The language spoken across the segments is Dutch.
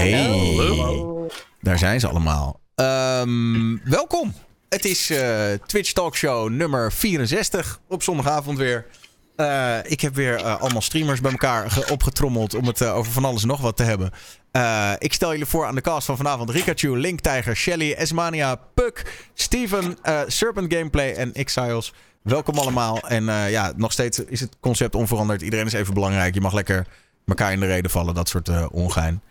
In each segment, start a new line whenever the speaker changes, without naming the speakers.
Hey, daar zijn ze allemaal. Ehm, welkom. Het is uh, Twitch Talkshow nummer 64 op zondagavond weer. Uh, ik heb weer uh, allemaal streamers bij elkaar opgetrommeld om het over van alles en nog wat te hebben. ik stel jullie voor aan de cast van vanavond Rikachu, Link Tiger, Shelly, Esmania, Puck, Steven, Serpent Gameplay en Exiles. Welkom allemaal. En ja, nog steeds is het concept onveranderd. Iedereen is even belangrijk. Je mag lekker elkaar in de reden vallen, dat soort ongein.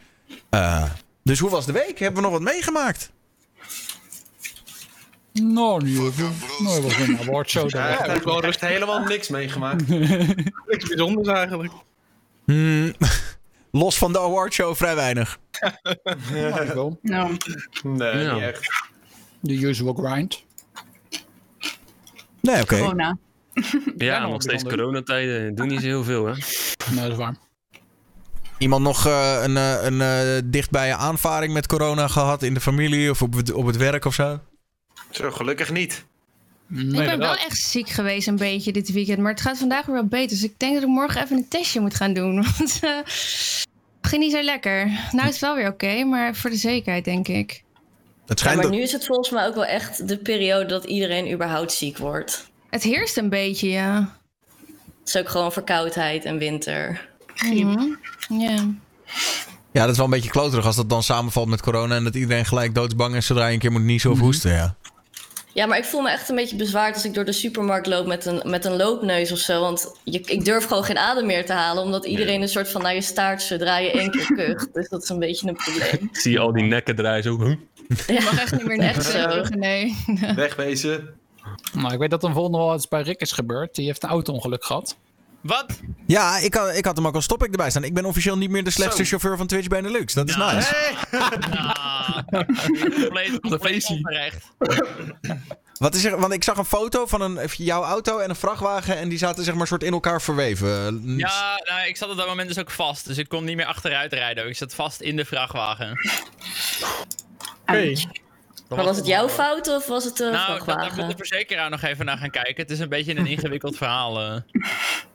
Dus hoe was de week? Hebben we nog wat meegemaakt?
Nou. Nou, was een awardshow.
Ja, ik heb wel rust helemaal niks meegemaakt. niks bijzonders eigenlijk.
Hmm, los van de awardshow vrij weinig.
ja, wel.
Nou. Nee, niet echt.
The usual grind.
Nee, oké.
Corona.
Ja, nog steeds coronatijden. Doen niet zo heel veel, hè?
Nee, dat is waar.
Iemand nog uh, een, uh, een uh, dichtbij aanvaring met corona gehad in de familie of op het, op het werk of zo?
Zo, gelukkig niet.
Nee, ik ben wel echt ziek geweest een beetje dit weekend. Maar het gaat vandaag weer wel beter. Dus ik denk dat ik morgen even een testje moet gaan doen. Want uh, ging niet zo lekker. Nou is het wel weer oké. maar voor de zekerheid denk ik.
Het schijnt ja, maar nu is het volgens mij ook wel echt de periode dat iedereen überhaupt ziek wordt.
Het heerst een beetje, ja.
Het is ook gewoon verkoudheid en winter.
Mm -hmm. Ja.
Ja, dat is wel een beetje kloterig als dat dan samenvalt met corona en dat iedereen gelijk doodsbang is zodra je een keer moet niezen of mhm. hoesten. Ja.
Ja, maar ik voel me echt een beetje bezwaard als ik door de supermarkt loop met een, met een loopneus of zo. Want je, ik durf gewoon geen adem meer te halen, omdat iedereen een soort van naar je staart zodra je één keer kucht. Dus dat is een beetje een probleem.
Zie je al die nekken draaien zo. Huh?
Je mag echt niet meer nekken zo. Nee.
Wegwezen.
Nou, ik weet dat een volgende wel iets bij Rick is gebeurd. Die heeft een auto-ongeluk gehad.
Wat?
Ja, ik had, ik had hem ook al stop ik erbij staan. Ik ben officieel niet meer de slechtste chauffeur van Twitch Benelux. Dat is ja. nice.
Hey. compleet, compleet onterecht.
Wat is er? Want ik zag een foto van een, jouw auto en een vrachtwagen. En die zaten zeg maar soort in elkaar verweven.
Ja, nou, ik zat op dat moment dus ook vast. Dus ik kon niet meer achteruit rijden. Ik zat vast in de vrachtwagen.
Hey. Maar was het jouw fout of was het de nou, vrachtwagen?
Nou, daar moet de verzekeraar nog even naar gaan kijken. Het is een beetje een ingewikkeld verhaal. Uh.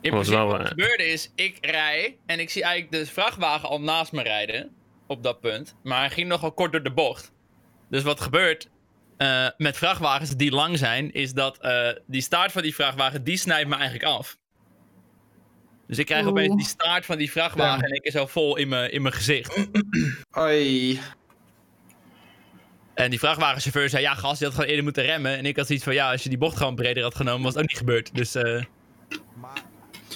In principe, wat er gebeurde is, ik rij en ik zie eigenlijk de vrachtwagen al naast me rijden. Op dat punt. Maar hij ging nogal kort door de bocht. Dus wat gebeurt uh, met vrachtwagens die lang zijn, is dat uh, die staart van die vrachtwagen, die snijdt me eigenlijk af. Dus ik krijg Oeh. opeens die staart van die vrachtwagen ja. en ik is zo vol in mijn in mijn gezicht.
Oi.
En die vrachtwagenchauffeur zei, ja gast, je had gewoon eerder moeten remmen. En ik had zoiets van, ja, als je die bocht gewoon breder had genomen, was het ook niet gebeurd. Dus... Uh...
Maar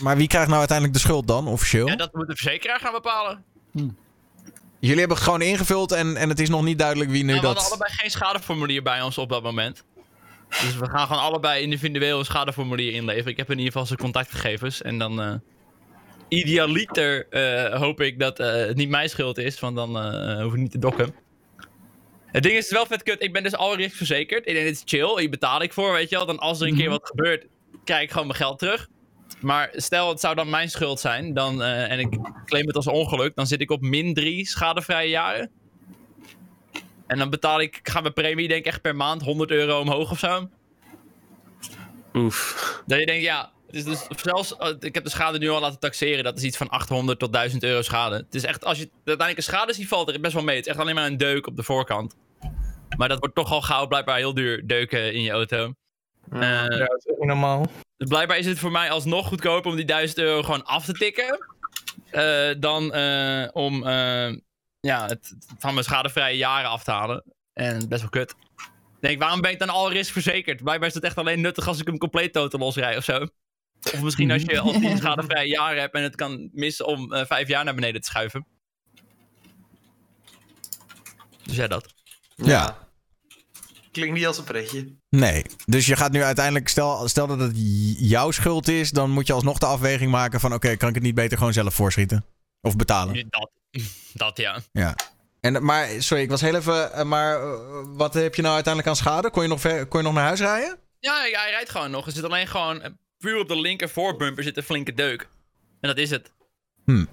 maar wie krijgt nou uiteindelijk de schuld dan, officieel?
Ja, dat moet de verzekeraar gaan bepalen. Hm.
Jullie hebben het gewoon ingevuld en, en het is nog niet duidelijk wie nu
nou,
dat...
We hadden allebei geen schadeformulier bij ons op dat moment. Dus we gaan gewoon allebei individueel een schadeformulier inleveren. Ik heb in ieder geval zijn contactgegevens. En dan uh, idealiter uh, hoop ik dat uh, het niet mijn schuld is, want dan hoef ik niet te dokken. Het ding is wel vet kut. Ik ben dus al verzekerd. Ik denk, dit is chill. Hier betaal ik voor, weet je wel. Dan als er een keer mhm. wat gebeurt, krijg ik gewoon mijn geld terug. Maar stel, het zou dan mijn schuld zijn. Dan, uh, en ik claim het als ongeluk. Dan zit ik op min 3 schadevrije jaren. En dan betaal ik, gaan mijn premie denk ik echt per maand 100 euro omhoog of zo.
Oef.
Dat je denkt, ja, het is dus zelfs, uh, ik heb de schade nu al laten taxeren. Dat is iets van 800 tot 1000 euro schade. Het is echt, als je uiteindelijk een schade ziet, valt er best wel mee. Het is echt alleen maar een deuk op de voorkant. Maar dat wordt toch al gauw blijkbaar heel duur, deuken in je auto.
Ja, uh, ja dat is ook normaal.
Dus blijkbaar is het voor mij alsnog goedkoper om die 1000 euro gewoon af te tikken. Uh, dan uh, om uh, ja, het, van mijn schadevrije jaren af te halen. En best wel kut. Denk, waarom ben ik dan al risk verzekerd? Blijkbaar is het echt alleen nuttig als ik hem compleet totaal losrij of zo. Of misschien als je al die schadevrije jaren hebt en het kan missen om vijf jaar naar beneden te schuiven. Dus ja, dat.
Ja.
Klinkt niet als een pretje.
Nee. Dus je gaat nu uiteindelijk, stel, stel dat het jouw schuld is, dan moet je alsnog de afweging maken van: oké, kan ik het niet beter gewoon zelf voorschieten? Of betalen?
Dat, dat ja.
Ja. En, maar, sorry, ik was heel even. Eh, maar eh, wat heb je nou uiteindelijk aan schade? Kon je nog, ver, kon je nog naar huis rijden?
Ja, ja, hij rijdt gewoon nog. Er zit alleen gewoon. Eh, puur op de linker voorbumper zit een flinke deuk. En dat is het.
Hm.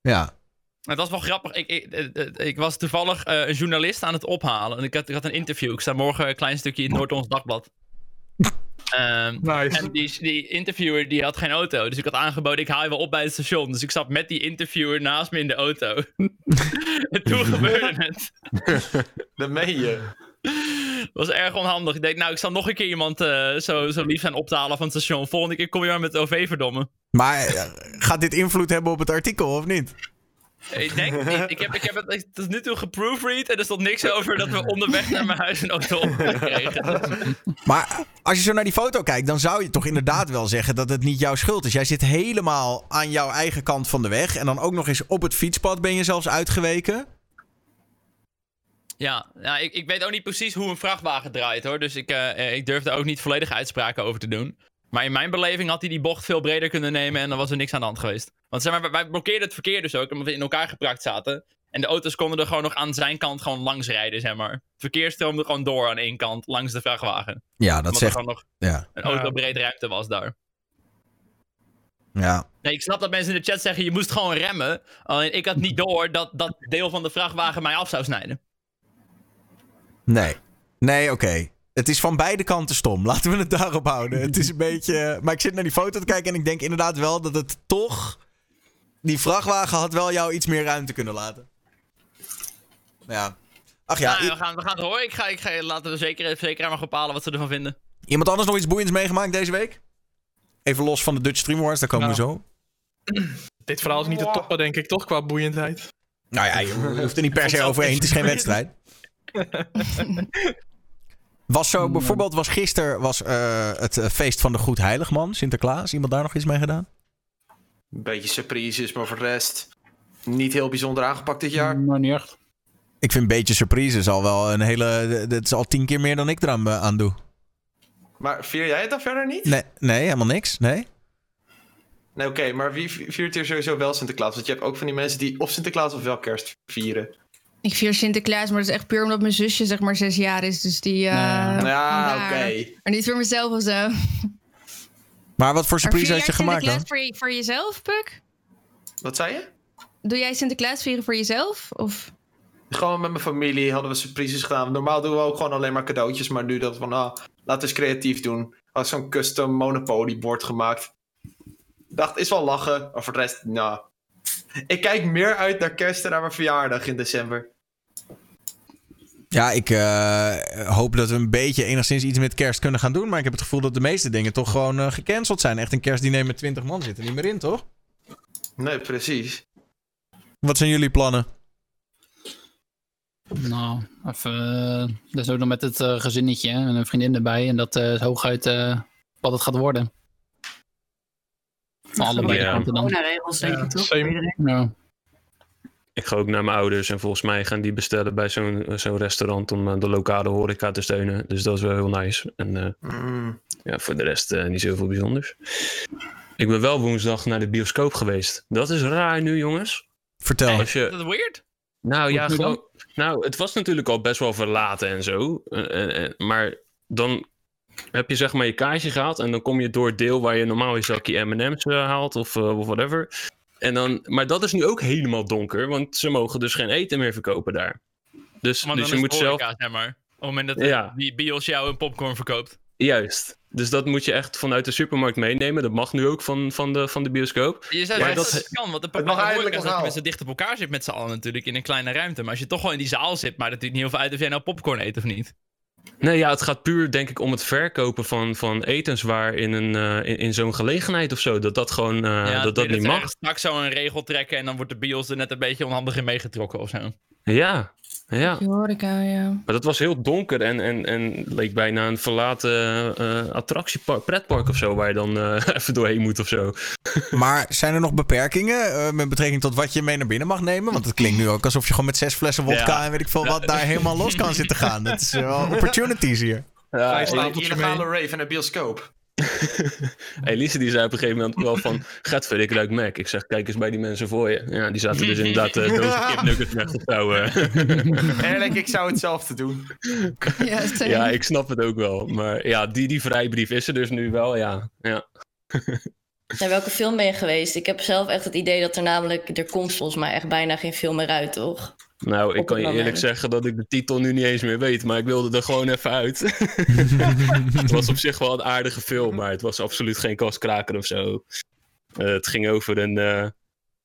Ja.
Het was wel grappig. Ik, ik, ik was toevallig uh, een journalist aan het ophalen. En ik had, ik had een interview. Ik sta morgen een klein stukje in Noord-Ons Dagblad. Ehm,
Nice.
En die, die interviewer die had geen auto. Dus ik had aangeboden, ik haal je wel op bij het station. Dus ik zat met die interviewer naast me in de auto. en toen gebeurde het.
Dat meen je.
Het was erg onhandig. Ik denk, nou, ik zal nog een keer iemand eh, zo, zo lief zijn op te halen van het station. Volgende keer kom je maar met het OV, verdomme.
Maar eh, gaat dit invloed hebben op het artikel of niet?
Ik denk het niet. Ik heb, ik heb het tot nu toe geproofread en er stond niks over dat we onderweg naar mijn huis een auto op hebben gekregen.
Maar als je zo naar die foto kijkt, dan zou je toch inderdaad wel zeggen dat het niet jouw schuld is. Jij zit helemaal aan jouw eigen kant van de weg. En dan ook nog eens op het fietspad ben je zelfs uitgeweken.
Ja, ja ik, ik weet ook niet precies hoe een vrachtwagen draait hoor. Dus ik, eh, ik durf daar ook niet volledige uitspraken over te doen. Maar in mijn beleving had hij die bocht veel breder kunnen nemen en dan was er niks aan de hand geweest. Want zeg maar, wij blokkeerden het verkeer dus ook, omdat we in elkaar gepraakt zaten. En de auto's konden er gewoon nog aan zijn kant gewoon langs rijden, zeg maar. Het verkeer stroomde gewoon door aan één kant, langs de vrachtwagen.
Ja, dat
omdat
zegt.
er gewoon nog
Ja,
een autobreed ruimte was daar.
ja.
Nee, ik snap dat mensen in de chat zeggen, je moest gewoon remmen. Alleen ik had niet door dat dat deel van de vrachtwagen mij af zou snijden.
Nee. Nee, oké. Het is van beide kanten stom. Laten we het daarop houden. Het is een beetje. Maar ik zit naar die foto te kijken en ik denk inderdaad wel dat het toch. Die vrachtwagen had wel jou iets meer ruimte kunnen laten. Ja. Ach ja,
nou, we, gaan, we gaan het horen. Ik ga, ik ga laten we zeker, zeker maar bepalen wat ze ervan vinden.
iemand anders nog iets boeiends meegemaakt deze week? Even los van de Dutch Stream Wars, daar komen we zo.
Dit verhaal is niet te toppen, denk ik, toch, qua boeiendheid.
Nou ja, je hoeft er niet per se overheen. Het is geen wedstrijd. Was zo, bijvoorbeeld, was gisteren was, eh, het eh, feest van de Goed Heiligman, Sinterklaas. Iemand daar nog iets mee gedaan?
Een beetje surprises, maar voor de rest niet heel bijzonder aangepakt dit jaar.
Maar niet echt.
Ik vind een beetje surprises al wel een hele. Dat is al tien keer meer dan ik eraan eh, aan doe.
Maar vier jij het dan verder niet?
Nee, nee helemaal niks. Nee.
Nee, oké, maar wie vi- viert hier sowieso wel Sinterklaas? Want je hebt ook van die mensen die of Sinterklaas of wel kerst vieren.
Ik vier Sinterklaas, maar dat is echt puur omdat mijn zusje zeg maar zes jaar is. Dus die... eh,
Ja.
ja, oké.
Maar niet voor mezelf of zo.
Maar wat voor surprise had je gemaakt dan?
Sinterklaas voor, je- voor jezelf, Puk?
Wat zei je?
Doe jij Sinterklaas vieren voor jezelf? Of...
Gewoon met mijn familie hadden we surprises gedaan. Normaal doen we ook gewoon alleen maar cadeautjes. Maar nu dat van, ah, laten we eens creatief doen. Had zo'n custom Monopoly board gemaakt. Dacht, is wel lachen. Maar voor de rest, nou. Ik kijk meer uit naar kerst en naar mijn verjaardag in december.
Ja, ik eh, hoop dat we een beetje enigszins iets met kerst kunnen gaan doen. Maar ik heb het gevoel dat de meeste dingen toch gewoon eh, gecanceld zijn. Echt een kerstdiner met 20 man zit er niet meer in, toch?
Nee, precies.
Wat zijn jullie plannen?
Nou, even. eh, dus ook nog met het gezinnetje en een vriendin erbij. En dat eh, is hooguit eh, wat het gaat worden. Van allebei
Ja.
Corona-regels, denk ik toch?
Ja.
Ik ga ook naar mijn ouders en volgens mij gaan die bestellen bij zo'n zo'n restaurant om eh, de lokale horeca te steunen. Dus dat is wel heel nice. En eh,
Mm.
ja, voor de rest eh, niet zoveel bijzonders. Ik ben wel woensdag naar de bioscoop geweest. Dat is raar nu, jongens.
Vertel.
Je,
Is dat weird?
nou ja, gewoon. Nou, het was natuurlijk al best wel verlaten en zo. Eh, eh, eh, maar dan heb je zeg maar je kaartje gehaald. En dan kom je door het deel waar je normaal je zakje MM's eh, haalt of, eh, of whatever. En dan, maar dat is nu ook helemaal donker. Want ze mogen dus geen eten meer verkopen daar. Dus,
Want
dus
dan
je
is
moet
het
zelf.
zeg maar. Op het moment dat
Ja.
die bios jou een popcorn verkoopt.
Juist. Dus dat moet je echt vanuit de supermarkt meenemen. Dat mag nu ook van, van, de, van de bioscoop.
Je zou
Ja,
zeggen
dat-
dat het kan, want de
mag
horeca is dat je
legaal.
met z'n dicht op elkaar zit met z'n allen natuurlijk in een kleine ruimte. Maar als je toch gewoon in die zaal zit, maar dat doet niet heel veel uit of jij nou popcorn eet of niet.
Nee, ja, het gaat puur denk ik om het verkopen van, van etenswaar in, een, eh, in, in zo'n gelegenheid of zo. Dat dat gewoon eh,
ja,
dat dat niet mag.
straks zo een regel trekken en dan wordt de bios er net een beetje onhandig in meegetrokken of zo.
Ja, ja.
Die horeca, ja.
Maar dat was heel donker en, en, en leek bijna een verlaten eh attractiepark, pretpark of zo, waar je dan eh, even doorheen moet of zo.
Maar zijn er nog beperkingen eh, met betrekking tot wat je mee naar binnen mag nemen? Want het klinkt nu ook alsof je gewoon met zes flessen wodka
Ja.
en weet ik veel wat daar helemaal los kan zitten gaan. Dat is wel opportunities hier.
Illegale
mee.
rave in een bioscoop.
Elise die zei op een gegeven moment wel van, Getver, ik ruik Mac. Ik zeg, kijk eens bij die mensen voor je. Ja, die zaten dus inderdaad uh, dozen kipnuggets weg of zo. eh.
Eerlijk, ik zou hetzelfde doen.
Ja,
ik snap het ook wel. Maar ja, die, die vrijbrief is er dus nu wel, ja. ja.
Naar welke film ben je geweest? Ik heb zelf echt het idee dat er namelijk... Er komt volgens mij echt bijna geen film meer uit, toch?
Nou, ik kan je eerlijk
moment.
zeggen dat ik de titel nu niet eens meer weet, maar ik wilde er gewoon even uit. het was op zich wel een aardige film, maar het was absoluut geen kastkraker of zo. Eh, het ging over een, eh,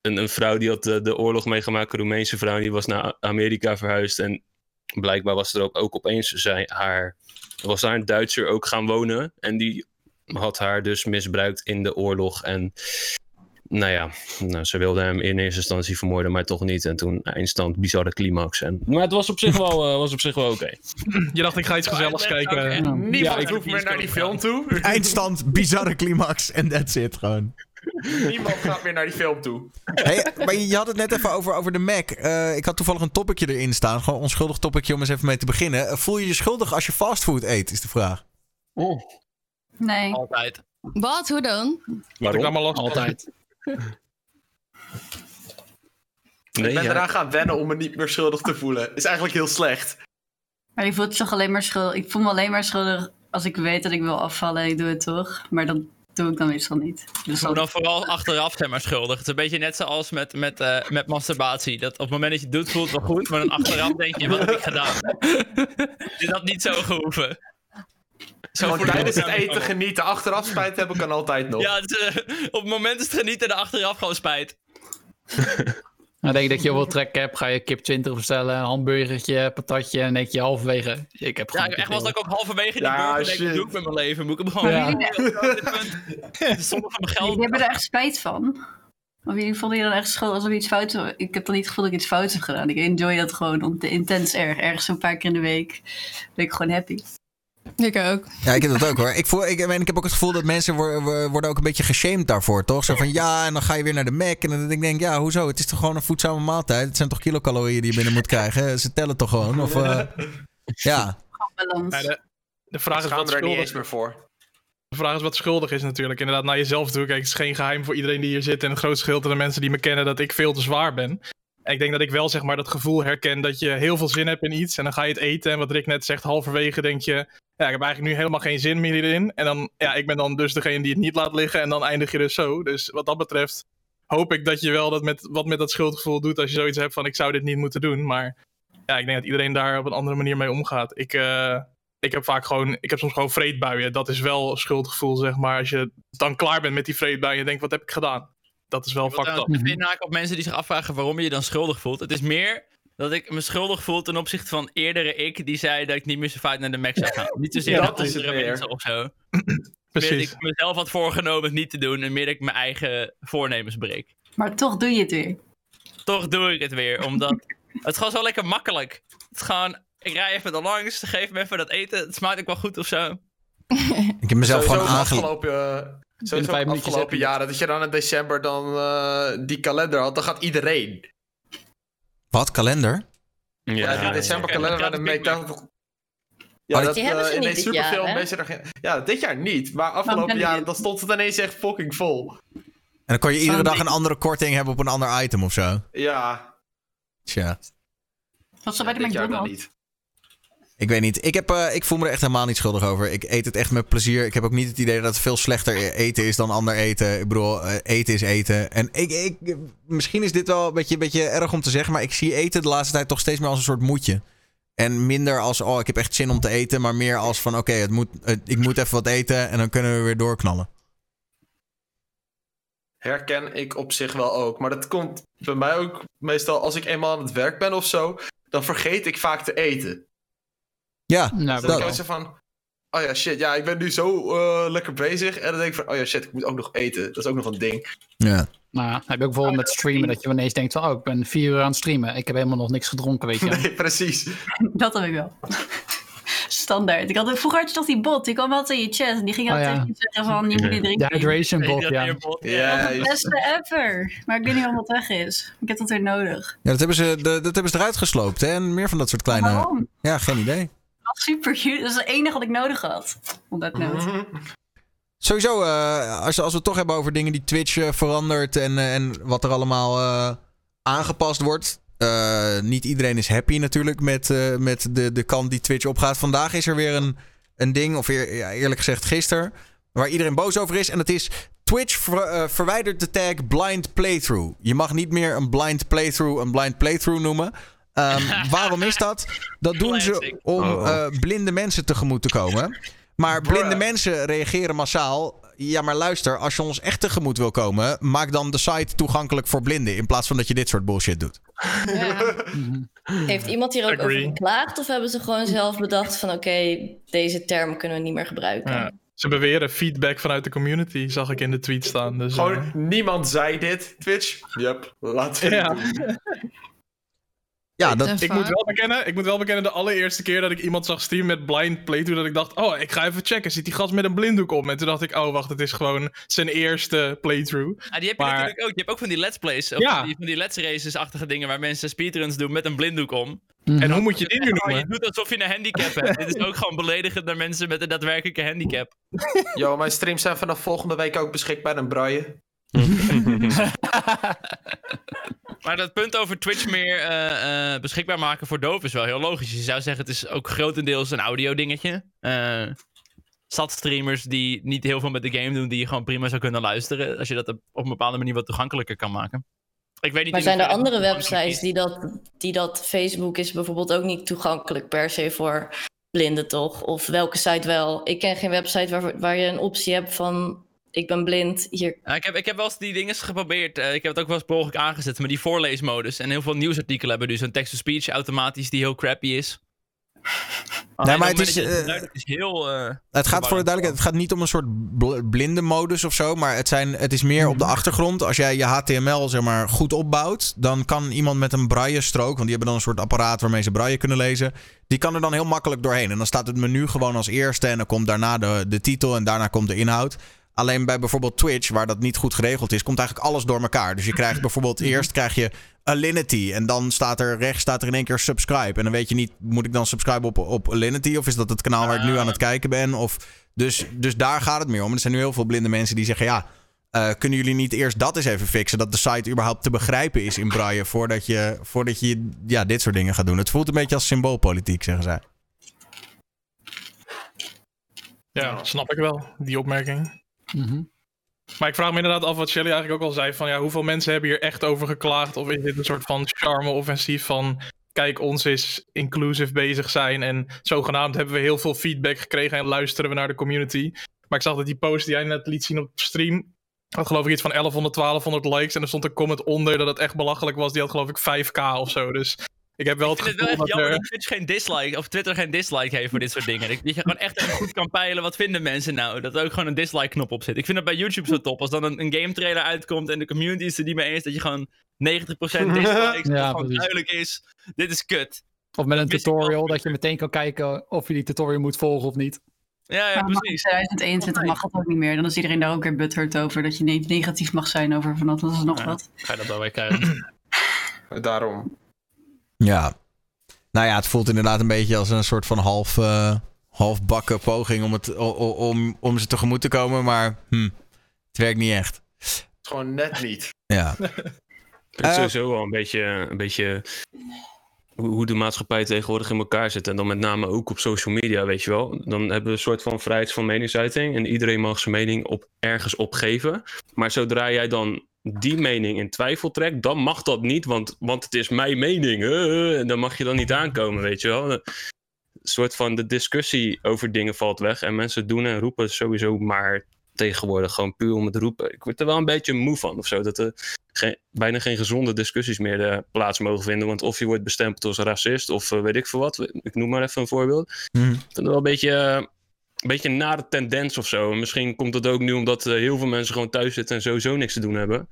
een, een vrouw die had de, de oorlog meegemaakt, een Roemeense vrouw, die was naar Amerika verhuisd en blijkbaar was er ook, ook opeens zij, haar, was daar een Duitser ook gaan wonen en die had haar dus misbruikt in de oorlog en nou ja, nou, ze wilde hem in eerste instantie vermoorden, maar toch niet. En toen eindstand bizarre climax. En, maar het was op zich wel, eh, was op zich wel oké.
Je dacht, ik ga iets gezelligs
Ja,
kijken.
oké.
Ja.
Niemand
ik-
hoeft meer naar die film toe.
Eindstand, bizarre climax en that's it gewoon.
Niemand gaat meer naar die film toe.
Hey, maar je had het net even over, over de Mac. Eh, ik had toevallig een topicje erin staan. Gewoon een onschuldig topicje om eens even mee te beginnen. Eh, voel je je schuldig als je fastfood eet, is de vraag.
Nee.
Altijd.
Wat? Hoe dan?
Ik
Waarom?
allemaal last.
Altijd.
Nee,
ik ben
ja.
eraan gaan wennen om me niet meer schuldig te voelen. Is eigenlijk heel slecht.
Maar je voelt je toch alleen maar schuldig. Ik voel me alleen maar schuldig als ik weet dat ik wil afvallen en ik doe het toch. Maar dat doe ik dan meestal niet. Dus dan,
dan vooral achteraf zeg maar schuldig. Het is een beetje net zoals met, met, eh, met masturbatie. Dat op het moment dat je het doet, voelt het wel goed. Maar dan achteraf denk je, wat heb ik gedaan? Is dat niet zo gehoeven? Zo
Gewoon
ik
tijdens het eten genieten. Achteraf spijt hebben kan altijd nog.
Ja, eh, op het moment is het genieten en achteraf gewoon spijt.
Dan denk je dat je heel veel trek hebt, ga je kip 20 bestellen, een hamburgertje, patatje en denk je halverwege. Ik heb
Ja,
gewoon
echt was dat ik ook halverwege die
Ja,
burger denk, doe ik met mijn leven? Moet ik hem gewoon
Ja.
ja. Sommige van mijn geld.
jullie hebben er echt spijt van. Of jullie vonden je dan echt schuldig als er iets fout was? Ik heb dan niet het gevoel dat ik iets fout heb gedaan. Ik enjoy dat gewoon om te intens erg. Ergens een paar keer in de week ben ik gewoon happy.
Ik ook.
Ja, ik heb dat ook hoor. Ik, voel, ik, en ik heb ook het gevoel dat mensen wo- wo- worden ook een beetje geshamed daarvoor, toch? Zo van ja, en dan ga je weer naar de Mac. En dan denk ik, ja, hoezo? Het is toch gewoon een voedzame maaltijd? Het zijn toch kilocalorieën die je binnen moet krijgen? Ze tellen toch gewoon? Of, eh, ja.
De, de vraag is
Gaan
wat
we er niet
schuldig
eens meer voor.
De vraag is wat schuldig is natuurlijk. Inderdaad, naar jezelf toe. Kijk, het is geen geheim voor iedereen die hier zit. En het grootste gedeelte van de mensen die me kennen dat ik veel te zwaar ben. Ik denk dat ik wel zeg maar dat gevoel herken dat je heel veel zin hebt in iets. En dan ga je het eten. En wat Rick net zegt, halverwege denk je... Ja, ik heb eigenlijk nu helemaal geen zin meer hierin. En dan, ja, ik ben dan dus degene die het niet laat liggen. En dan eindig je dus zo. Dus wat dat betreft hoop ik dat je wel dat met, wat met dat schuldgevoel doet. Als je zoiets hebt van ik zou dit niet moeten doen. Maar ja, ik denk dat iedereen daar op een andere manier mee omgaat. Ik, eh, ik heb vaak gewoon, ik heb soms gewoon vreedbuien. Dat is wel schuldgevoel, zeg maar. Als je dan klaar bent met die vreedbuien en je denkt, wat heb ik gedaan? Dat is wel
Ik
fucked up.
haken op mensen die zich afvragen waarom je je dan schuldig voelt. Het is meer dat ik me schuldig voel ten opzichte van eerdere ik die zei dat ik niet meer zo vaak naar de Mac zou gaan. Niet zozeer
Ja,
dat andere
het meer.
mensen of zo. Meer dat
Precies.
ik mezelf had voorgenomen het niet te doen en meer dat ik mijn eigen voornemens breek.
Maar toch doe je het weer.
Toch doe ik het weer, omdat het is gewoon zo lekker makkelijk. Het is gewoon, ik rij even er langs, geef me even dat eten, het smaakt ook wel goed of zo.
Ik heb mezelf
Sowieso
gewoon
de eh, sowieso
vijf
de
minuutjes
afgelopen
heb je het.
jaren. Dat je dan in december dan eh, die kalender had. Dan gaat iedereen.
Wat, kalender?
Ja, die decemberkalender
Ja,
met een
dat
make
vind ik
dat, Ja, dat,
die hebben ze
eh, in
niet
deze
dit jaar,
mensen er geen- Ja, dit jaar niet. Maar afgelopen jaar dan stond het ineens echt fucking vol.
En dan kon je iedere dag een andere korting hebben op een ander item of zo.
Ja,
Tja.
Wat zo bij de McDonald's.
Ik weet niet. Ik, heb, eh, ik voel me er echt helemaal niet schuldig over. Ik eet het echt met plezier. Ik heb ook niet het idee dat het veel slechter e- eten is dan ander eten. Ik bedoel, eh, eten is eten. En ik, ik, misschien is dit wel een beetje, beetje erg om te zeggen, maar ik zie eten de laatste tijd toch steeds meer als een soort moedje. En minder als, oh, ik heb echt zin om te eten, maar meer als van, oké, het moet, ik moet even wat eten en dan kunnen we weer doorknallen.
Herken ik op zich wel ook. Maar dat komt bij mij ook meestal als ik eenmaal aan het werk ben of zo. Dan vergeet ik vaak te eten.
Ja,
Nou,
dat-
dan ik zo van... Oh ja, shit. Ja, ik ben nu zo eh, lekker bezig. En dan denk ik van... Oh ja, shit. Ik moet ook nog eten. Dat is ook nog een ding.
ja.
Nou, heb je ook bijvoorbeeld met streamen dat je ineens denkt van, oh, ik ben vier uur aan het streamen. Ik heb helemaal nog niks gedronken, weet je.
Nee, precies.
Dat heb ik wel. Standaard. Ik had, vroeger had je toch die bot, die kwam altijd in je chat. En die ging
Oh,
altijd
ja.
je zeggen van, je moet niet
De
drinken.
hydration bot, ja.
Ja,
Dat is het beste ever. Maar ik weet niet waarom het weg is. Ik heb dat weer nodig.
ja dat, hebben ze, de, dat hebben ze eruit gesloopt. Hè? En meer van dat soort kleine...
Waarom?
Ja, geen idee.
Super cute. Dat is het enige wat ik nodig had. Op dat noot.
Mhm.
Sowieso, eh, als, als we het toch hebben over dingen die Twitch eh, verandert en, eh, en wat er allemaal eh, aangepast wordt. Eh, niet iedereen is happy natuurlijk met, eh, met de, de kant die Twitch opgaat. Vandaag is er weer een, een ding, of eer- ja, eerlijk gezegd gisteren, waar iedereen boos over is. En dat is Twitch ver- eh, verwijdert de tag blind playthrough. Je mag niet meer een blind playthrough een blind playthrough noemen. Ehm, waarom is dat? Dat doen ze om
Oh.
eh, blinde mensen tegemoet te komen. Maar blinde
Bruh.
mensen reageren massaal. Ja, maar luister, als je ons echt tegemoet wil komen, maak dan de site toegankelijk voor blinden. In plaats van dat je dit soort bullshit doet.
Ja.
Heeft iemand hier ook
Agree.
over geklaagd? Of hebben ze gewoon zelf bedacht van oké, deze term kunnen we niet meer gebruiken?
Ja. Ze beweren feedback vanuit de community, zag ik in de tweet staan. Dus,
Gewoon,
eh,
niemand zei dit. Twitch? Yep, laten we
Ja.
Ja, dat,
ik, moet wel bekennen, ik moet wel bekennen, de allereerste keer dat ik iemand zag streamen met blind playthrough, dat ik dacht, oh, ik ga even checken, zit die gast met een blinddoek op? En toen dacht ik, oh, wacht, het is gewoon zijn eerste playthrough.
Ah, die heb je
Maar-
natuurlijk ook. Je hebt ook van die let's plays. Of
Ja.
van die, van die let's races-achtige dingen waar mensen speedruns doen met een blinddoek om.
En hoe moet je die nu
Oh, je
noemen?
doet alsof je een handicap hebt. Dit is ook gewoon beledigend naar mensen met een daadwerkelijke handicap.
Yo, mijn streams zijn vanaf volgende week ook beschikbaar in Braille.
Maar dat punt over Twitch meer eh, eh, beschikbaar maken voor doof is wel heel logisch. Je zou zeggen, het is ook grotendeels een audio dingetje. Zat streamers die niet heel veel met de game doen, die je gewoon prima zou kunnen luisteren. Als je dat op een bepaalde manier wat toegankelijker kan maken. Ik weet niet
Maar zijn er andere websites die dat, die dat... Facebook is bijvoorbeeld ook niet toegankelijk per se voor blinden, toch? Of welke site wel? Ik ken geen website waar, waar je een optie hebt van... Ik ben blind, hier...
Ja, ik, heb, ik heb wel eens die dingen geprobeerd. eh, ik heb het ook wel eens ongeluk aangezet, maar die voorleesmodus. En heel veel nieuwsartikelen hebben nu zo'n text-to-speech automatisch die heel crappy is. Alleen
maar het is, eh,
het is heel... eh,
Het gaat voor de duidelijkheid, het gaat niet om een soort bl- blinde modus of zo, maar het, zijn, het is meer op de achtergrond. Als jij je HTML zeg maar goed opbouwt, dan kan iemand met een braille strook, want die hebben dan een soort apparaat waarmee ze braille kunnen lezen, die kan er dan heel makkelijk doorheen. En dan staat het menu gewoon als eerste en dan komt daarna de, de titel en daarna komt de inhoud. Alleen bij bijvoorbeeld Twitch, waar dat niet goed geregeld is, komt eigenlijk alles door elkaar. Dus je krijgt bijvoorbeeld eerst krijg je Alinity. En dan staat er rechts staat er in één keer subscribe. En dan weet je niet, moet ik dan subscribe op, op Alinity? Of is dat het kanaal waar ik nu aan het kijken ben? Of, dus, dus daar gaat het meer om. Er zijn nu heel veel blinde mensen die zeggen, ja, eh, kunnen jullie niet eerst dat eens even fixen? Dat de site überhaupt te begrijpen is in braille voordat je, voordat je ja, dit soort dingen gaat doen. Het voelt een beetje als symboolpolitiek, zeggen zij.
Ja, snap ik wel, die opmerking.
Mhm.
Maar ik vraag me inderdaad af wat Shelly eigenlijk ook al zei: van ja, hoeveel mensen hebben hier echt over geklaagd? Of is dit een soort van charme-offensief van. Kijk, ons is inclusive bezig zijn. En zogenaamd hebben we heel veel feedback gekregen en luisteren we naar de community. Maar ik zag dat die post die jij net liet zien op stream. had geloof ik iets van 1100, 1200 likes. En er stond een comment onder dat het echt belachelijk was. Die had geloof ik 5k of zo. Dus ik heb wel
Ik
het
vind het wel echt
dat
jammer
er.
dat Twitch geen dislike, of Twitter geen dislike heeft voor dit soort dingen. Dat je gewoon echt even goed kan peilen, wat vinden mensen nou? Dat er ook gewoon een dislike knop op zit. Ik vind het bij YouTube zo top. Als dan een, een game trailer uitkomt en de community is er niet mee eens, dat je gewoon 90% dislikes, dat
Ja,
gewoon duidelijk is, dit is kut.
Of met een tutorial, dat je meteen kan kijken of je die tutorial moet volgen of niet.
Ja, ja,
in
precies.
2021 mag dat ook niet meer. Dan is iedereen daar ook weer butthurt over. Dat je ne- negatief mag zijn over van dat is nog
Ja.
wat.
Ga je dat wel weer krijgen.
Daarom.
Ja. Nou ja, het voelt inderdaad een beetje als een soort van half, eh, halfbakken poging om, het, o- o- om, om ze tegemoet te komen. Maar hm, het werkt niet echt.
Gewoon net niet.
Ja.
Ik vind het
Eh,
sowieso wel een beetje, een beetje hoe hoe de maatschappij tegenwoordig in elkaar zit. En dan met name ook op social media, weet je wel. Dan hebben we een soort van vrijheid van meningsuiting. En iedereen mag zijn mening op, ergens opgeven. Maar zodra jij dan die mening in twijfel trekt, dan mag dat niet. Want, want het is mijn mening. En dan mag je dan niet aankomen, weet je wel. Een soort van de discussie over dingen valt weg. En mensen doen en roepen sowieso maar tegenwoordig gewoon puur om het roepen. Ik word er wel een beetje moe van of zo. Dat er geen, bijna geen gezonde discussies meer eh, plaats mogen vinden. Want of je wordt bestempeld als racist of eh, weet ik veel wat. Ik noem maar even een voorbeeld. Ik vind het wel een beetje, eh, een beetje een nare tendens of zo. En misschien komt dat ook nu omdat eh, heel veel mensen gewoon thuis zitten en sowieso niks te doen hebben.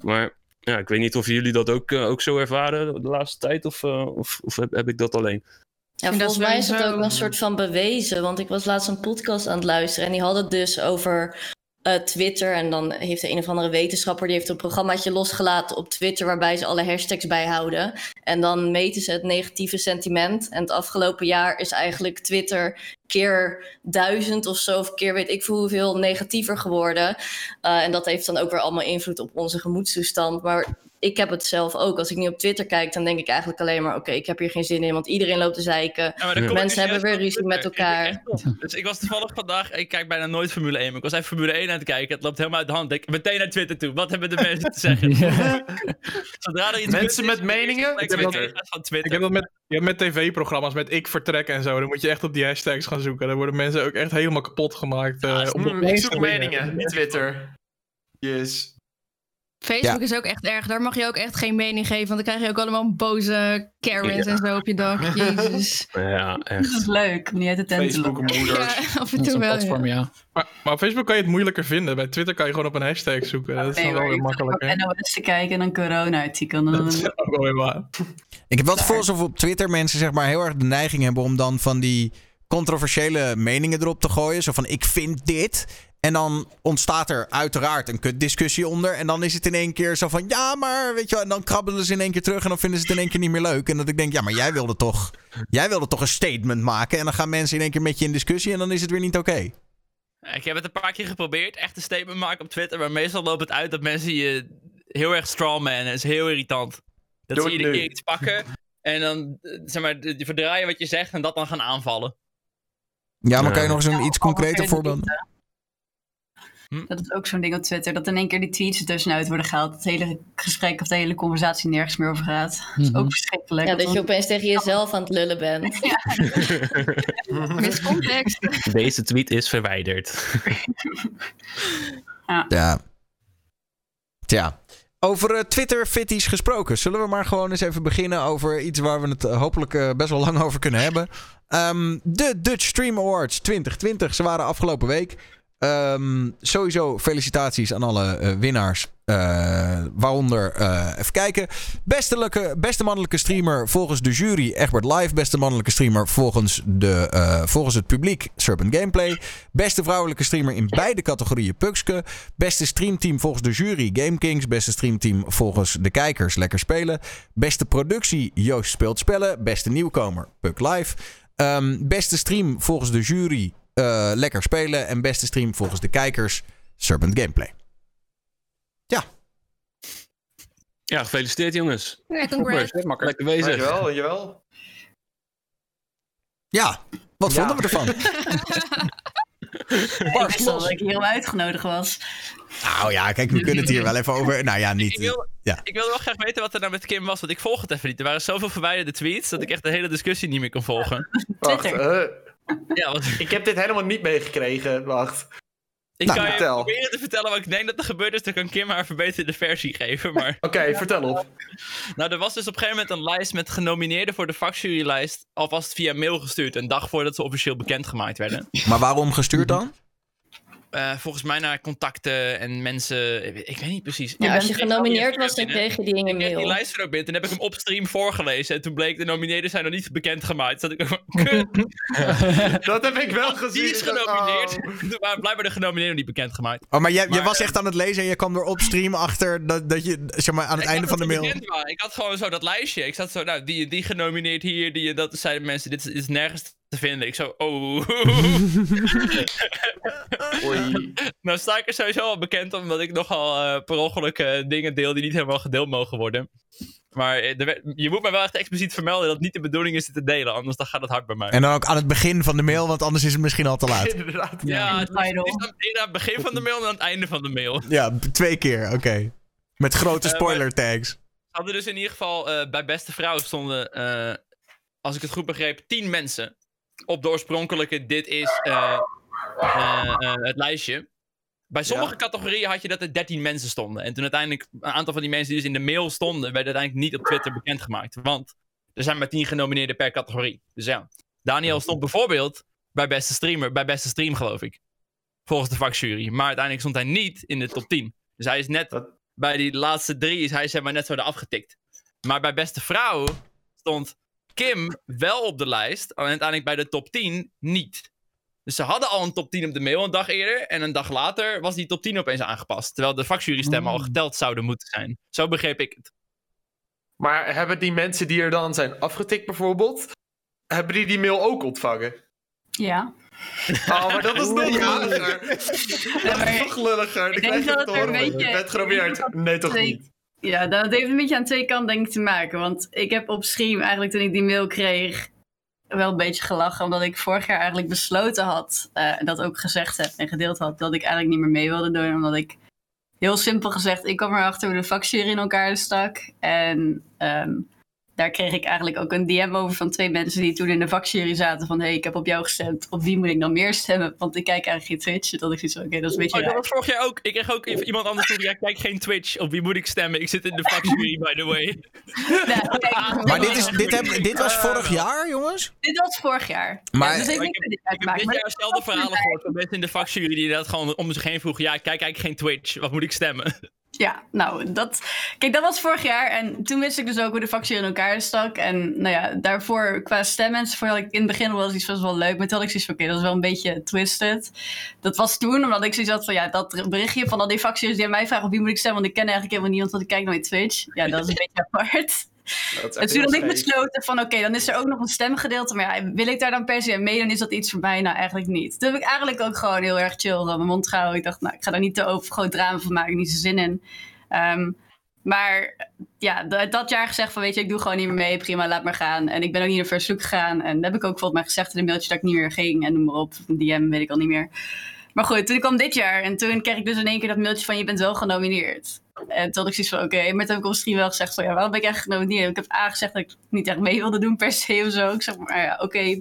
Maar ja, ik weet niet of jullie dat ook, eh, ook zo ervaren de laatste tijd. Of, eh, of, of heb, heb ik dat alleen?
Ja, volgens mij is het ook een soort van bewezen. Want ik was laatst een podcast aan het luisteren. En die hadden het dus over eh, Twitter. En dan heeft de een of andere wetenschapper... die heeft een programmaatje losgelaten op Twitter... waarbij ze alle hashtags bijhouden. En dan meten ze het negatieve sentiment. En het afgelopen jaar is eigenlijk Twitter... keer duizend of zo... of keer weet ik veel hoeveel negatiever geworden. Eh, en dat heeft dan ook weer allemaal invloed op onze gemoedstoestand. Maar ik heb het zelf ook. Als ik nu op Twitter kijk, dan denk ik eigenlijk alleen maar... oké, ik heb hier geen zin in, want iedereen loopt te zeiken.
Ja,
Mensen
dus
hebben weer ruzie met
Twitter.
Elkaar.
Dus ik was toevallig vandaag, ik kijk bijna nooit Formule 1, maar ik was even Formule 1 aan het kijken. Het loopt helemaal uit de hand. Ik meteen naar Twitter toe. Wat hebben de mensen te zeggen? Zodra er iets
Mensen
is,
met meningen?
Ik heb dat- Ik heb met, je hebt met tv-programma's, met ik vertrek en zo. Dan moet je echt op die hashtags gaan zoeken. Dan worden mensen ook echt helemaal kapot gemaakt. eh, op
zoek meningen, niet Twitter. Yes.
Facebook is ook echt erg. Daar mag je ook echt geen mening geven. Want dan krijg je ook allemaal boze Karens en zo op je dak. Jezus.
Ja,
Dat
echt.
is leuk niet uit de tent te lopen.
Facebook-moeders.
Ja, af en
Dat is
toe
een
wel. ja.
platform, ja.
Maar, maar op Facebook kan je het moeilijker vinden. Bij Twitter kan je gewoon op een hashtag zoeken. Dat is
Nee,
dan wel weer
ik
makkelijker.
NOS te kijken en een corona-artikel. En dan-
Dat is ook wel weer waar.
Ik heb wel het gevoel alsof op Twitter mensen zeg maar heel erg de neiging hebben om dan van die controversiële meningen erop te gooien. Zo van ik vind dit. En dan ontstaat er uiteraard een kutdiscussie onder. En dan is het in één keer zo van ja, maar weet je wel. En dan krabbelen ze in één keer terug en dan vinden ze het in één keer niet meer leuk. En dat ik denk, ja, maar jij wilde toch, jij wilde toch een statement maken. En dan gaan mensen in één keer met je in discussie en dan is het weer niet oké.
Ik heb het een paar keer geprobeerd, echt een statement maken op Twitter, maar meestal loopt het uit dat mensen je heel erg strawman. Dat is heel irritant. Dat
Doe
ze
het
iedere keer iets pakken en dan, zeg maar, verdraaien wat je zegt en dat dan gaan aanvallen.
Ja, maar kan je nog eens een iets concreter
Allemaal
voorbeeld?
Dat is ook zo'n ding op Twitter. Dat in één keer die tweets er tussenuit worden gehaald. Dat het hele gesprek of de hele conversatie nergens meer over gaat. Dat is
Mhm.
ook verschrikkelijk.
Ja, dat je opeens tegen jezelf aan het lullen bent.
Miscontext.
Deze tweet is verwijderd.
Ja. Tja. Over eh, Twitter-fitties gesproken. Zullen we maar gewoon eens even beginnen over iets waar we het eh, hopelijk eh, best wel lang over kunnen hebben. Ehm, de Dutch Stream Awards 2020. Ze waren afgelopen week. Ehm, sowieso felicitaties aan alle eh, winnaars. Eh, waaronder, eh, even kijken. Beste, beste mannelijke streamer volgens de jury Egbert Live. Beste mannelijke streamer volgens, de, volgens het publiek Serpent Gameplay. Beste vrouwelijke streamer in beide categorieën Pukske. Beste streamteam volgens de jury Game Kings. Beste streamteam volgens de kijkers Lekker Spelen. Beste productie Joost Speelt Spellen. Beste nieuwkomer Puk Live. Ehm, beste stream volgens de jury eh, Lekker Spelen. En beste stream volgens de kijkers Serpent Gameplay.
Ja, gefeliciteerd jongens.
Ja, congrats.
Lekker bezig.
Dankjewel, dankjewel.
Ja, wat
Ja.
vonden we ervan?
Ik wist al dat ik hierom uitgenodigd was.
Nou ja, kijk, we kunnen het hier wel even over. Nou ja,
Ik
niet.
wil,
Ja.
ik wil wel graag weten wat er nou met Kim was, want ik volg het even niet. Er waren zoveel verwijderde tweets dat ik echt de hele discussie niet meer kon volgen.
Wacht,
Twitter.
Ja, want
ik heb dit helemaal niet meegekregen. Wacht.
ik
Nou,
kan je
vertel.
proberen te vertellen wat ik denk dat er gebeurd is, dan kan Kim haar een verbeterde versie geven, maar...
Oké, vertel op.
Nou, er was dus op een gegeven moment een lijst met genomineerden voor de vakjurylijst. Alvast via mail gestuurd. Een dag voordat ze officieel bekendgemaakt werden.
Maar waarom gestuurd dan?
Eh, volgens mij naar contacten en mensen. Ik ik weet niet precies.
Ja,
Ik
als je genomineerd was, dan kreeg je die in je
Ik kreeg die
mail.
lijst er ook binnen. Toen heb ik hem op stream voorgelezen. En toen bleek de nomineerden zijn nog niet bekendgemaakt. Ik kut,
Dat heb ik wel gezien.
die is
Ik
genomineerd.
oh.
Toen waren blijkbaar de genomineerden niet bekendgemaakt.
Oh, maar jij, jij
Maar,
was
eh,
echt aan het lezen en je kwam er op stream achter dat, dat je zeg maar, aan het
Ik
einde van de mail.
Ik had gewoon zo dat lijstje. Ik zat zo, nou, die, die genomineerd hier, die dat. Zeiden mensen, dit is, dit is nergens te vinden. Ik zo, oh.
Oei.
Nou sta ik er sowieso al bekend omdat ik nogal eh, per ongeluk eh, dingen deel die niet helemaal gedeeld mogen worden. Maar eh, er je moet mij wel echt expliciet vermelden dat het niet de bedoeling is dit te delen, anders dan gaat het hard bij mij.
En dan ook aan het begin van de mail, want anders is het misschien al te laat.
Inderdaad.
ja, het is, het
Title.
is aan, het begin van de mail dan aan het einde van de mail.
Ja, twee keer, oké. Met grote spoiler tags.
hadden dus in ieder geval eh, bij Beste Vrouw stonden, eh, als ik het goed begreep, 10 mensen op de oorspronkelijke dit is eh, eh, eh, het lijstje. Bij sommige
Ja.
categorieën had je dat er 13 mensen stonden. En toen uiteindelijk, een aantal van die mensen die dus in de mail stonden, werden uiteindelijk niet op Twitter bekendgemaakt. Want er zijn maar 10 genomineerden per categorie. Dus ja, Daniel stond bijvoorbeeld bij beste streamer, bij beste stream geloof ik. Volgens de vakjury. Maar uiteindelijk stond hij niet in de top 10. Dus hij is net,
Wat?
bij die laatste drie is hij zeg maar net zo eraf getikt. Maar bij beste vrouw stond Kim wel op de lijst. En uiteindelijk bij de top 10 niet. Dus ze hadden al een top 10 op de mail een dag eerder. En een dag later was die top 10 opeens aangepast. Terwijl de vakjurystemmen al geteld zouden moeten zijn. Zo begreep ik het.
Maar hebben die mensen die er dan zijn afgetikt bijvoorbeeld, hebben die die mail ook ontvangen?
Ja.
Oh, maar dat is nog lulliger.
Ja, maar
nog lulliger.
ik denk
krijg je
dat
het
het er een beetje-
Je bent geprobeerd. Nee, toch
twee-
niet?
Ja, dat heeft een beetje aan twee kanten denk ik te maken. Want ik heb op stream eigenlijk toen ik die mail kreeg wel een beetje gelachen. Omdat ik vorig jaar eigenlijk besloten had, eh, en dat ook gezegd heb en gedeeld had, dat ik eigenlijk niet meer mee wilde doen. Omdat ik, heel simpel gezegd, ik kwam erachter hoe de vakjury in elkaar stak. En ehm, daar kreeg ik eigenlijk ook een DM over van twee mensen die toen in de vakjury zaten. Van, hey, ik heb op jou gestemd. Op wie moet ik dan meer stemmen? Want ik kijk eigenlijk geen Twitch. Dat ik zoiets van, oké, dat is een beetje
Oh, dat
raar.
was vorig jaar ook. Ik kreeg ook iemand anders toe. Ja, kijk geen Twitch. Op wie moet ik stemmen? Ik zit in de vakjury, by the way.
Nou, kijk,
Maar dit, is, dit, heb, dit was vorig jaar, jongens?
dit was vorig jaar.
Maar-
ja, dus
Ik
niks
heb,
dit
ik heb dit jaar hetzelfde verhalen gehoord van mensen in de vakjury die dat gewoon om zich heen vroegen. Ja, kijk eigenlijk geen Twitch. Wat moet ik stemmen?
Ja, nou, dat... Kijk, dat was vorig jaar. En toen wist ik dus ook hoe de factie in elkaar stak. En nou ja, daarvoor qua stemmen enzovoort had ik in het begin wel iets was wel leuk. Maar toen had ik zoiets van, oké, dat is wel een beetje twisted. Dat was toen, omdat ik zoiets had van, ja, dat berichtje van al die facties die aan mij vragen op wie moet ik stemmen. Want ik ken eigenlijk helemaal niemand, want ik kijk nooit Twitch. Ja, dat is een beetje apart. En toen had ik besloten van oké, dan is er ook nog een stemgedeelte. Maar ja, wil ik daar dan per se aan meedoen? Is dat iets voor mij? Nou, eigenlijk niet. Toen heb ik eigenlijk ook gewoon heel erg chill aan mijn mond gehouden. Ik dacht, nou, ik ga daar niet te over groot drama van maken. Niet zo zin in. Ehm, maar ja, dat, jaar gezegd van weet je, ik doe gewoon niet meer mee. Prima, laat maar gaan. En ik ben ook niet naar Look gegaan. En dat heb ik ook volgens mij gezegd in een mailtje dat ik niet meer ging. En noem maar op. Een DM, weet ik al niet meer. Maar goed, toen kwam dit jaar. En toen kreeg ik dus in één keer dat mailtje van je bent wel genomineerd. En toen had ik zoiets van, oké, maar toen heb ik stream wel gezegd van, ja, waarom ben ik eigenlijk genomineerd? Ik heb aangezegd dat ik niet echt mee wilde doen per se of zo. Ik zeg maar, ja, oké,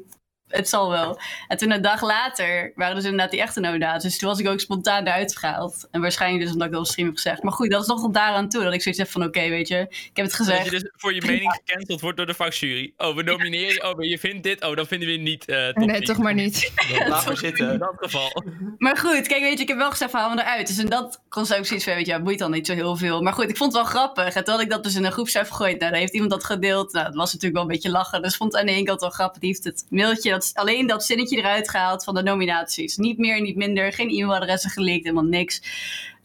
het zal wel. En toen een dag later waren dus inderdaad die echte nominaties. Dus toen was ik ook spontaan eruit gehaald. En waarschijnlijk dus omdat ik dat op stream heb gezegd. Maar goed, dat is nog tot daaraan toe dat ik zoiets heb van, oké, weet je, ik heb het
Dat
gezegd.
je dus voor je mening gecanceld wordt door de vakjury. Oh, we nomineren je. Oh, maar je vindt dit. Oh, dan vinden we je niet eh top
Nee,
10.
toch maar niet.
Laat maar
In
zitten.
dat geval.
Maar goed, kijk, weet je, ik heb wel gezegd van, haal me eruit. Dus in dat concept ook zoiets van, weet je, ja, boeit dan niet zo heel veel. Maar goed, ik vond het wel grappig. En toen had ik dat dus in een groepschef gegooid. Nou, daar heeft iemand dat gedeeld. Nou, dat was natuurlijk wel een beetje lachen. Dus vond het aan de ene kant wel grappig. Die heeft het mailtje, dat, alleen dat zinnetje eruit gehaald van de nominaties. Niet meer, niet minder. Geen e-mailadressen geleakt, helemaal niks.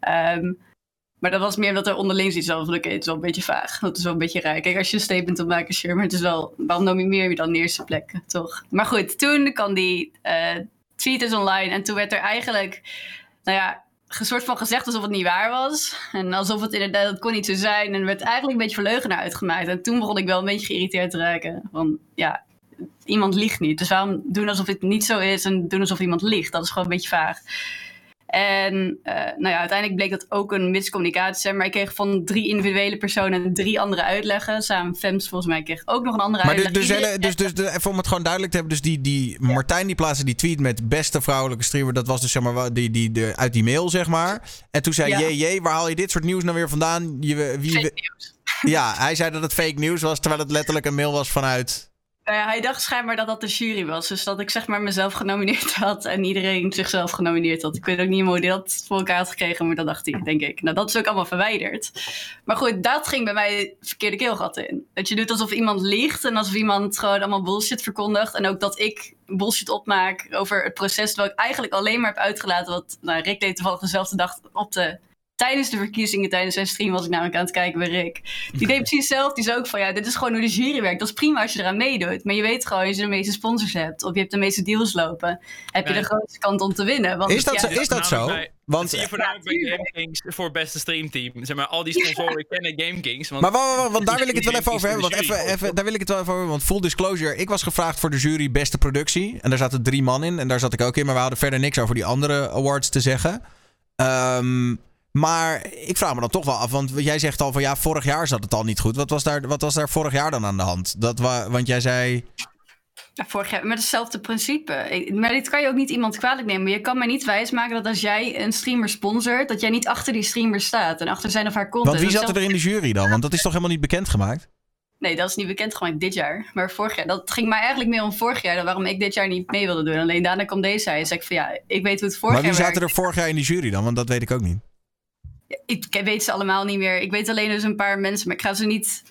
Ehm, maar dat was meer omdat er onderling iets was. Oké, het is wel een beetje vaag. Dat is wel een beetje raar. Kijk, als je een statement wil maken, sure. Het is wel, waarom nomineer je dan de eerste plek, toch? Maar goed, toen kwam die eh tweet is online. En toen werd er eigenlijk, nou ja, een soort van gezegd alsof het niet waar was. En alsof het inderdaad, dat kon niet zo zijn. En er werd eigenlijk een beetje verleugen naar uitgemaakt. En toen begon ik wel een beetje geïrriteerd te raken. Van, ja, iemand liegt niet. Dus waarom doen alsof het niet zo is en doen alsof iemand liegt? Dat is gewoon een beetje vaag. En eh, nou ja, uiteindelijk bleek dat ook een miscommunicatie te zijn. Maar ik kreeg van drie individuele personen drie andere uitleggen. Samen Fems volgens mij kreeg ook nog een andere
Maar dus,
uitleg.
dus, hele- dus, dus de, even om het gewoon duidelijk te hebben. Dus die, die Martijn die plaatste die tweet met beste vrouwelijke streamer. Dat was dus zeg maar die, die, de, uit die mail zeg maar. En toen zei
Ja.
jee, waar haal je dit soort nieuws nou weer vandaan? Je, wie,
Fake nieuws.
ja, hij zei dat het fake nieuws was. Terwijl het letterlijk een mail was vanuit...
Nou ja, hij dacht schijnbaar dat dat de jury was. Dus dat ik zeg maar mezelf genomineerd had en iedereen zichzelf genomineerd had. Ik weet ook niet hoe hij dat voor elkaar had gekregen, maar dat dacht hij, denk ik. Nou, dat is ook allemaal verwijderd. Maar goed, dat ging bij mij verkeerde keelgat in. Dat je doet alsof iemand liegt en alsof iemand gewoon allemaal bullshit verkondigt. En ook dat ik bullshit opmaak over het proces, terwijl ik eigenlijk alleen maar heb uitgelaten wat nou, Rick deed toevallig dezelfde dag op de... Tijdens de verkiezingen, tijdens zijn stream was ik namelijk aan het kijken bij Rick. Die deed precies hetzelfde. Die zei ook van ja, dit is gewoon hoe de jury werkt. Dat is prima als je eraan meedoet. Maar je weet gewoon, als je de meeste sponsors hebt of je hebt de meeste deals lopen, heb je
Nee.
de grootste kans om te winnen. Want,
Is dat,
ja,
zo, is dat zo?
Bij-
Want,
zie je voornamelijk bij
tuurlijk.
Game Kings voor beste streamteam. Zeg maar, al die sponsoren kennen Game Kings. Want
maar wa- wa- wa- want daar wil ik het wel even over hebben. Want even, even, daar wil ik het wel even over Want full disclosure. Ik was gevraagd voor de jury beste productie. En daar zaten drie man in. En daar zat ik ook in. Maar we hadden verder niks over die andere awards te zeggen. Ehm, maar ik vraag me dan toch wel af. Want jij zegt al van ja, vorig jaar zat het al niet goed. Wat was daar, wat was daar vorig jaar dan aan de hand? Dat wa- want jij zei...
Ja, vorig jaar met hetzelfde principe. Maar dit kan je ook niet iemand kwalijk nemen. Maar je kan mij niet wijsmaken dat als jij een streamer sponsort, dat jij niet achter die streamer staat en achter zijn of haar content.
Want wie zat er in de jury dan? Want dat is toch helemaal niet bekendgemaakt?
Nee, dat is niet bekend gemaakt dit jaar. Maar vorig jaar. Dat ging mij eigenlijk meer om vorig jaar. dan Waarom ik dit jaar niet mee wilde doen. Alleen daarna kwam deze hij. En zei ik van ja, ik weet hoe het vorig
Maar wie
jaar
zaten er vorig jaar in die jury dan? Want dat weet ik ook niet.
Ik weet ze allemaal niet meer. Ik weet alleen dus een paar mensen. Maar ik ga ze niet...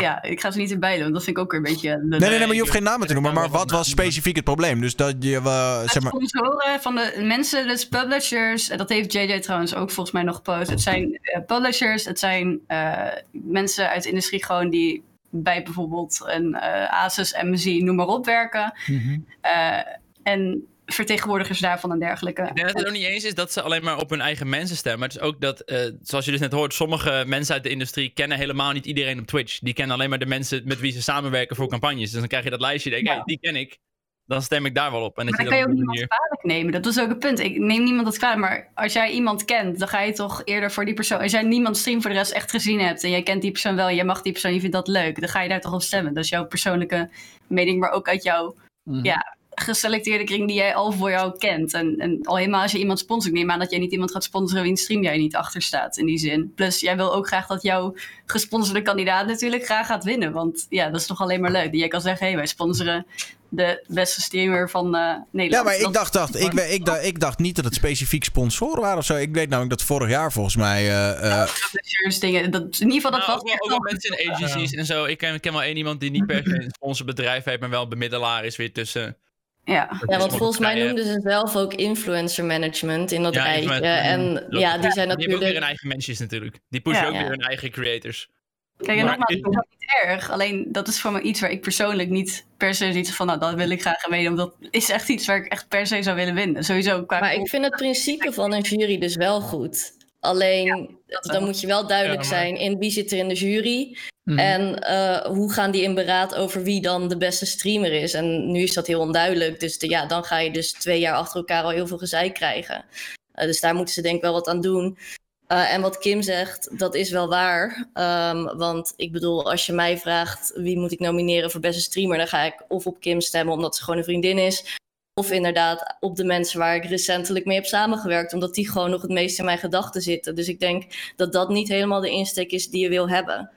Ja, ik ga ze niet erbij doen. want Dat vind ik ook weer een beetje...
Nee, nee, nee, maar je hoeft geen namen te noemen. Maar wat was specifiek het probleem? Dus dat je, eh, zeg maar...
sponsoren van de mensen, dus publishers. Dat heeft JJ trouwens ook volgens mij nog gepost. Het zijn eh, publishers, het zijn eh, mensen uit de industrie gewoon die bij bijvoorbeeld een eh Asus, MSI, noem maar op werken.
Mhm.
Eh, en vertegenwoordigers daarvan en dergelijke.
Ik denk dat het ook niet eens is dat ze alleen maar op hun eigen mensen stemmen. Het is ook dat, eh, zoals je dus net hoort, sommige mensen uit de industrie kennen helemaal niet iedereen op Twitch. Die kennen alleen maar de mensen met wie ze samenwerken voor campagnes. Dus dan krijg je dat lijstje, denk ik,
Ja.
hey, die ken ik. Dan stem ik daar wel op. En dat
Maar dan kan je ook niemand
manier...
kwalijk nemen. Dat is ook het punt. Ik neem niemand dat kwalijk. Maar als jij iemand kent, dan ga je toch eerder voor die persoon. Als jij niemand stream voor de rest echt gezien hebt. en jij kent die persoon wel. en jij mag die persoon, je vindt dat leuk. dan ga je daar toch op stemmen. Dat is jouw persoonlijke mening. maar ook uit jouw
Mhm.
ja, geselecteerde kring die jij al voor jou kent. En, en al helemaal als je iemand sponsort. Ik neem aan dat jij niet iemand gaat sponsoren wiens stream jij niet achter staat. In die zin. Plus, jij wil ook graag dat jouw gesponsorde kandidaat natuurlijk graag gaat winnen. Want ja, dat is toch alleen maar leuk. Dat jij kan zeggen, hé, hey, wij sponsoren de beste streamer van eh, Nederland.
Ja, maar ik
Dat-
dacht, dacht, ik, ik, dacht, ik dacht niet dat het specifiek sponsoren waren of zo. Ik weet namelijk dat vorig jaar volgens mij... eh, eh,
publishers, dingen. Dat, in ieder geval, dat
Nou,
was
ook, wel, mensen in agencies en zo. Ik ken, ik ken wel één iemand die niet per se een sponsorbedrijf heeft, maar wel een bemiddelaar is weer tussen.
Ja.
Ja, want volgens mij noemden ze zelf ook influencer management in dat
Ja,
rijtje. En ja, die zijn
Die hebben ook
natuurlijk...
weer hun eigen mensen natuurlijk. Die pushen
Ja.
ook weer hun eigen creators.
Kijk, en
Maar
nogmaals,
ik-
dat is ook niet erg. Alleen, dat is voor me iets waar ik persoonlijk niet per se zoiets van, nou, dat wil ik graag weten. Want dat is echt iets waar ik echt per se zou willen winnen. Sowieso qua...
Maar ik vind het principe van een jury dus wel goed. Alleen, dan moet je wel duidelijk
Ja, maar-
zijn in wie zit er in de jury.
Mhm.
En eh, hoe gaan die in beraad over wie dan de beste streamer is. En nu is dat heel onduidelijk. Dus de- ja, dan ga je dus twee jaar achter elkaar al heel veel gezeik krijgen. Eh, dus daar moeten ze denk ik wel wat aan doen. Eh, en wat Kim zegt, dat is wel waar. Ehm, want ik bedoel, als je mij vraagt wie moet ik nomineren voor beste streamer, dan ga ik of op Kim stemmen omdat ze gewoon een vriendin is. Of inderdaad op de mensen waar ik recentelijk mee heb samengewerkt, omdat die gewoon nog het meest in mijn gedachten zitten. Dus ik denk dat dat niet helemaal de insteek is die je wil hebben.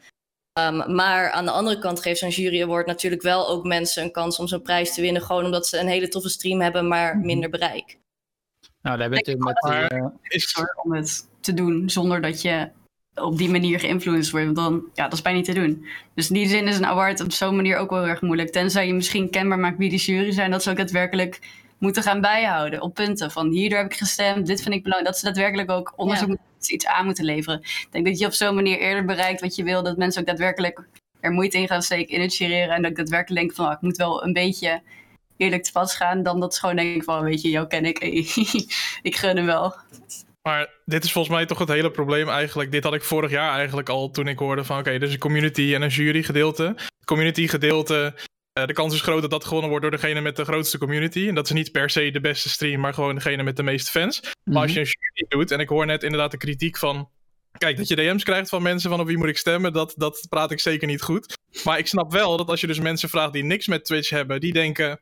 Ehm, maar aan de andere kant geeft zo'n jury award natuurlijk wel ook mensen een kans om zo'n prijs te winnen. Gewoon omdat ze een hele toffe stream hebben, maar minder bereik.
Nou, daar hebben we natuurlijk met die, eh,
Is,
om het te doen zonder dat je op die manier geïnfluenced wordt. Want dan, ja, dat is bijna niet te doen. Dus in die zin is een award op zo'n manier ook wel heel erg moeilijk. Tenzij je misschien kenbaar maakt wie de jury zijn, dat ze ook daadwerkelijk moeten gaan bijhouden op punten. Van hierdoor heb ik gestemd, dit vind ik belangrijk. Dat ze daadwerkelijk ook onderzoek
Ja.
iets aan moeten leveren. Ik denk dat je op zo'n manier eerder bereikt wat je wil. Dat mensen ook daadwerkelijk er moeite in gaan steken in het jureren. En dat ik daadwerkelijk denk van, oh, ik moet wel een beetje eerlijk te pas gaan. Dan dat ze gewoon denken van, weet je, jou ken ik. ik gun hem wel.
Maar dit is volgens mij toch het hele probleem eigenlijk. Dit had ik vorig jaar eigenlijk al toen ik hoorde van... oké, er is een community en een jury gedeelte. Community gedeelte, eh, de kans is groot dat dat gewonnen wordt door degene met de grootste community. En dat is niet per se de beste stream, maar gewoon degene met de meeste fans. Maar als je een jury doet, en ik hoor net inderdaad de kritiek van... Kijk, dat je DM's krijgt van mensen van op wie moet ik stemmen, dat, dat praat ik zeker niet goed. Maar ik snap wel dat als je dus mensen vraagt die niks met Twitch hebben, die denken...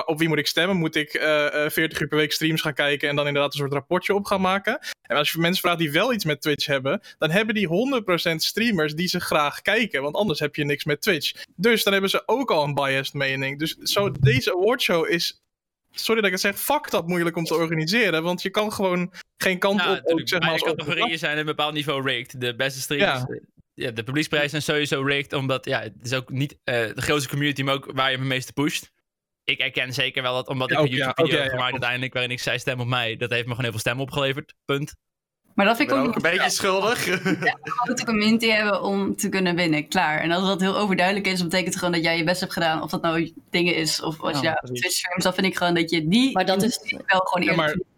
Op wie moet ik stemmen? Moet ik eh, eh, 40 uur per week streams gaan kijken en dan inderdaad een soort rapportje op gaan maken? En als je mensen vraagt die wel iets met Twitch hebben, dan hebben die 100% streamers die ze graag kijken. Want anders heb je niks met Twitch. Dus dan hebben ze ook al een biased mening. Dus zo, deze awardshow is. Sorry dat ik het zeg, fuck dat moeilijk om te organiseren. Want je kan gewoon geen kant op. Ook, zeg maar, als
categorieën zijn op een bepaald niveau rigged. De beste streamers.
Ja.
eh, Ja. de publieksprijzen zijn sowieso rigged, omdat ja, het is ook niet eh, de grootste community, maar ook waar je het meeste pusht. Ik herken zeker wel dat, omdat
Ja,
ik een
ja,
YouTube-video
ja,
heb
ja,
gemaakt uiteindelijk, waarin ik zei stem op mij, dat heeft me gewoon heel veel stemmen opgeleverd. Punt.
Maar dat
Ik
vind ik
ben
ook
ook een beetje schuldig.
een grote community hebben om te kunnen winnen. Klaar. En als dat heel overduidelijk is, betekent het gewoon dat jij je best hebt gedaan. Of dat nou dingen is, of als
Ja,
je ja. Twitch streams, dan vind ik gewoon dat je die
Maar dat is-
wel gewoon
Ja,
eerlijk
maar-.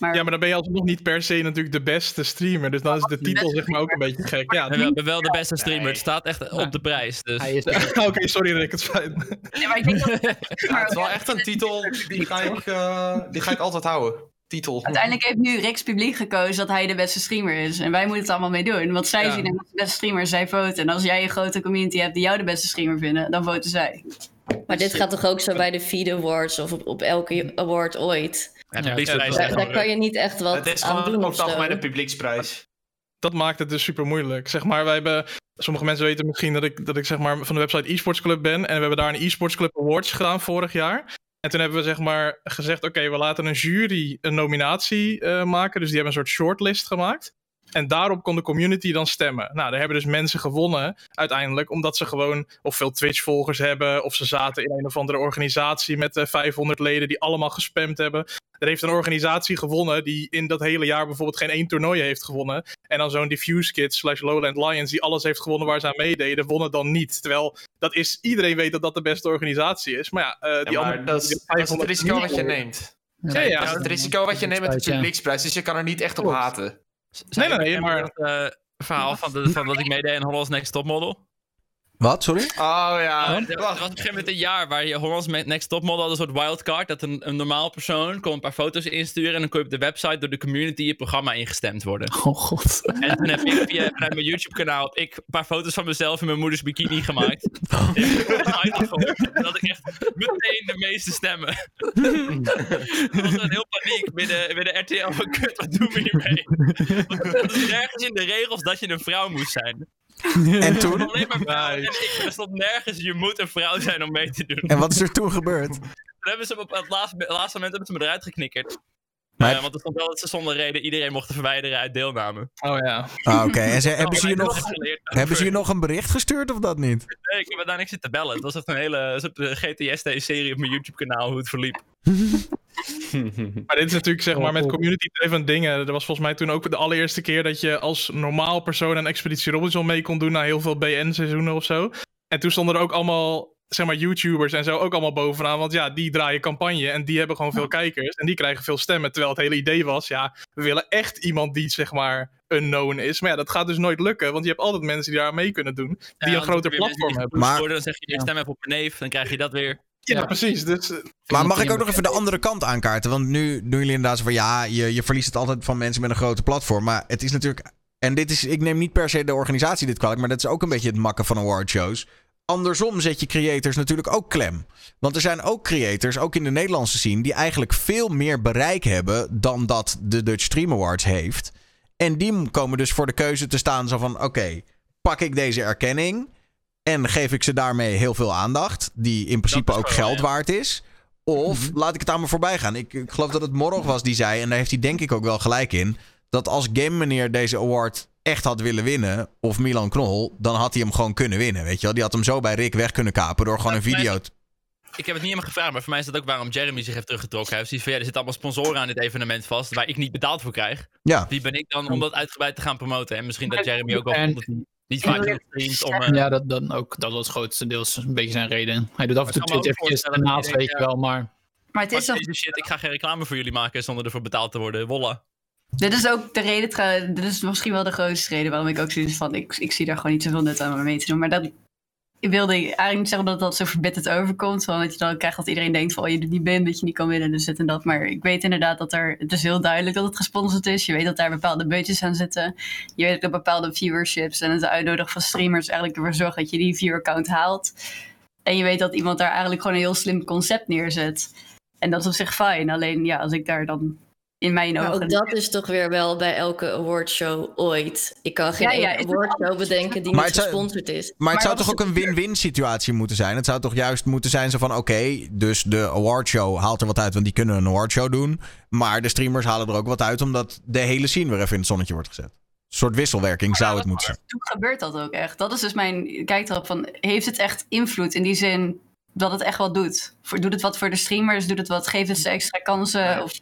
Maar,
Ja, maar dan ben je alsnog niet per se natuurlijk de beste streamer. Dus dan is de titel zeg maar ook een beetje gek. Ja,
we hebben wel de beste streamer, het staat echt op de prijs. Dus.
Oké, sorry Rick, het.
Nee, maar ik denk dat
Ja, het is wel echt een titel, die ga ik, eh, die ga ik altijd houden. Titel.
uiteindelijk heeft nu Rick's publiek gekozen dat hij de beste streamer is. En wij moeten het allemaal mee doen. Want zij
Ja.
zien hem als de beste streamer, zij voten. En als jij een grote community hebt die jou de beste streamer vinden, dan voten zij.
Maar dit gaat toch ook zo bij de Feed Awards of op, op elke award ooit?
Ja, de
Ja,
publieksprijs
Daar, kan je niet echt wat
het is
aan
gewoon
doen
ook algemene
zo.
publieksprijs.
dat maakt het dus super moeilijk. Zeg maar, wij hebben. Sommige mensen weten misschien dat ik, dat ik zeg maar, van de website eSports Club ben. En we hebben daar een eSports Club Awards gedaan vorig jaar. En toen hebben we zeg maar gezegd: oké, we laten een jury een nominatie eh, maken. Dus die hebben een soort shortlist gemaakt. En daarop kon de community dan stemmen. Nou, daar hebben dus mensen gewonnen uiteindelijk, omdat ze gewoon of veel Twitch-volgers hebben, of ze zaten in een of andere organisatie met eh, 500 leden die allemaal gespamd hebben. Er heeft een organisatie gewonnen die in dat hele jaar bijvoorbeeld geen één toernooi heeft gewonnen. En dan zo'n Diffuse Kids slash Lowland Lions die alles heeft gewonnen waar ze aan meededen, wonnen dan niet. Terwijl dat is, iedereen weet dat dat de beste organisatie is. Maar ja, eh, die
Ja, maar
andere-
dat is,
die
dat is het
500
risico wat je neemt.
Ja, ja.
Dat is het risico wat je neemt met de publieksprijs, dus je kan er niet echt op
Klopt. Nee, nee, nee,
maar...
maar-
Het eh, verhaal van, de, van dat ik meedeed in Holland's Next Topmodel.
Wat, sorry?
Oh ja.
Er er was op een gegeven moment een jaar waar je Holland's Next Topmodel had een soort wildcard. Dat een, een normaal persoon kon een paar foto's insturen. En dan kon je op de website door de community je programma ingestemd worden.
Oh god.
En toen heb ik via, vanuit mijn YouTube kanaal heb ik een paar foto's van mezelf in mijn moeders bikini gemaakt. En dat ik echt meteen de meeste stemmen. Er was een heel paniek binnen, binnen RTL van kut, wat doen we hiermee? Want Het is nergens in de regels dat je een vrouw moest zijn.
En toen?
Alleen maar vrouwen. En ik, er stond nergens, je moet een vrouw zijn om mee te doen.
En wat is er toen gebeurd?
Toen hebben ze op het laatste, laatste moment hebben ze me eruit geknikkerd.
Maar-
Eh, want er stond wel dat ze zonder reden iedereen mochten verwijderen uit deelname.
Oh ja.
Ah, Oké, en ze, hebben,
Oh,
ze je nog, hebben ze je nog een bericht gestuurd of dat niet?
Nee, ik heb daar niks zitten bellen. Het was echt een hele soort GTSD-serie op mijn YouTube-kanaal, hoe het verliep.
Maar dit is natuurlijk zeg maar met
Oh.
community-driven dingen. Er was volgens mij toen ook de allereerste keer dat je als normaal persoon aan Expeditie Robinson mee kon doen na heel veel BN-seizoenen of zo. En toen stonden er ook allemaal, zeg maar, YouTubers en zo ook allemaal bovenaan. Want ja, die draaien campagne en die hebben gewoon veel kijkers en die krijgen veel stemmen. Terwijl het hele idee was, ja, we willen echt iemand die zeg maar unknown is. Maar ja, dat gaat dus nooit lukken, want je hebt altijd mensen die daar mee kunnen doen. Die
Ja,
een groter platform hebben.
Maar-
worden, Dan zeg je, ik stem even op mijn neef, dan krijg je dat weer.
Ja,
Ja.
precies. Dus, eh,
Maar mag ik ook nog even de andere kant aankaarten? Want nu doen jullie inderdaad zo van ja, je, je verliest het altijd van mensen met een grote platform. Maar het is natuurlijk. En dit is, ik neem niet per se de organisatie dit kwalijk, maar dat is ook een beetje het makken van awardshows. Andersom zet je creators natuurlijk ook klem. Want er zijn ook creators, ook in de Nederlandse scene, die eigenlijk veel meer bereik hebben dan dat de Dutch Stream Awards heeft. En die komen dus voor de keuze te staan zo van oké, pak ik deze erkenning en geef ik ze daarmee heel veel aandacht, die in principe ook geld
ja.
waard is. Of laat ik het aan me voorbij gaan. Ik, ik geloof dat het Morog was die zei, en daar heeft hij denk ik ook wel gelijk in, dat als Game Meneer deze award echt had willen winnen, of Milan Knol, dan had hij hem gewoon kunnen winnen. Weet je wel? Die had hem zo bij Rick weg kunnen kapen door gewoon een video. te-
Ik heb het niet helemaal gevraagd, maar voor mij is dat ook waarom Jeremy zich heeft teruggetrokken. Hij heeft zoiets van, ja, er zitten allemaal sponsoren aan dit evenement vast, waar ik niet betaald voor krijg.
Ja.
Wie ben ik dan om dat uitgebreid te gaan promoten? En misschien dat Jeremy ook wel
En-
vond dat hij niet vaak streamt om... eh,
Ja, dat, dan ook, dat was grotendeels een beetje zijn reden. Hij doet af en toe
ook
eventjes
je
weet je wel, maar...
Maar het is toch,
shit, ik ga geen reclame voor jullie maken zonder ervoor betaald te worden. Wolla.
Dit is ook de reden, dit is misschien wel de grootste reden waarom ik ook zoiets van, ik, ik zie daar gewoon niet zoveel nut aan mee te doen. Maar dat ik wilde eigenlijk niet zeggen dat dat zo verbitterd overkomt. Want dat je dan krijgt dat iedereen denkt van, oh, je doet niet bent, dat je niet kan winnen, dus dit en dat. Maar ik weet inderdaad dat er, het is heel duidelijk dat het gesponsord is. Je weet dat daar bepaalde budgets aan zitten. Je weet dat bepaalde viewerships en het uitnodigen van streamers eigenlijk ervoor zorgt dat je die viewer count haalt. En je weet dat iemand daar eigenlijk gewoon een heel slim concept neerzet. En dat is op zich fijn. Alleen ja, als ik daar dan in mijn
Maar
ogen...
ook dat is toch weer wel bij elke awardshow ooit. Ik kan geen
Ja, ja,
awardshow bedenken die
Maar
niet
zou-
gesponsord is.
Maar het zou toch ook een win-win situatie moeten zijn? Het zou toch juist moeten zijn zo van... oké, dus de awardshow haalt er wat uit... want die kunnen een awardshow doen. Maar de streamers halen er ook wat uit... omdat de hele scene weer even in het zonnetje wordt gezet. Een soort wisselwerking zou het moeten zijn.
Toen gebeurt dat ook echt. Dat is dus mijn kijk erop van, heeft het echt invloed in die zin dat het echt wat doet? Voor, doet het wat voor de streamers? Doet het wat? Geeft het ze extra kansen? Of,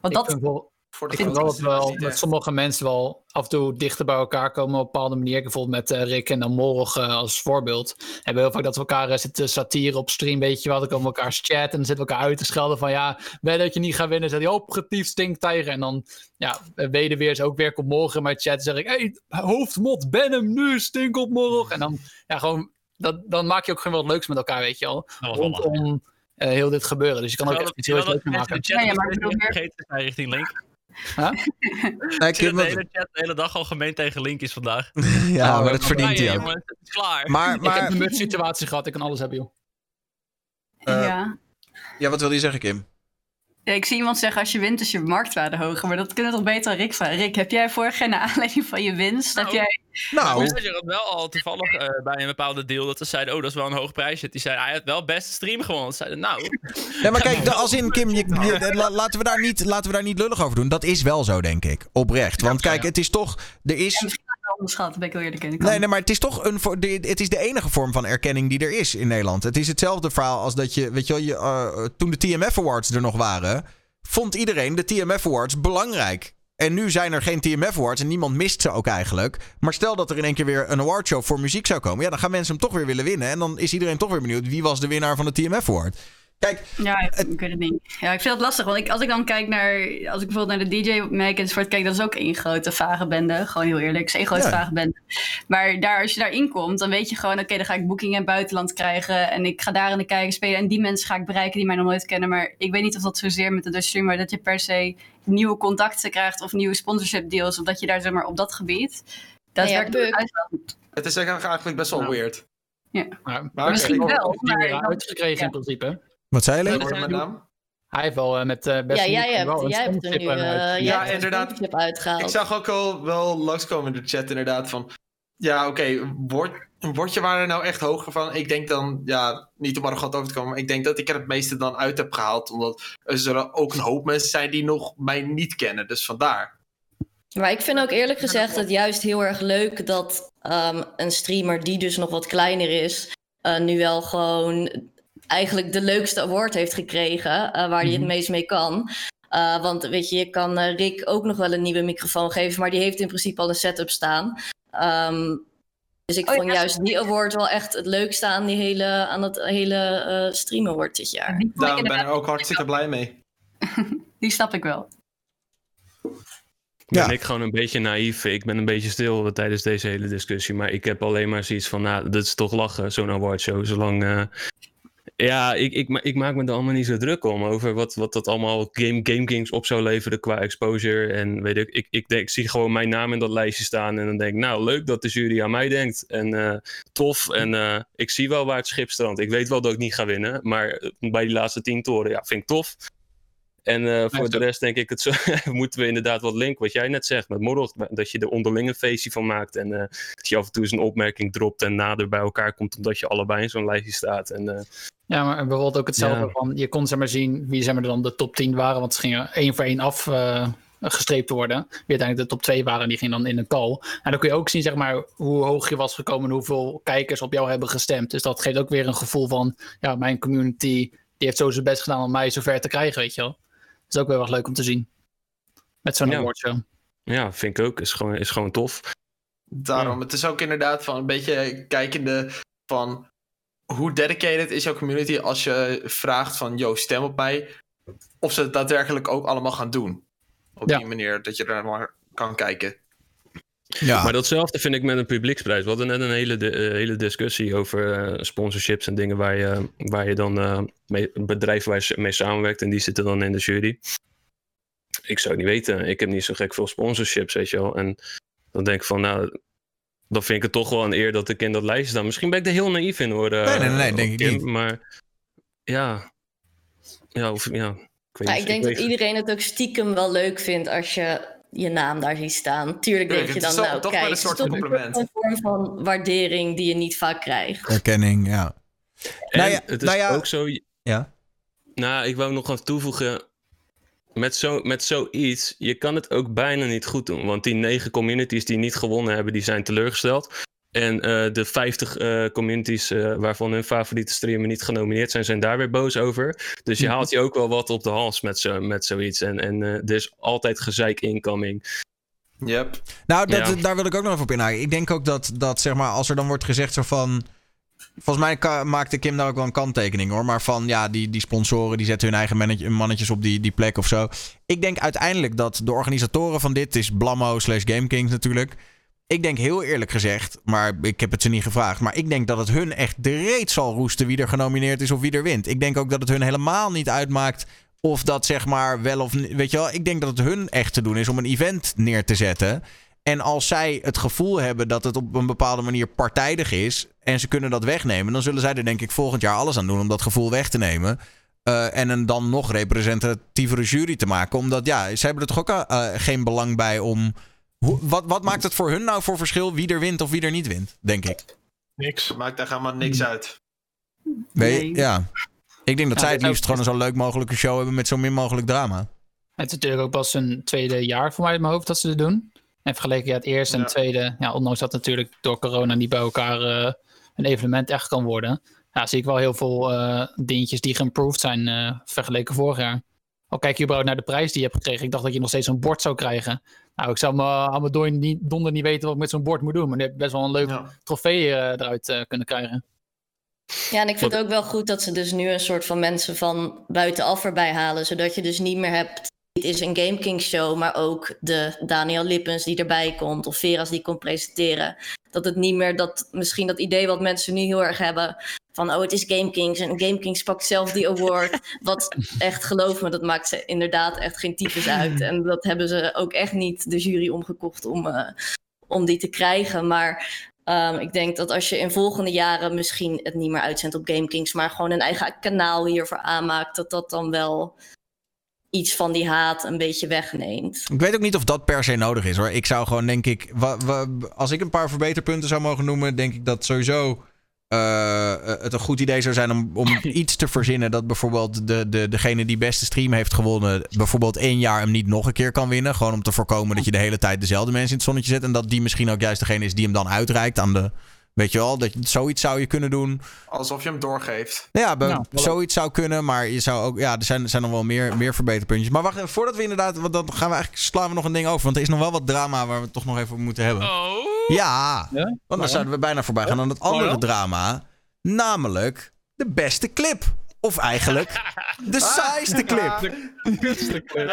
want
Ik
dat,
vind wel,
Voor de
ik vind wel dat, wel, dat sommige mensen wel af en toe dichter bij elkaar komen op een bepaalde manier. Bijvoorbeeld met eh, Rick en dan Morg eh, als voorbeeld. Hebben heel vaak dat we elkaar eh, zitten satire op stream, weet je wel. Dan komen we elkaar chatten en dan zitten we elkaar uit te schelden van ja, weet dat je niet gaat winnen. Dan zeg je, oh, getief stinktijger. En dan, ja, wederweer is ook weer komt morgen in mijn chat. zeg ik, hey, hoofdmot, ben hem nu, stink op morgen. En dan, ja, gewoon, dat, dan maak je ook gewoon wat leuks met elkaar, weet je wel.
Dat was wel lachen.
Rondom eh, heel dit gebeuren. Dus je kan ook echt iets heel leuks maken.
de chat
Ja, ja, maar ik bedoel meer-
vergeten zijn richting Link.
Nee,
Ik zie
Kim,
dat de hele chat de hele dag al gemeen tegen Link is vandaag.
ja, maar dat verdient hij ook.
jongens, het is klaar.
Maar,
Ik heb een mutsituatie gehad, ik kan alles hebben, joh.
eh,
ja.
ja, wat wil je zeggen, Kim?
Ja, ik zie iemand zeggen als je wint is je marktwaarde hoger. Maar dat kunnen we toch beter Rick vragen. Rick, heb jij vorig jaar naar aanleiding van je winst, heb
Nou,
jij...
Nou,
Messenger had wel al toevallig eh, bij een bepaalde deal dat ze zeiden, oh, dat is wel een hoog prijsje. Die zeiden, hij had wel beste stream gewonnen. Ze zeiden, nou,
Ja, maar kijk, de- als in Kim, je, je- la- laten, we daar niet, laten we daar niet lullig over doen. Dat is wel zo, denk ik. Oprecht. Want kijk, het is toch. Er is.
Onderschat, dat ben ik eerlijk in.
Nee, nee, maar het is toch een. Het is de enige vorm van erkenning die er is in Nederland. Het is hetzelfde verhaal als dat je. Weet je wel, je, eh, toen de TMF Awards er nog waren. vond iedereen de TMF Awards belangrijk. En nu zijn er geen TMF Awards en niemand mist ze ook eigenlijk. Maar stel dat er in één keer weer een awardshow voor muziek zou komen. Ja, dan gaan mensen hem toch weer willen winnen. En dan is iedereen toch weer benieuwd wie was de winnaar van de TMF Award. Kijk,
Ja, ik, ik weet het niet. Ja, ik vind het lastig, want ik, als ik dan kijk naar, als ik bijvoorbeeld naar de DJ-merk enzovoort kijk, dat is ook één grote vage bende. Gewoon heel eerlijk, het is één grote
Ja.
vage bende. Maar daar, als je daarin komt, dan weet je gewoon, oké, dan ga ik boekingen in het buitenland krijgen en ik ga daar in de kijken spelen en die mensen ga ik bereiken die mij nog nooit kennen. Maar ik weet niet of dat zozeer met de streamer, dat je per se nieuwe contacten krijgt of nieuwe sponsorship deals, of dat je daar zeg maar op dat gebied. Dat
Ja,
werkt uit.
Het is eigenlijk best wel
Nou.
weird.
Maar,
Maar
Misschien
oké.
wel,
Die
maar
uitgekregen
ja.
in principe.
Wat zei je,
naam?
Hij heeft wel eh, met eh best
Ja,
wel
jij hebt,
een
jij hebt er nu
eh,
eh, jij
Ja,
hebt
inderdaad.
uitgehaald.
Ik zag ook al wel langskomen in de chat inderdaad van... Ja, oké, word, word je waar er nou echt hoger van? Ik denk dan, ja, niet om arrogant over te komen... maar ik denk dat ik er het meeste dan uit heb gehaald. Omdat er zullen ook een hoop mensen zijn die nog mij niet kennen. Dus vandaar.
Maar ik vind ook eerlijk gezegd het juist heel erg leuk dat ehm, een streamer die dus nog wat kleiner is, eh, nu wel gewoon eigenlijk de leukste award heeft gekregen, eh, waar hij het meest mee kan. Eh, want weet je, je kan eh, Rick ook nog wel een nieuwe microfoon geven, maar die heeft in principe al een setup staan. Ehm, dus ik
Oh,
vond
ja.
juist die award wel echt het leukste aan, die hele, aan het hele eh stream award dit jaar.
Daarom ben ik er ook hartstikke blij mee.
die snap ik wel.
Ja.
Ben ik gewoon een beetje naïef. Ik ben een beetje stil tijdens deze hele discussie. Maar ik heb alleen maar zoiets van, nou, dat is toch lachen, zo'n awardshow. Zolang... eh, ja, ik, ik, ik maak me er allemaal niet zo druk om over wat, wat dat allemaal Game, game Kings op zou leveren qua exposure. En weet ik, ik, ik, zie gewoon mijn naam in dat lijstje staan en dan denk ik, nou leuk dat de jury aan mij denkt. En eh, tof. En eh, ik zie wel waar het schip strandt. Ik weet wel dat ik niet ga winnen, maar eh, bij die laatste tien toren, ja, vind ik tof. En eh, voor de rest denk ik, het zo, moeten we inderdaad wat linken, wat jij net zegt met Morrel. Dat je er onderling een feestje van maakt en eh, dat je af en toe eens een opmerking dropt en nader bij elkaar komt omdat je allebei in zo'n lijstje staat. En eh,
Ja, maar bijvoorbeeld ook hetzelfde
Ja.
van, je kon zeg maar zien wie zeg maar, dan de top 10 waren, want ze gingen één voor één af gestreept worden. Wie uiteindelijk de top 2 waren, en die gingen dan in een call. En dan kun je ook zien zeg maar, hoe hoog je was gekomen en hoeveel kijkers op jou hebben gestemd. Dus dat geeft ook weer een gevoel van, ja, mijn community, die heeft zo zijn best gedaan om mij zover te krijgen, weet je wel. Dat is ook weer wat leuk om te zien. Met zo'n
Ja.
awardshow.
ja, vind ik ook. Is gewoon, is gewoon tof.
Daarom, het is ook inderdaad van een beetje kijkende van hoe dedicated is jouw community als je vraagt van, yo, stem op mij. Of ze het daadwerkelijk ook allemaal gaan doen. Op
Ja.
die manier dat je er maar kan kijken.
Ja,
Maar datzelfde vind ik met een publieksprijs. We hadden net een hele, eh, hele discussie over eh, sponsorships en dingen waar je, waar je dan eh, mee, bedrijven waar je mee samenwerkt en die zitten dan in de jury. Ik zou het niet weten. Ik heb niet zo gek veel sponsorships, weet je wel. En dan denk ik van, nou, dan vind ik het toch wel een eer dat ik in dat lijstje sta. Misschien ben ik er heel naïef in hoor.
Nee, nee, nee, nee, denk ik niet.
Maar ja, ja, of, ja. Ik, weet
Ja,
niet,
ik denk dat
weet-
iedereen het ook stiekem wel leuk vindt als je je naam daar ziet staan. Tuurlijk denk je dan,
toch-
nou
toch wel
kijk,
een soort compliment.
een vorm van waardering die je niet vaak krijgt.
erkenning, ja.
En
Nou ja,
het is
nou ja-
ook zo...
Ja.
Nou, ik wou nog even toevoegen. Met, zo, met zoiets, je kan het ook bijna niet goed doen. Want die negen communities die niet gewonnen hebben, die zijn teleurgesteld. En eh, de 50 eh, communities eh, waarvan hun favoriete streamer niet genomineerd zijn, zijn daar weer boos over. Dus je
Mhm.
haalt je ook wel wat op de hals met, zo, met zoiets. En, en eh, er is altijd gezeik incoming.
Yep.
Nou, dat,
Ja.
daar wil ik ook nog even op inhaken. Ik denk ook dat, dat, zeg maar, als er dan wordt gezegd zo van... Volgens mij maakte Kim daar ook wel een kanttekening hoor. Maar van ja, die, die sponsoren die zetten hun eigen mannetje- mannetjes op die, die plek of zo. Ik denk uiteindelijk dat de organisatoren van dit is Blammo slash GameKings natuurlijk. Ik denk heel eerlijk gezegd, maar ik heb het ze niet gevraagd. Maar ik denk dat het hun echt de reet zal roesten wie er genomineerd is of wie er wint. Ik denk ook dat het hun helemaal niet uitmaakt of dat zeg maar wel of niet. Weet je wel, ik denk dat het hun echt te doen is om een event neer te zetten. En als zij het gevoel hebben dat het op een bepaalde manier partijdig is en ze kunnen dat wegnemen, dan zullen zij er denk ik volgend jaar alles aan doen om dat gevoel weg te nemen. Eh, en een dan nog representatievere jury te maken. Omdat ja, ze hebben er toch ook eh, geen belang bij om. Wat, wat maakt het voor hun nou voor verschil wie er wint of wie er niet wint, denk ik?
Niks.
Maakt daar helemaal niks uit.
Weet je?
Nee.
Ja. Ik denk dat
Ja,
zij het liefst
ook.
gewoon een zo leuk mogelijke show hebben met zo min mogelijk drama.
Het is natuurlijk ook pas een tweede jaar voor mij in mijn hoofd dat ze het doen. En vergeleken ja, het eerste en het tweede, ja, ondanks dat natuurlijk door corona niet bij elkaar eh, een evenement echt kan worden, ja, zie ik wel heel veel eh dingetjes die geïmproved zijn eh, vergeleken vorig jaar. Al kijk je überhaupt naar de prijs die je hebt gekregen, ik dacht dat je nog steeds een bord zou krijgen. Nou, ik zou me aan mijn dooi niet, donder niet weten wat ik met zo'n bord moet doen, maar nu heb ik best wel een leuk
Ja.
trofee eh, eruit eh, kunnen krijgen.
Ja, en ik vind het ook wel goed dat ze dus nu een soort van mensen van buitenaf erbij halen. Zodat je dus niet meer hebt. Het is een Game King show, maar ook de Daniel Lippens die erbij komt. Of Veras die komt presenteren. Dat het niet meer dat misschien dat idee wat mensen nu heel erg hebben. Van oh, het is Game Kings. En Game Kings pakt zelf die award. wat echt, geloof me, dat maakt ze inderdaad echt geen tyfus uit. En dat hebben ze ook echt niet de jury omgekocht om, uh, om die te krijgen. Maar Um, ik denk dat als je in volgende jaren misschien het niet meer uitzendt op GameKings, maar gewoon een eigen kanaal hiervoor aanmaakt, dat dat dan wel iets van die haat een beetje wegneemt.
Ik weet ook niet of dat per se nodig is hoor. Ik zou gewoon, denk ik, als ik een paar verbeterpunten zou mogen noemen, denk ik dat sowieso uh, het een goed idee zou zijn om, om iets te verzinnen. Dat bijvoorbeeld de, de, degene die beste stream heeft gewonnen. bijvoorbeeld één jaar hem niet nog een keer kan winnen. Gewoon om te voorkomen dat je de hele tijd dezelfde mensen in het zonnetje zet. En dat die misschien ook juist degene is die hem dan uitreikt aan de Weet je wel, dat, zoiets zou je kunnen doen.
Alsof je hem doorgeeft.
Ja, nou, zoiets zou kunnen, maar je zou ook, ja, er zijn, er zijn nog wel meer, meer verbeterpuntjes. Maar wacht even, voordat we inderdaad, want dan gaan we eigenlijk, slaan we nog een ding over. Want er is nog wel wat drama waar we het toch nog even moeten hebben.
Oh.
Ja, ja? want dan zouden we bijna voorbij gaan aan het andere drama. Namelijk de beste clip. Of eigenlijk de saaiste clip. De clip.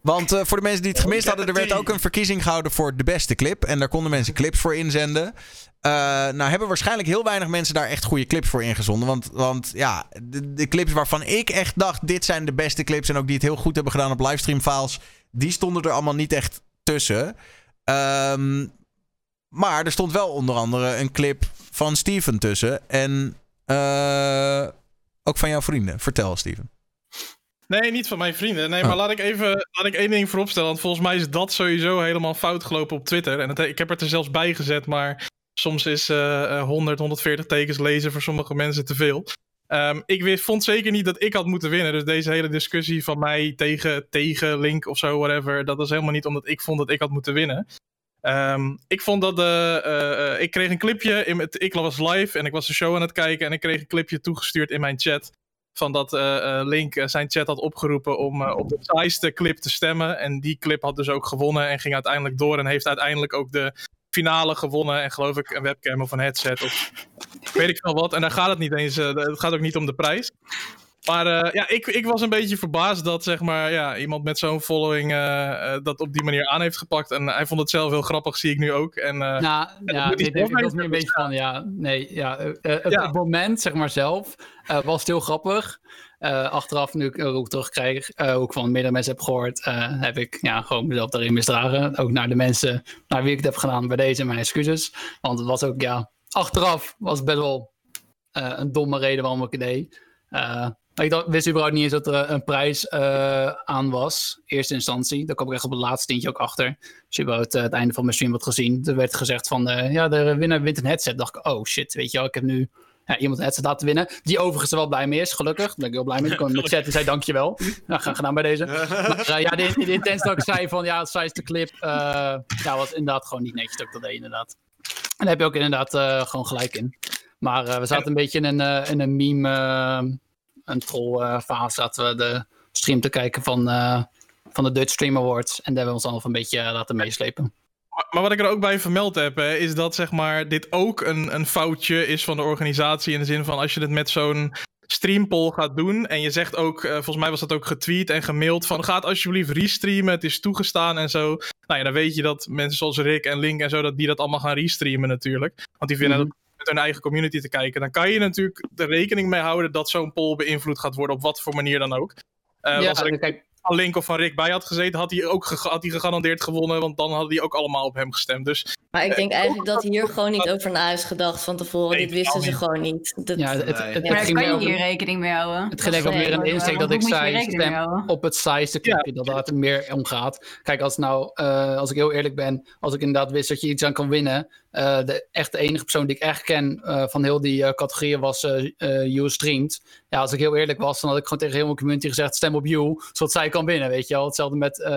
Want uh, voor de mensen die het gemist hadden, er werd ook een verkiezing gehouden voor de beste clip. En daar konden mensen clips voor inzenden. Uh, nou hebben waarschijnlijk heel weinig mensen daar echt goede clips voor ingezonden. Want, want ja, de, de, clips waarvan ik echt dacht, dit zijn de beste clips. En ook die het heel goed hebben gedaan op livestream files. Die stonden er allemaal niet echt tussen. Um, maar er stond wel onder andere een clip van Steven tussen. En uh, ook van jouw vrienden. Vertel, Steven.
Nee, niet van mijn vrienden. Nee, maar oh. laat ik even laat ik één ding vooropstellen. Want volgens mij is dat sowieso helemaal fout gelopen op Twitter. En het, ik heb het er zelfs bij gezet, maar soms is uh, 100, 140 tekens lezen voor sommige mensen te veel. Um, ik vond zeker niet dat ik had moeten winnen. Dus deze hele discussie van mij tegen, tegen Link of zo, whatever. Dat was helemaal niet omdat ik vond dat ik had moeten winnen. Um, ik vond dat de. Uh, uh, ik kreeg een clipje. In ik was live en ik was de show aan het kijken. En ik kreeg een clipje toegestuurd in mijn chat. Van dat uh, Link zijn chat had opgeroepen om op de saaiste clip te stemmen. En die clip had dus ook gewonnen. En ging uiteindelijk door. En heeft uiteindelijk ook de finale gewonnen. En geloof ik een webcam of een headset. Of weet ik veel wat. En daar gaat het niet eens. het gaat ook niet om de prijs. Maar uh, ja, ik, ik was een beetje verbaasd dat zeg maar, ja, iemand met zo'n following uh, dat op die manier aan heeft gepakt. En hij vond het zelf heel grappig, zie ik nu ook. En, uh,
nou, ja, ik, ik was nu een beetje van, ja, nee, ja, het, ja. het, moment, zeg maar zelf, was heel grappig. achteraf, nu ik ook terugkrijg, ook van meerdere mensen heb gehoord, heb ik ja, gewoon mezelf daarin misdragen. Ook naar de mensen naar wie ik het heb gedaan bij deze, mijn excuses. Want het was ook, ja, achteraf was best wel een domme reden waarom ik het deed. Ik dacht, wist überhaupt niet eens dat er een prijs uh, aan was. Eerste instantie. Daar kwam ik echt op het laatste tintje ook achter. Als je überhaupt uh, het einde van mijn stream had gezien. Er werd gezegd van, uh, ja, de winnaar wint een headset. dacht ik, oh shit, weet je wel, ik heb nu ja, iemand een headset laten winnen. Die overigens er wel blij mee is, gelukkig. Daar ben ik heel blij mee. Ik kon in de chat en zei dankjewel. Nou, gaan gedaan bij deze. Maar, ja, de, de intentie dat ik zei van, ja, het de clip. ja, was inderdaad gewoon niet netjes dat ik dat deed, inderdaad. En daar heb je ook inderdaad gewoon gelijk in. Maar we zaten een beetje in een, in een meme een trollfase zaten we de stream te kijken van, uh, van de Dutch Stream Awards. En daar hebben we ons allemaal een beetje uh, laten meeslepen.
Maar wat ik er ook bij vermeld heb, hè, is dat zeg maar, dit ook een, een foutje is van de organisatie. In de zin van als je het met zo'n streampoll gaat doen. En je zegt ook, uh, volgens mij was dat ook getweet en gemaild van gaat alsjeblieft restreamen, het is toegestaan en zo. Nou ja, dan weet je dat mensen zoals Rick en Link en zo, dat die dat allemaal gaan restreamen natuurlijk. Want die vinden mm -hmm. Met hun eigen community te kijken, dan kan je natuurlijk er rekening mee houden dat zo'n poll beïnvloed gaat worden, op wat voor manier dan ook. Uh, ja, kijk, van Link of van Rick bij had gezeten, had hij ook had hij gegarandeerd gewonnen. Want dan hadden die ook allemaal op hem gestemd. Dus,
maar ik denk eigenlijk dat hier gewoon niet over na is gedacht van tevoren. Dit wisten ze gewoon niet. Dat,
ja, het, het, maar kan je hier rekening mee houden.
Het ging ook meer een insteek dat ik zei, stem op het saaiste knopje. Dat het er meer om gaat. Kijk, als, nou, uh, als ik heel eerlijk ben, als ik inderdaad wist dat je iets aan kan winnen. Uh, de echt de enige persoon die ik echt ken uh, van heel die uh, categorieën was You Streamed. Ja, als ik heel eerlijk was, dan had ik gewoon tegen heel mijn community gezegd: stem op You, zodat zij kan winnen. Weet je wel, hetzelfde met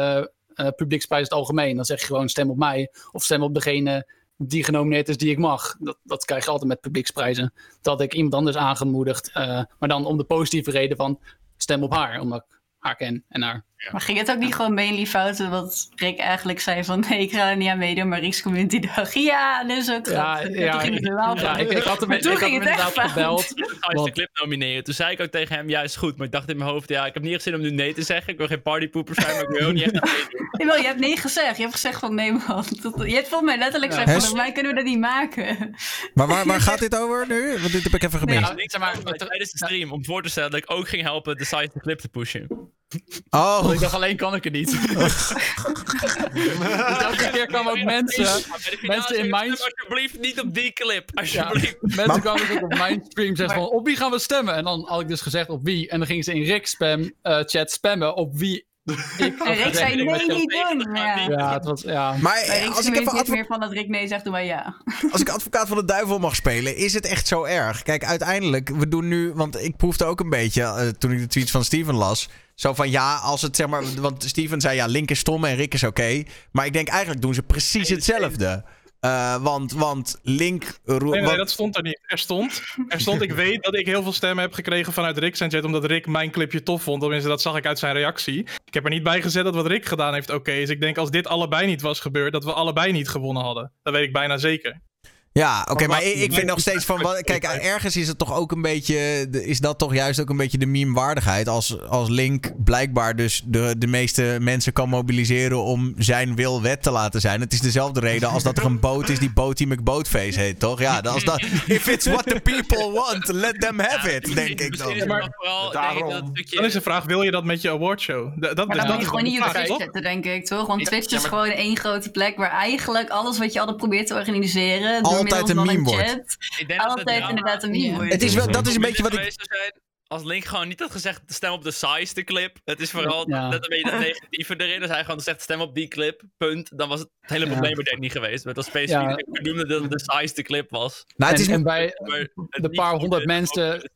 publieksprijs in het algemeen. Dan zeg je gewoon: stem op mij of stem op degene die genomineerd is die ik mag. Dat, dat krijg je altijd met publieksprijzen. Dat ik iemand anders aangemoedigd, maar dan om de positieve reden van: stem op haar, omdat ik haar ken en haar
Maar ging het ook niet gewoon mainly fouten wat Rick eigenlijk zei van nee, ik ga er niet aan meedoen, maar Rick's community dacht ja, dat is ook
Ja, ja,
ging het
ik, ik had hem, ik had hem inderdaad gebeld.
Als de
Want-
clip nomineren. Toen zei ik ook tegen hem, ja is goed. Maar ik dacht in mijn hoofd, ja ik heb niet echt zin om nu nee te zeggen. Ik wil geen partypoeper zijn, maar ik wil ook niet echt aan meedoen.
Jawel, je hebt nee gezegd. Je hebt gezegd van nee man. Dat- Je hebt volgens mij letterlijk
Ja.
gezegd van mij kunnen we dat niet maken.
Maar waar, waar gaat dit over nu? Want dit heb ik even gemist.
Ja, zeg maar, tijdens de stream, om voor te stellen dat ik ook ging helpen de site de clip te pushen.
Oh,
Want ik dacht, alleen kan ik het niet. dus elke keer kwamen ook mensen, mensen in mijn...
Alsjeblieft niet op die clip,
Ja,
alsjeblieft.
mensen kwamen dus ook op mijn stream zeggen van op wie gaan we stemmen? En dan had ik dus gezegd op wie. En dan gingen ze in Rick's spam, eh, chat spammen op wie ik
En Rick zei nee, niet doen. Ja.
Ja, het was, ja.
maar als ik, even advo-
meer van dat Rick nee zegt, doen wij ja.
als ik advocaat van de duivel mag spelen, is het echt zo erg? Kijk, uiteindelijk, we doen nu, want ik proefde ook een beetje eh, toen ik de tweets van Steven las. Zo van ja, als het zeg maar, want Steven zei ja, Link is stom en Rick is oké. Maar ik denk eigenlijk doen ze precies hetzelfde. Eh, want, want Link. roe-
Nee, nee, dat stond er niet. Er stond, er stond, ik weet dat ik heel veel stemmen heb gekregen vanuit Rick chat, omdat Rick mijn clipje tof vond. Tenminste, dat zag ik uit zijn reactie. Ik heb er niet bij gezet dat wat Rick gedaan heeft oké is. Ik denk als dit allebei niet was gebeurd, dat we allebei niet gewonnen hadden. Dat weet ik bijna zeker.
Ja, oké,
Maar
ik, ik vind nog steeds van. wat- Kijk, ergens is het toch ook een beetje. Is dat toch juist ook een beetje de meme-waardigheid? Als, als Link blijkbaar dus de, de meeste mensen kan mobiliseren om zijn wil wet te laten zijn. Het is dezelfde reden als dat er een boot is die Boaty McBoatface heet, toch? Ja, als dat. If it's what the people want, let them have it, denk ik dan.
Maar
vooral, dat
daarom.
stukje...
Dan is de vraag, wil je dat met je awardshow? Dat, dat,
Maar
dus
dan
dat
moet je
is
gewoon niet
toch?
zetten, denk ik, toch? Want Twitch
ja,
is
maar-
gewoon één grote plek waar eigenlijk alles wat je altijd probeert te organiseren...
Altijd een meme wordt.
Ik denk dat
altijd inderdaad een meme
Ja.
wordt.
Het is wel, dat is een beetje wat ik.
Als Link gewoon niet had gezegd stem op de size clip. Het is vooral
Ja.
net een beetje dat negatieve erin. Als hij gewoon zegt stem op die clip, punt. Dan was het, het hele
Ja.
probleem er denk ik niet geweest. Het was specifiek
Ja.
dat het de size clip was.
Nou, het is
en, en bij
Maar het
de paar honderd mensen.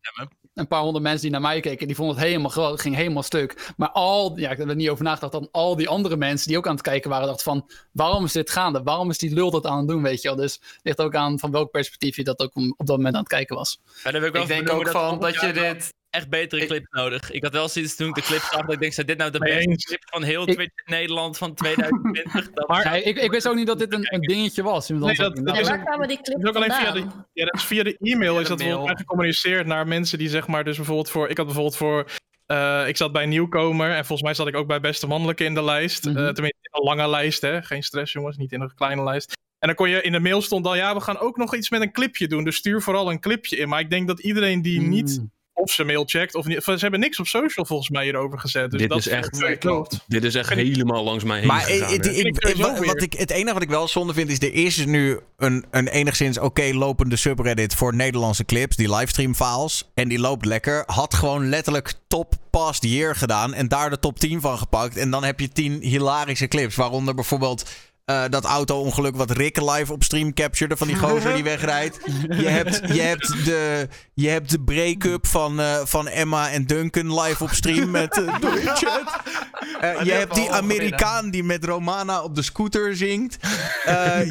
Een paar honderd mensen die naar mij keken, die vonden het helemaal geweldig. Het ging helemaal stuk. Maar al, ja, ik heb er niet over nagedacht, dan al die andere mensen die ook aan het kijken waren, dachten van, waarom is dit gaande? Waarom is die lul dat aan het doen, weet je wel? Dus het ligt ook aan van welk perspectief je dat ook op dat moment aan het kijken was.
Ik,
denk ook van dat je dit...
echt betere
Ik-
clips nodig. Ik had wel zoiets toen ik de clip zag dat ik denk, zijn dit nou de beste
eens.
clip van heel Twitch in Nederland van 2020? Dat
Maar-
ik, ik wist ook niet dat dit een, een dingetje was.
Nee, dat- dat is
waar kwamen die clips
is ook alleen via de, ja, dat is via de e-mail is
de
dat bijvoorbeeld gecommuniceerd naar mensen die zeg maar dus bijvoorbeeld voor... Ik had bijvoorbeeld voor... eh, ik zat bij Nieuwkomer en volgens mij zat ik ook bij Beste Mannelijke in de lijst.
Mhm.
Eh, tenminste in een lange lijst, hè. Geen stress jongens, niet in een kleine lijst. En dan kon je in de mail stond al, ja, we gaan ook nog iets met een clipje doen. Dus stuur vooral een clipje in. Maar ik denk dat iedereen die niet
Mm.
Of zijn mail checkt of niet... Ze hebben niks op social volgens mij hierover gezet. Dus
Dit
dat
is echt-
Nee, klopt.
Dit is echt helemaal langs mij heen
Maar
gegaan.
ik, ik, ik, wat, ik, het enige wat ik wel zonde vind is... er is nu een, een enigszins oké lopende subreddit voor Nederlandse clips. Die livestream files. En die loopt lekker. Had gewoon letterlijk top past year gedaan. En daar de top 10 van gepakt. En dan heb je 10 hilarische clips. Waaronder bijvoorbeeld... eh, dat auto-ongeluk wat Rick live op stream captured van die gozer die wegrijdt. Je hebt, je hebt de, je hebt de break-up van, eh, van Emma en Duncan live op stream met door de chat. Eh, je hebt die Amerikaan die met Romana op de scooter zingt.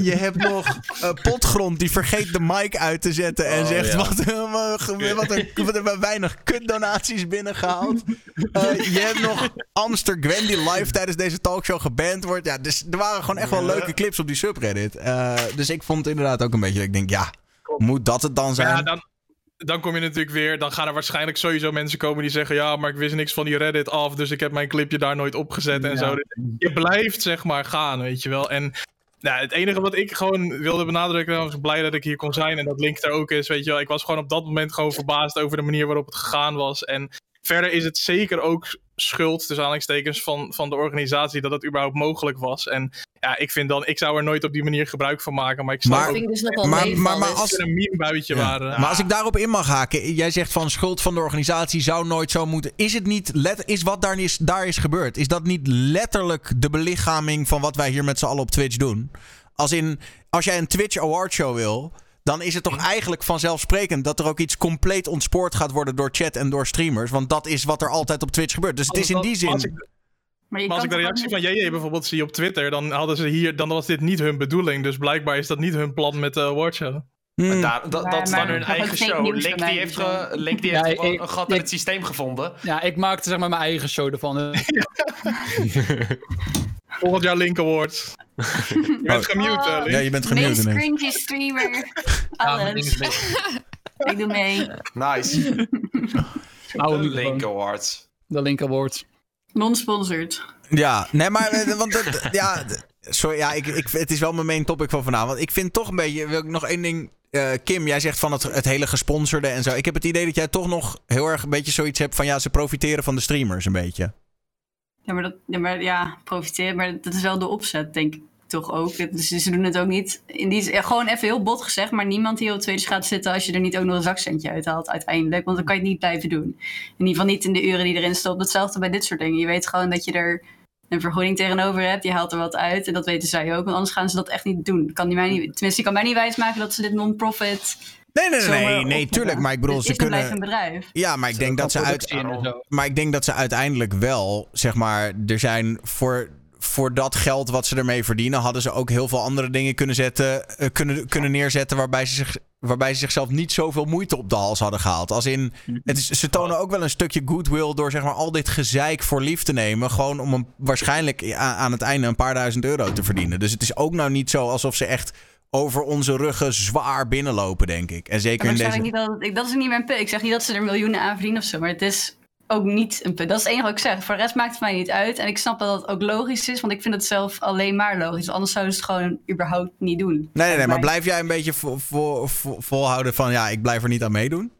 Je hebt nog Potgrond die vergeet de mic uit te zetten en
Oh,
zegt
ja.
wat, wat, er, wat maar weinig kutdonaties binnengehaald. Eh, je hebt nog Amster Gwen die live tijdens deze talkshow geband wordt. Ja, dus er waren gewoon echt wel leuke clips op die subreddit. Eh, dus ik vond het inderdaad ook een beetje, ik denk, ja, moet dat het dan zijn?
ja, dan, dan kom je natuurlijk weer. Dan gaan er waarschijnlijk sowieso mensen komen die zeggen: Ja, maar ik wist niks van die Reddit af. Dus ik heb mijn clipje daar nooit opgezet en
Ja.
zo. Dus je blijft zeg maar gaan, weet je wel. En nou, het enige wat ik gewoon wilde benadrukken. Ik was blij dat ik hier kon zijn. En dat Link er ook is. Weet je wel. Ik was gewoon op dat moment gewoon verbaasd over de manier waarop het gegaan was. En verder is het zeker ook schuld, tussen aanhalingstekens, van, van de organisatie. dat het überhaupt mogelijk was. En ja, ik vind dan. Ik zou er nooit op die manier gebruik van maken. Maar ik snap
Maar-
ook
dus nog wel
maar- maar- maar als-
er een meme-buitje
Ja.
waren.
Maar als ik daarop in mag haken, jij zegt van schuld van de organisatie zou nooit zo moeten. Is het niet, let, is wat daar is, daar is gebeurd, is dat niet letterlijk de belichaming van wat wij hier met z'n allen op Twitch doen? Als in, als jij een Twitch Award Show wil, dan is het toch eigenlijk vanzelfsprekend dat er ook iets compleet ontspoord gaat worden door chat en door streamers. Want dat is wat er altijd op Twitch gebeurt. Dus het is in die zin.
Maar je
maar als ik
kan
de reactie van JJ bijvoorbeeld zie op Twitter, dan hadden ze hier, dan was dit niet hun bedoeling. Dus blijkbaar is dat niet hun plan met de awardshow.
Hmm.
En daar, dat, is dan hun eigen show. Link die heeft,
dus,
ge- Link die
Ja,
heeft
ik-
een gat in
ik-
het systeem gevonden.
Ja, ik maakte zeg maar mijn eigen show ervan.
Volgend jaar Link Awards. Je bent gemute, eh, Link.
Ja, je bent
Meest
gemute ineens.
cringy streamer. Alles. Ik doe mee.
Nice.
Oude
De
microfoon.
Link Awards.
De Link Award.
Non-sponsored.
Ja, nee, maar eh, want het- ja, sorry, ja, ik, ik, het is wel mijn main topic van vanavond. Ik vind toch een beetje, wil ik nog één ding. eh, Kim, jij zegt van het, het hele gesponsorde en zo. Ik heb het idee dat jij toch nog heel erg een beetje zoiets hebt van ja, ze profiteren van de streamers een beetje.
Ja, maar, dat, ja, ja, profiteren. Maar dat is wel de opzet, denk ik toch ook. Dus ze doen het ook niet. In die, gewoon even heel bot gezegd, maar niemand die op tweede gaat zitten als je er niet ook nog een zakcentje uithaalt uiteindelijk. Want dan kan je het niet blijven doen. In ieder geval niet in de uren die erin stopt. Hetzelfde bij dit soort dingen. Je weet gewoon dat je er een vergoeding tegenover hebt. Je haalt er wat uit. En dat weten zij ook. Want anders gaan ze dat echt niet doen. Kan mij niet, tenminste, die kan mij niet wijsmaken dat ze dit non-profit.
Nee, nee, nee, nee, tuurlijk. Maar ik bedoel, ze kunnen.
een bedrijf.
Ja, maar ik denk dat ze uit. Maar ik denk dat ze uiteindelijk wel, zeg maar, er zijn voor, voor dat geld wat ze ermee verdienen, hadden ze ook heel veel andere dingen kunnen, zetten, eh, kunnen, kunnen neerzetten waarbij ze, zich, waarbij ze zichzelf niet zoveel moeite op de hals hadden gehaald. Als in, het is, ze tonen ook wel een stukje goodwill door zeg maar al dit gezeik voor lief te nemen, gewoon om een, waarschijnlijk aan, aan het einde een paar duizend euro te verdienen. Dus het is ook nou niet zo alsof ze echt over onze ruggen zwaar binnenlopen, denk ik. En zeker in deze...
niet dat, ik, dat is niet mijn punt. Ik zeg niet dat ze er miljoenen aan verdienen of zo. Maar het is ook niet een punt. Dat is het enige wat ik zeg. Voor de rest maakt het mij niet uit. En ik snap dat dat ook logisch is. Want ik vind het zelf alleen maar logisch. Anders zouden ze het gewoon überhaupt niet doen.
Nee, nee, nee, maar blijf jij een beetje vo- vo- vo- volhouden van ja, ik blijf er niet aan meedoen?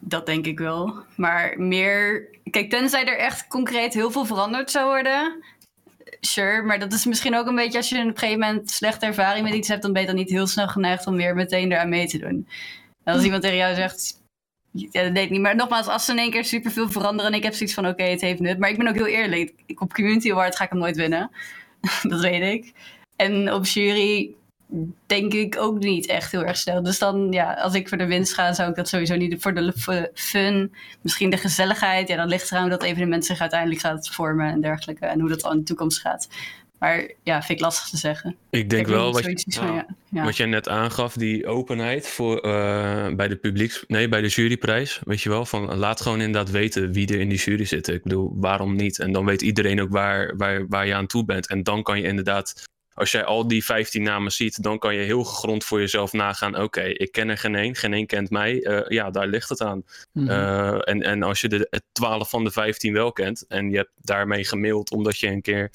Dat denk ik wel. Maar meer... Kijk, tenzij er echt concreet heel veel veranderd zou worden... Sure, maar dat is misschien ook een beetje... als je op een gegeven moment slechte ervaring met iets hebt... dan ben je dan niet heel snel geneigd om weer meteen eraan mee te doen. En als iemand tegen jou zegt... Ja, dat deed ik niet. Maar nogmaals, als ze in één keer superveel veranderen... en ik heb zoiets van, oké, het heeft nut. Maar ik ben ook heel eerlijk. Ik, op Community Award ga ik hem nooit winnen. dat weet ik. En op jury denk ik ook niet echt heel erg snel. Dus dan, ja, als ik voor de winst ga, zou ik dat sowieso niet. Voor de fun, misschien de gezelligheid. Ja, dan ligt eraan hoe dat evenement zich uiteindelijk gaat vormen en dergelijke. En hoe dat al in de toekomst gaat. Maar ja, vind ik lastig te zeggen.
Ik denk
Ik
wel wat,
van, ja. ja.
wat jij net aangaf, die openheid voor, eh, bij de publieks, nee, bij de juryprijs, weet je wel, van laat gewoon inderdaad weten wie er in die jury zit. Ik bedoel, waarom niet? En dan weet iedereen ook waar, waar, waar je aan toe bent. En dan kan je inderdaad, als jij al die 15 namen ziet, dan kan je heel gegrond voor jezelf nagaan. Oké, ik ken er geen één, geen één kent mij. Eh, ja, daar ligt het aan.
Mhm.
Eh, en, en als je de 12 van de 15 wel kent en je hebt daarmee gemaild omdat je een keer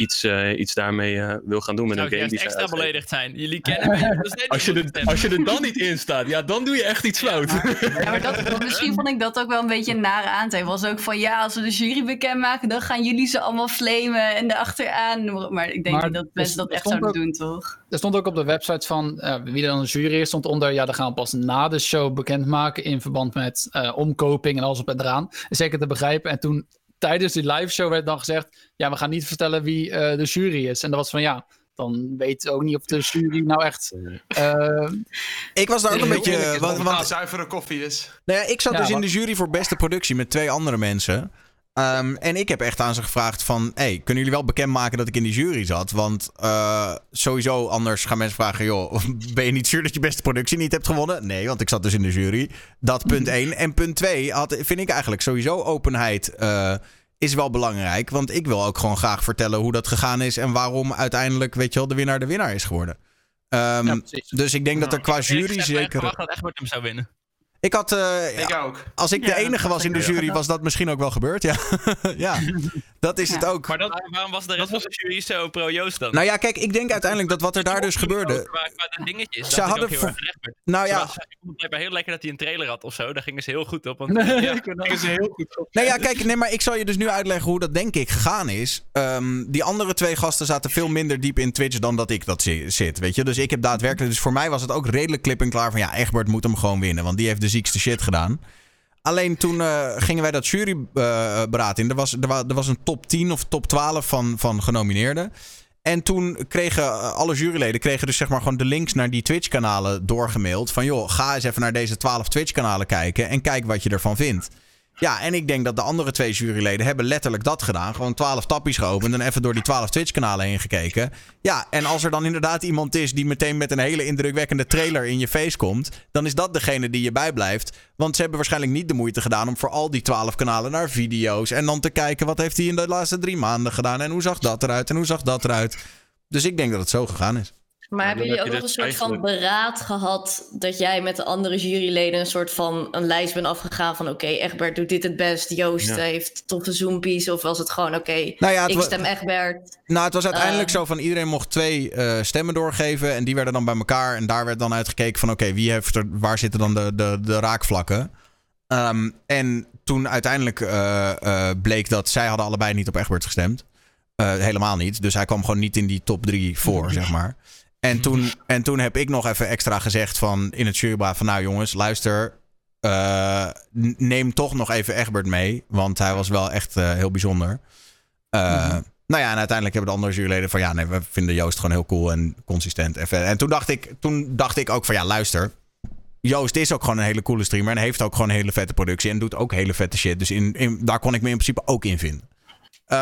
iets, eh, iets daarmee eh, wil gaan doen met
Zou
een game die zij
extra
uitgeven.
beledigd zijn. Jullie kennen me. je
Als je, er, als je er dan niet in staat, ja, dan doe je echt iets fout.
Ja, maar dat, misschien vond ik dat ook wel een beetje een nare aantijg. Was ook van ja, als we de jury bekendmaken, dan gaan jullie ze allemaal flamen en erachteraan. Maar ik denk
Maar
niet dat mensen dat echt zouden
ook-
doen, toch?
Er stond ook op de website van eh, wie er dan een jury is, stond onder, ja, dat gaan we pas na de show bekendmaken in verband met eh, omkoping en alles op en eraan. Zeker te begrijpen. En toen tijdens die live show werd dan gezegd, ja, we gaan niet vertellen wie eh, de jury is. En dat was van, ja, dan weet ook niet of de jury nou echt... eh,
Ik was daar ook een beetje.
eerlijk is
Want,
Wat
want,
zuivere koffie is.
nou ja, ik zat
Ja,
dus in de jury voor beste productie met twee andere mensen. Ehm, en ik heb echt aan ze gevraagd van... Hey, kunnen jullie wel bekendmaken dat ik in die jury zat? Want eh, sowieso anders gaan mensen vragen... joh, ben je niet zuur dat je beste productie niet hebt gewonnen? Nee, want ik zat dus in de jury. Dat punt één. En punt twee had, vind ik eigenlijk sowieso openheid... eh, is wel belangrijk, want ik wil ook gewoon graag vertellen hoe dat gegaan is en waarom uiteindelijk, weet je wel, de winnaar de winnaar is geworden.
Ja, precies.
dus ik denk dat er qua jury zeker.
verwachten dat Egbert hem zou winnen.
Ik had, eh,
Ik ook.
als ik de
Ja,
enige was in de jury, was dat misschien ook wel gebeurd. Ja, ja. dat is het ook.
Maar dat,
waarom was de rest van de jury zo pro-Joost dan?
Nou ja, kijk, ik denk uiteindelijk dat wat er daar dus gebeurde.
Qua, de dingetjes.
Ze hadden
heel.
Nou
Ze
ja,
was- Ik vond het blijkbaar heel lekker dat hij een trailer had of zo. Daar gingen ze heel goed op. Want,
Nee,
ja,
ik ben
is heel goed. op.
Nou ja, kijk, nee, maar ik zal je dus nu uitleggen hoe dat denk ik gegaan is. Ehm, die andere twee gasten zaten veel minder diep in Twitch dan dat ik dat zi- zit, weet je. Dus ik heb daadwerkelijk, dus voor mij was het ook redelijk klip en klaar van ja, Egbert moet hem gewoon winnen, want die heeft de ziekste shit gedaan. Alleen toen eh, gingen wij dat juryberaad in. Er was, er, wa- er was een top 10 of top 12 van, van genomineerden. En toen kregen eh, alle juryleden kregen dus zeg maar gewoon de links naar die Twitch-kanalen doorgemaild. Van joh, ga eens even naar deze 12 Twitch-kanalen kijken en kijk wat je ervan vindt. Ja, en ik denk dat de andere twee juryleden hebben letterlijk dat gedaan. Gewoon twaalf tappies geopend en even door die twaalf Twitch-kanalen heen gekeken. Ja, en als er dan inderdaad iemand is die meteen met een hele indrukwekkende trailer in je face komt, dan is dat degene die je bijblijft. Want ze hebben waarschijnlijk niet de moeite gedaan om voor al die twaalf kanalen naar video's en dan te kijken wat heeft hij in de laatste drie maanden gedaan en hoe zag dat eruit en hoe zag dat eruit. Dus ik denk dat het zo gegaan is.
Maar hebben jullie ook nog
je
een
dus
soort van beraad gehad dat jij met de andere juryleden een soort van een lijst bent afgegaan van oké, Egbert doet dit het best, Joost
Ja.
heeft toffe zoompies of was het gewoon oké,
Nou ja,
ik stem Egbert.
Nou, het was uiteindelijk
Eh.
zo van iedereen mocht twee eh, stemmen doorgeven. En die werden dan bij elkaar. En daar werd dan uitgekeken van oké, wie heeft er, waar zitten dan de, de, de raakvlakken? Ehm, en toen uiteindelijk eh, eh, bleek dat zij hadden allebei niet op Egbert gestemd. Eh, helemaal niet. Dus hij kwam gewoon niet in die top drie voor, zeg maar. En toen, en toen heb ik nog even extra gezegd van in het jurybraad van nou jongens, luister. eh, neem toch nog even Egbert mee. Want hij was wel echt eh, heel bijzonder. Eh, Nou ja, en uiteindelijk hebben de andere juryleden van ja, nee, we vinden Joost gewoon heel cool en consistent. En, en toen, dacht ik, toen dacht ik ook van ja, luister. Joost is ook gewoon een hele coole streamer en heeft ook gewoon een hele vette productie en doet ook hele vette shit. Dus in, in, daar kon ik me in principe ook in vinden.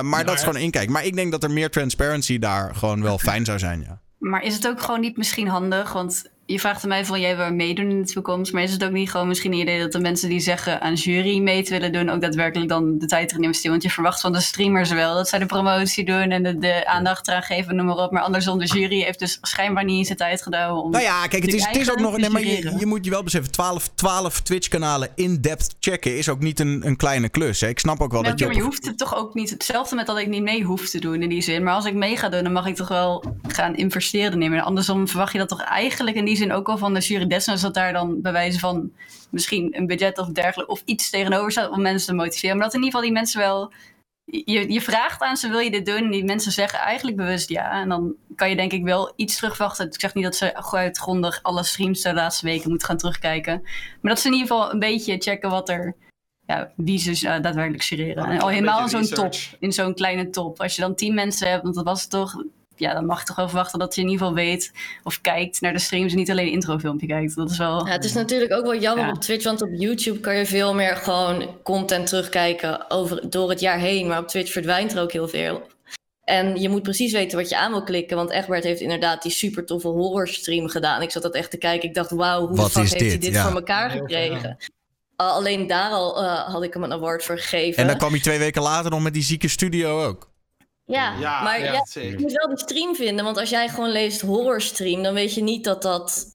Maar dat is gewoon een inkijk. Maar ik denk dat er meer transparency daar gewoon wel fijn zou zijn, ja.
Maar is het ook gewoon niet misschien handig? Want je vraagt aan mij van jij wil meedoen in de toekomst. Maar is het ook niet gewoon misschien een idee dat de mensen die zeggen aan jury mee te willen doen, ook daadwerkelijk dan de tijd erin investeren? Want je verwacht van de streamers wel dat zij de promotie doen en de, de aandacht eraan geven, noem maar op. Maar andersom, de jury heeft dus schijnbaar niet eens de tijd gedaan om.
Nou ja, kijk, het is, het is ook nog. Nee, maar je, je moet je wel beseffen: 12, 12 Twitch-kanalen in-depth checken is ook niet een, een kleine klus. Hè. Ik snap ook wel
Nee,
dat je.
maar je hoeft het toch ook niet hetzelfde met dat ik niet mee hoef te doen in die zin. Maar als ik mee ga doen, dan mag ik toch wel gaan investeren nemen. Andersom verwacht je dat toch eigenlijk in die zin ook wel van de jury. Dat daar dan bij wijze van misschien een budget of dergelijke of iets tegenover staat om mensen te motiveren. Maar dat in ieder geval die mensen wel. Je, je vraagt aan ze, wil je dit doen? En die mensen zeggen eigenlijk bewust ja. En dan kan je denk ik wel iets terugwachten. Ik zeg niet dat ze uitgrondig alle streams de laatste weken moeten gaan terugkijken. Maar dat ze in ieder geval een beetje checken wat er ja, wie ze uh, daadwerkelijk jureren.
Ja,
en al helemaal zo'n top, in zo'n kleine top. Als je dan tien mensen hebt, want dat was het toch, ja, dan mag je toch wel verwachten dat je in ieder geval weet of kijkt naar de streams en niet alleen een introfilmpje kijkt. Dat is wel.
Ja, het is natuurlijk ook wel jammer
Ja.
op Twitch, want op YouTube kan je veel meer gewoon content terugkijken over, door het jaar heen. Maar op Twitch verdwijnt er ook heel veel. En je moet precies weten wat je aan wil klikken. Want Egbert heeft inderdaad die super toffe horror stream gedaan. Ik zat dat echt te kijken. Ik dacht, wauw, hoe
Wat
de fuck heeft hij
dit? Ja.
voor elkaar gekregen? Al- alleen daar al eh, had ik hem een award voor gegeven.
En dan kwam hij twee weken later nog met die zieke studio ook.
Ja,
Ja,
maar
ja,
je moet wel die stream vinden. Want als jij gewoon leest horror stream, dan weet je niet dat dat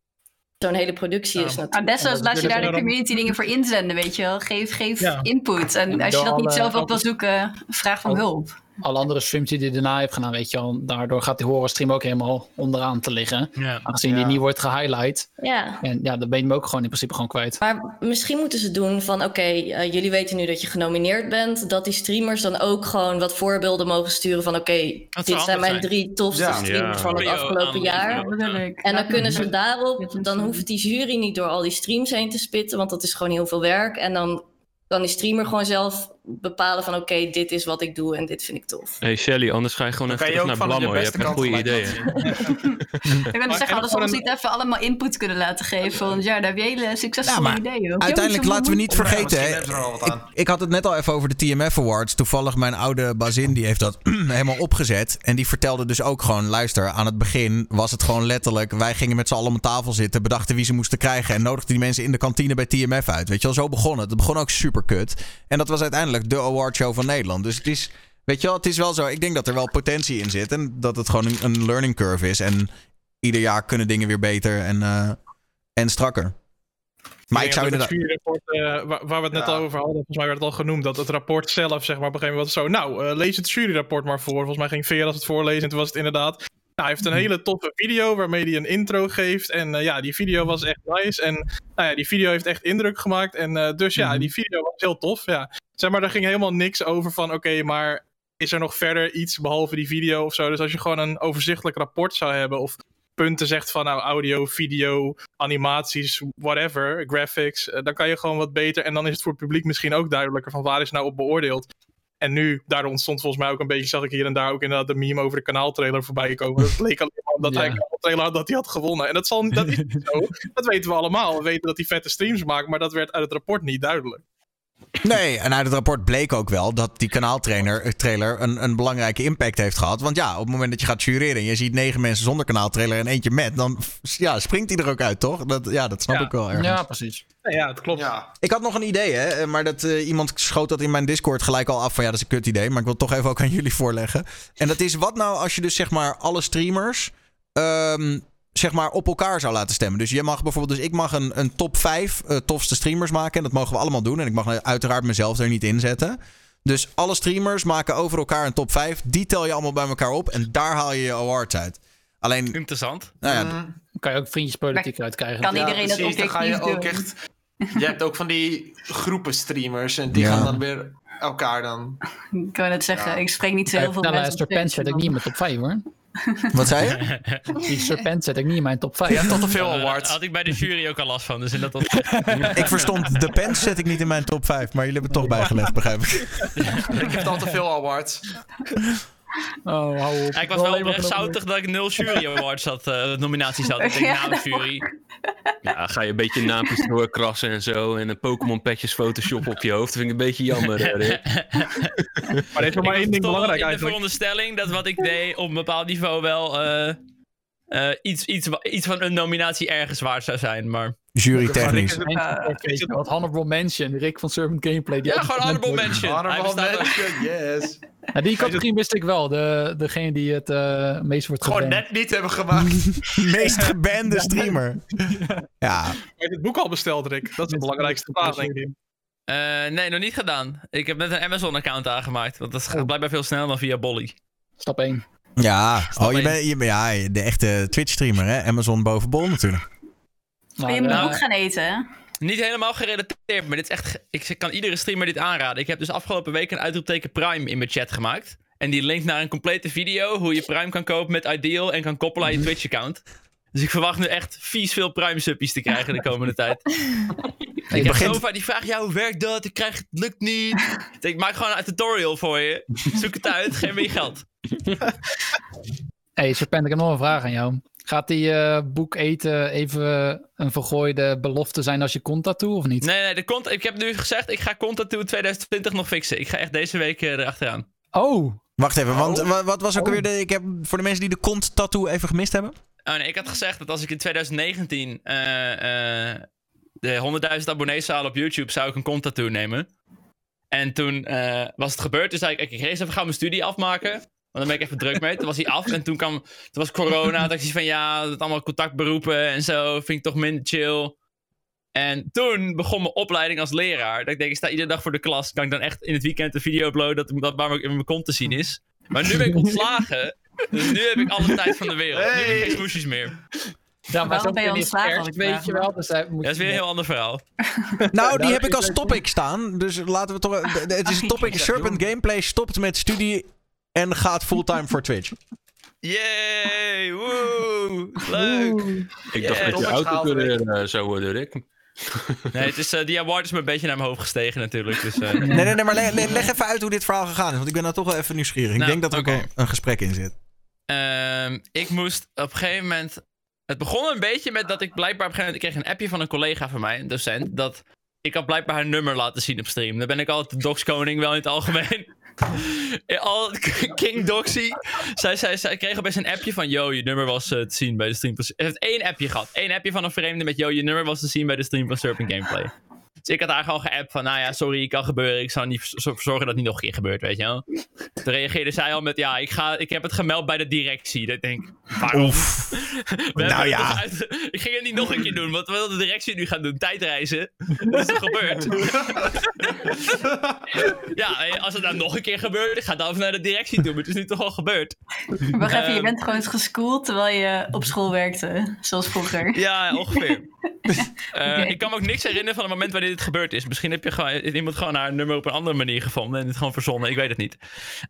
zo'n hele productie is
Ja.
natuurlijk.
Desnoods
dat
laat je daar de community dingen voor inzenden, weet je wel. Geef, geef
Ja.
input. En als je dat niet zelf op wil zoeken, vraag om hulp.
Alle andere streams die hij daarna heeft gedaan, weet je wel. Daardoor gaat die horror stream ook helemaal onderaan te liggen. Aangezien die niet wordt gehighlight.
Ja.
En ja, dan ben je hem ook gewoon in principe gewoon kwijt.
Maar misschien moeten ze doen van oké, eh, jullie weten nu dat je genomineerd bent. Dat die streamers dan ook gewoon wat voorbeelden mogen sturen van oké, dit zijn mijn
zijn.
drie tofste
Ja.
streamers van het afgelopen jaar. En dan kunnen ze daarop, dan hoeft die jury niet door al die streams heen te spitten, want dat is gewoon heel veel werk. En dan kan die streamer gewoon zelf bepalen van oké, dit is wat ik doe en dit vind ik tof.
Hey Shelly, anders ga je gewoon
Dan
even terug naar Blammo. Je hebt
kant
goede ideeën.
Ik ben zeggen,
en
hadden ze ons
een-
niet even allemaal input kunnen laten geven. Want ja, daar heb je hele succesvolle
Ja,
ideeën. ook.
Uiteindelijk laten we niet vergeten. hè, ik, ik had het net al even over de TMF Awards. Toevallig mijn oude bazin die heeft dat helemaal opgezet. En die vertelde dus ook gewoon: luister, aan het begin was het gewoon letterlijk. Wij gingen met z'n allen om een tafel zitten, bedachten wie ze moesten krijgen. En nodigden die mensen in de kantine bij TMF uit. Weet je wel, zo begon het. Het begon ook super kut. En dat was uiteindelijk de awardshow van Nederland. Dus het is. Weet je wel, het is wel zo. Ik denk dat er wel potentie in zit. En dat het gewoon een, een learning curve is. En ieder jaar kunnen dingen weer beter en, eh, en strakker. Maar ik zou inderdaad.
Het juryrapport, eh, waar, waar we het net
Ja.
al over hadden, volgens mij werd het al genoemd, dat het rapport zelf, zeg maar, op een gegeven moment was zo, nou, eh, lees het juryrapport maar voor. Volgens mij ging Veras het voorlezen en toen was het inderdaad, hij heeft een hele toffe video waarmee hij een intro geeft. En eh, ja, die video was echt nice. En nou ja, die video heeft echt indruk gemaakt. En eh, dus ja, die video was heel tof. Ja. Zeg maar, er ging helemaal niks over van, oké, maar is er nog verder iets behalve die video of zo? Dus als je gewoon een overzichtelijk rapport zou hebben of punten zegt van nou audio, video, animaties, whatever, graphics, eh, dan kan je gewoon wat beter. En dan is het voor het publiek misschien ook duidelijker van waar is nou op beoordeeld. En nu, daar ontstond volgens mij ook een beetje, zag ik hier en daar ook inderdaad de meme over de kanaaltrailer voorbij komen. Dat leek alleen maar omdat
Ja.
hij een kanaaltrailer had dat hij had gewonnen. En dat, zal, dat is niet zo. Dat weten we allemaal. We weten dat hij vette streams maakt, maar dat werd uit het rapport niet duidelijk.
Nee, en uit het rapport bleek ook wel dat die kanaaltrailer eh, trailer een, een belangrijke impact heeft gehad. Want ja, op het moment dat je gaat jureren en je ziet negen mensen zonder kanaaltrailer en eentje met, dan ja, springt hij er ook uit, toch? Dat, ja, dat snap
Ja.
ik wel erg.
Ja, precies.
Ja, het klopt.
Ja.
Ik had nog een idee, hè, maar dat, eh, iemand schoot dat in mijn Discord gelijk al af van ja, dat is een kut idee. Maar ik wil het toch even ook aan jullie voorleggen. En dat is wat nou als je dus zeg maar alle streamers ehm, zeg maar op elkaar zou laten stemmen. Dus je mag bijvoorbeeld, dus ik mag een, een top 5 eh, tofste streamers maken. En dat mogen we allemaal doen. En ik mag uiteraard mezelf er niet in zetten. Dus alle streamers maken over elkaar een top 5. Die tel je allemaal bij elkaar op. En daar haal je je awards uit. Alleen,
Interessant.
nou ja,
Mm,
Dan kan je ook vriendjespolitiek uitkrijgen.
Kan
ja,
iedereen dat
precies, dan ga je ook
doen?
echt... Je hebt ook van die groepen streamers en die
Ja.
gaan dan weer elkaar dan...
Ik kan het zeggen,
Ja.
ik spreek niet zo heel veel
nou,
mensen.
Serpent zet ik niet in mijn top 5 hoor.
wat zei je?
Die Serpent zet ik niet in mijn top 5.
Je hebt tot te veel
Daar
awards.
had ik bij de jury ook al last van. Dus in dat.
Ik verstond de pens zet ik niet in mijn top 5. Maar jullie hebben het toch bijgelegd, begrijp ik.
Ik heb al te veel awards.
Oh, hou op.
Ja, ik was wel oprecht
genomen.
zoutig dat ik nul jury awards had, eh, nominaties had. Ik denk,
Ja.
nou, jury.
Ja, ga je een beetje naampjes doorkrassen en zo. En een Pokémon petjes Photoshop op je hoofd. Dat vind ik een beetje jammer. Rick.
Maar er is nog maar
ik
één ding
wel
belangrijk
in de veronderstelling dat wat ik deed op een bepaald niveau wel eh, eh, iets, iets, iets van een nominatie ergens waard zou zijn. Maar
Jury technisch.
wat, honorable mention. Rick van Servant Gameplay. Die
ja, gewoon honorable
wordt.
mention.
Honorable
ook.
mention, yes.
Ja, die categorie wist ik wel. De, degene die het eh meest wordt
Gewoon
geband.
net niet hebben gemaakt.
Meest gebande streamer. Ja,
Heb je het boek al besteld, Rick? Dat is de belangrijkste vraag, denk ik.
Eh, nee, nog niet gedaan. Ik heb net een Amazon-account aangemaakt. Want dat gaat blijkbaar veel sneller dan via Bolly.
Stap 1.
Ja. Oh, je bent je, bent- ja, de echte Twitch-streamer, hè? Amazon boven bol natuurlijk.
Wil je moet
Nou,
ook gaan eten, hè?
Niet helemaal gerelateerd, maar dit is echt. Ik kan iedere streamer dit aanraden. Ik heb dus afgelopen week een uitroepteken Prime in mijn chat gemaakt. En die linkt naar een complete video hoe je Prime kan kopen met Ideal en kan koppelen aan je Twitch-account. Dus ik verwacht nu echt vies veel Prime-suppies te krijgen de komende tijd. ik heb
begint-
zo vaak die vraag, ja, hoe werkt dat? Ik krijg het, lukt niet. Ik denk, maak gewoon een tutorial voor je. Zoek het uit, geef me je geld.
hey, Serpent, ik heb nog een vraag aan jou. Gaat die eh, boek eten even een vergooide belofte zijn als je komt daartoe of niet?
Nee, nee, de cont ik heb nu gezegd, ik ga Content 2020 nog fixen. Ik ga echt deze week eh, erachteraan.
Oh,
Wacht even, want wa- wat was ook alweer de... Ik heb voor de mensen die de kont tattoo even gemist hebben.
Oh nee, ik had gezegd dat als ik in 2019 eh, eh, de 100.000 abonnees zou op YouTube, zou ik een kont tattoo nemen. En toen eh, was het gebeurd. Toen zei ik, ik ga even gaan mijn studie afmaken. Want dan ben ik even druk mee. Toen was hij af. En toen, kwam, toen was corona. Toen dacht ik van ja, dat allemaal contactberoepen en zo. Vind ik toch minder chill. En toen begon mijn opleiding als leraar. Dat ik denk, ik sta iedere dag voor de klas. Kan ik dan echt in het weekend een video uploaden dat, dat waar mijn, mijn kont te zien is. Maar nu ben ik ontslagen. Dus nu heb ik alle tijd van de wereld. Nu heb ik geen smoesjes meer.
ja, maar
Waarom ben je ontslagen, ik
weet je wel. Dus hij moet
Dat is weer een heel ander verhaal.
Nou, die
nou,
heb ik als topic staan. Dus laten we toch... Het is een topic. Serpent. Gameplay stopt met studie en gaat fulltime voor Twitch.
Yay! Woe! Leuk!
Ik dacht
Yeah.
dat je autocoureur eh zou worden, Rick.
Nee, het is, eh, die award is me een beetje naar mijn hoofd gestegen natuurlijk. Dus, eh,
Nee, nee, nee, maar le- le- leg even uit hoe dit verhaal gegaan is. Want ik ben daar toch wel even nieuwsgierig. Ik
Nou,
denk dat er ook een gesprek in zit.
Ehm, ik moest op een gegeven moment. Het begon een beetje met dat ik blijkbaar op een gegeven moment. Ik kreeg een appje van een collega van mij, een docent. Dat ik had blijkbaar haar nummer laten zien op stream. Dan ben ik altijd de dogskoning wel in het algemeen. Ja, Al, King Doxy. Zij, zij, zij kreeg opeens een appje van. Yo, je nummer was eh, te zien bij de stream. Ze heeft één appje gehad. Eén appje van een vreemde met. Yo, je nummer was te zien bij de stream van Surfing Gameplay. Dus ik had haar gewoon geappt van, nou ja, sorry, kan gebeuren. Ik zal niet zorgen dat het niet nog een keer gebeurt, weet je wel. Toen reageerde zij al met, ja, ik, ga, ik heb het gemeld bij de directie. Dat ik denk, waarom?
Oef. Nou
het
ja.
uit- ik ging het niet nog een keer doen. Wat wil de directie nu gaan doen? Tijdreizen? Dat is toch gebeurd? ja, als het nou nog een keer gebeurt, ga dan even naar de directie toe. Maar het is nu toch al gebeurd.
Wacht even, je
Ehm.
bent gewoon geschoold terwijl je op school werkte. Zoals vroeger.
Ja, ongeveer. Eh. Ik kan me ook niks herinneren van het moment wanneer dit gebeurd is. Misschien heb je gewoon, iemand gewoon haar nummer op een andere manier gevonden en het gewoon verzonnen. Ik weet het niet.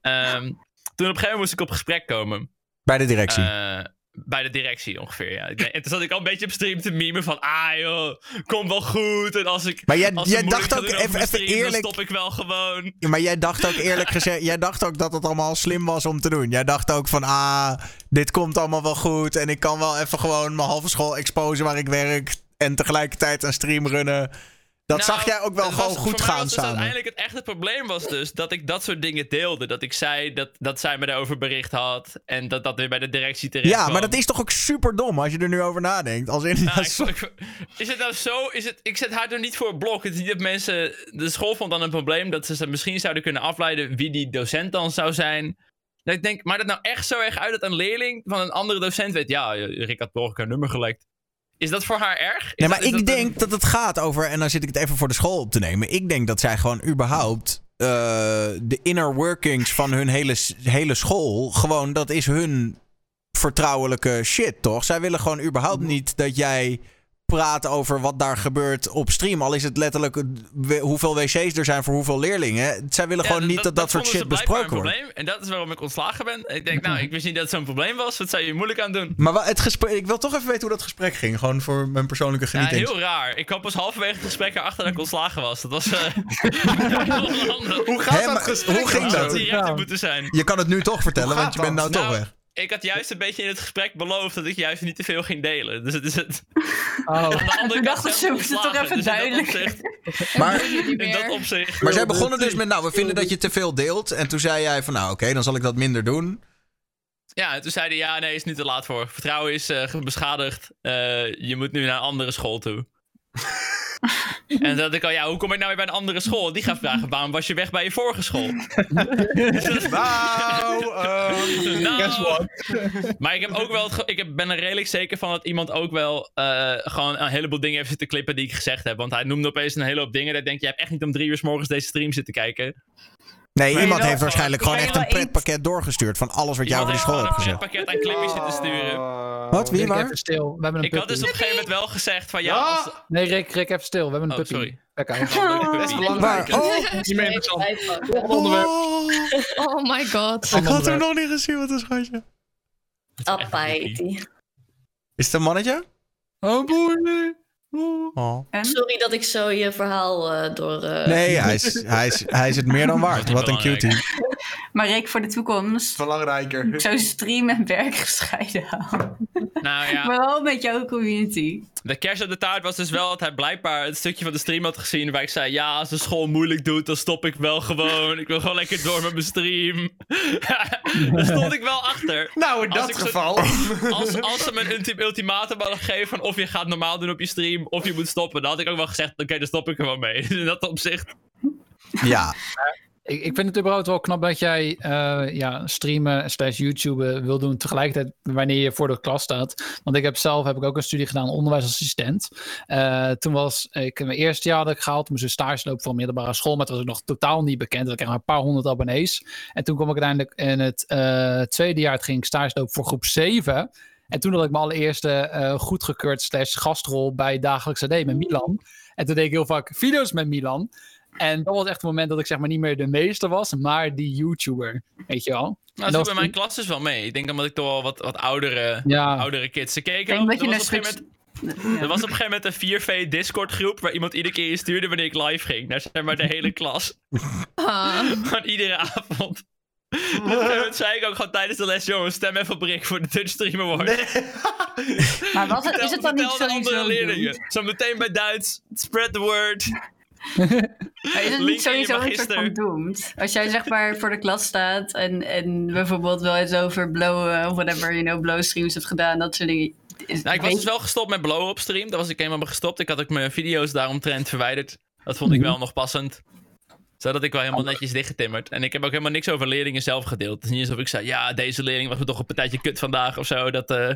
Ehm, toen op een gegeven moment moest ik op gesprek komen.
Bij de directie.
Eh, bij de directie ongeveer, ja. En toen zat ik al een beetje op stream te memen van... Ah joh, komt wel goed. En als ik...
maar jij, jij dacht ook, even,
mijn
even
stream, dan
eerlijk...
stop ik wel gewoon.
Ja, Maar jij dacht ook eerlijk gezegd, jij dacht ook dat het allemaal slim was om te doen. Jij dacht ook van, ah, dit komt allemaal wel goed. En ik kan wel even gewoon mijn halve school exposen waar ik werk. En tegelijkertijd een stream runnen. Dat
Nou,
zag jij ook wel
het
gewoon
was-
goed
voor mij
gaan
was dus
samen.
Uiteindelijk het echte probleem was dus dat ik dat soort dingen deelde. Dat ik zei dat, dat zij me daarover bericht had. En dat dat weer bij de directie terecht
Ja,
kwam.
maar dat is toch ook super dom als je er nu over nadenkt. Als in,
Nou,
dat
ik-
is-
ik- is het nou zo? Is het, ik zet haar er niet voor een blok. Het is niet dat mensen. De school vond dan een probleem dat ze ze misschien zouden kunnen afleiden wie die docent dan zou zijn. Dat ik denk, maakt het nou echt zo erg uit dat een leerling van een andere docent weet. Ja, Rick had haar nummer gelekt. Is dat voor haar erg? Is
Nee, maar
dat-
ik
dat een-
denk dat het gaat over, en dan zit ik het even voor de school op te nemen. Ik denk dat zij gewoon überhaupt eh, de inner workings van hun hele, hele school, gewoon dat is hun vertrouwelijke shit, toch? Zij willen gewoon überhaupt
Mhm.
niet dat jij praat over wat daar gebeurt op stream. Al is het letterlijk hoeveel wc's er zijn voor hoeveel leerlingen. Zij willen
Ja,
gewoon niet dat dat, soort shit besproken wordt.
probleem. En dat is waarom ik ontslagen ben. Ik denk, nou, ik wist niet dat het zo'n probleem was. Wat zou je moeilijk aan doen?
Maar het gesprek, ik wil toch even weten hoe dat gesprek ging. Gewoon voor mijn persoonlijke
Ja,
genieting.
heel raar. Ik kwam pas halverwege het gesprek erachter dat ik ontslagen was. Dat was. eh.
Hoe gaat
Hè,
dat gesprek?
hoe ging
Dat direct moeten zijn.
Je kan het nu toch vertellen, want je bent nou
dat?
toch
Nou,
weg.
Ik had juist een beetje in het gesprek beloofd dat ik juist niet te veel ging delen. Dus het is het.
Oh,
Aan de andere
Ik
kant
dacht, dat
zelf
ze het toch even
Dus in dat
duidelijk.
opzicht-
Maar
In dat opzicht.
Maar zij begonnen dus met, nou, we vinden dat je te veel deelt. En toen zei jij van, nou, oké, dan zal ik dat minder doen.
Ja, en toen zeiden ja, nee, is nu te laat voor. Vertrouwen is eh, beschadigd. Eh, je moet nu naar een andere school toe. en toen dacht ik al, ja, hoe kom ik nou weer bij een andere school? Die gaat vragen, waarom was je weg bij je vorige school?
Nou, ehm,
Nou,
Guess what?
Maar ik heb ook wel, ik heb, ben er redelijk zeker van dat iemand ook wel eh, gewoon een heleboel dingen heeft zitten klippen die ik gezegd heb. Want hij noemde opeens een hele hoop dingen. Dat ik denk, je hebt echt niet om drie uur s morgens deze stream zitten kijken.
Nee,
Maar
iemand heeft waarschijnlijk gewoon echt een pretpakket doorgestuurd van alles wat jij over die school hebt
een
gezegd.
pakket aan clipjes zitten sturen.
eh,
Wat? Wie
Rick,
waar?
even stil. We hebben een
Ik had dus op een gegeven moment wel gezegd van ja, als,
Nee, Rick, Rick, even stil. We hebben een
Oh,
puppy.
sorry.
Dat is belangrijk.
Oh,
Niet meer interessant.
Onderwerp.
oh,
Oh my god.
ik had hem nog niet gezien, wat een schatje.
Appa heet die.
Is het een mannetje?
Oh boy.
Oh.
En?
Sorry dat ik zo je verhaal eh, door... eh,
Nee, hij is, hij, is, hij is het meer dan waard. Wat een cutie.
Maar Rick, voor de toekomst.
Belangrijker.
Zo stream en werk gescheiden houden.
nou ja,
Maar wel met jouw community.
De kerst op de taart was dus wel dat hij blijkbaar het stukje van de stream had gezien waar ik zei, ja, als de school moeilijk doet, dan stop ik wel gewoon. Ik wil gewoon lekker door met mijn stream. Daar stond ik wel achter.
Nou, in
Als
dat geval.
Als, als ze me een ulti- ultimatum hadden gegeven van of je gaat normaal doen op je stream, of je moet stoppen, dan had ik ook wel gezegd, oké, dan stop ik er wel mee. In dat opzicht.
Ja,
Ik, ik vind het überhaupt wel knap dat jij eh, ja, streamen slash YouTuben wil doen tegelijkertijd wanneer je voor de klas staat. Want ik heb zelf heb ik ook een studie gedaan, onderwijsassistent. Eh, toen was ik in mijn eerste jaar had ik gehaald, moest een stage lopen van middelbare school, maar dat was ik nog totaal niet bekend. Ik kreeg maar een paar honderd abonnees. En toen kwam ik uiteindelijk in het eh, tweede jaar, het ging ik stage lopen voor groep 7. En toen had ik mijn allereerste eh goedgekeurd slash gastrol bij Dagelijks AD met Milan. En toen deed ik heel vaak video's met Milan. En dat was echt het moment dat ik zeg maar niet meer de meester was, maar die YouTuber. Weet je wel?
Nou, dat
dat
bij mijn klas dus wel mee. Ik denk omdat ik toch wel wat, wat oudere,
Ja,
oudere kids. Ze keken
denk dat je
er was op een gegeven
switch...
moment-
Ja.
Er was op een gegeven moment een 4V Discord groep waar iemand iedere keer in stuurde wanneer ik live ging. Naar zeg maar de hele klas.
Ah.
Gewoon iedere avond. Op een gegeven moment zei ik ook gewoon tijdens de les, jongens, stem even op Rick voor de Dutch Stream Award.
Maar was het, is het dan niet
aan andere leerlingen. Zo meteen bij Duits, spread the word.
Maar is het niet sowieso een soort van doomed? Als jij zeg maar voor de klas staat en, en bijvoorbeeld wel eens over blow, eh, of whatever, you know, blow streams hebt gedaan, dat soort dingen. Is,
Nou, ik was dus wel gestopt met blowen op stream. Daar was ik helemaal gestopt. Ik had ook mijn video's daaromtrent verwijderd. Dat vond ik
Mhm.
wel nog passend. Zodat ik wel helemaal netjes dichtgetimmerd. En ik heb ook helemaal niks over leerlingen zelf gedeeld. Het is niet alsof ik zei, ja, deze leerling was me toch een partijtje kut vandaag of zo. Dat, eh,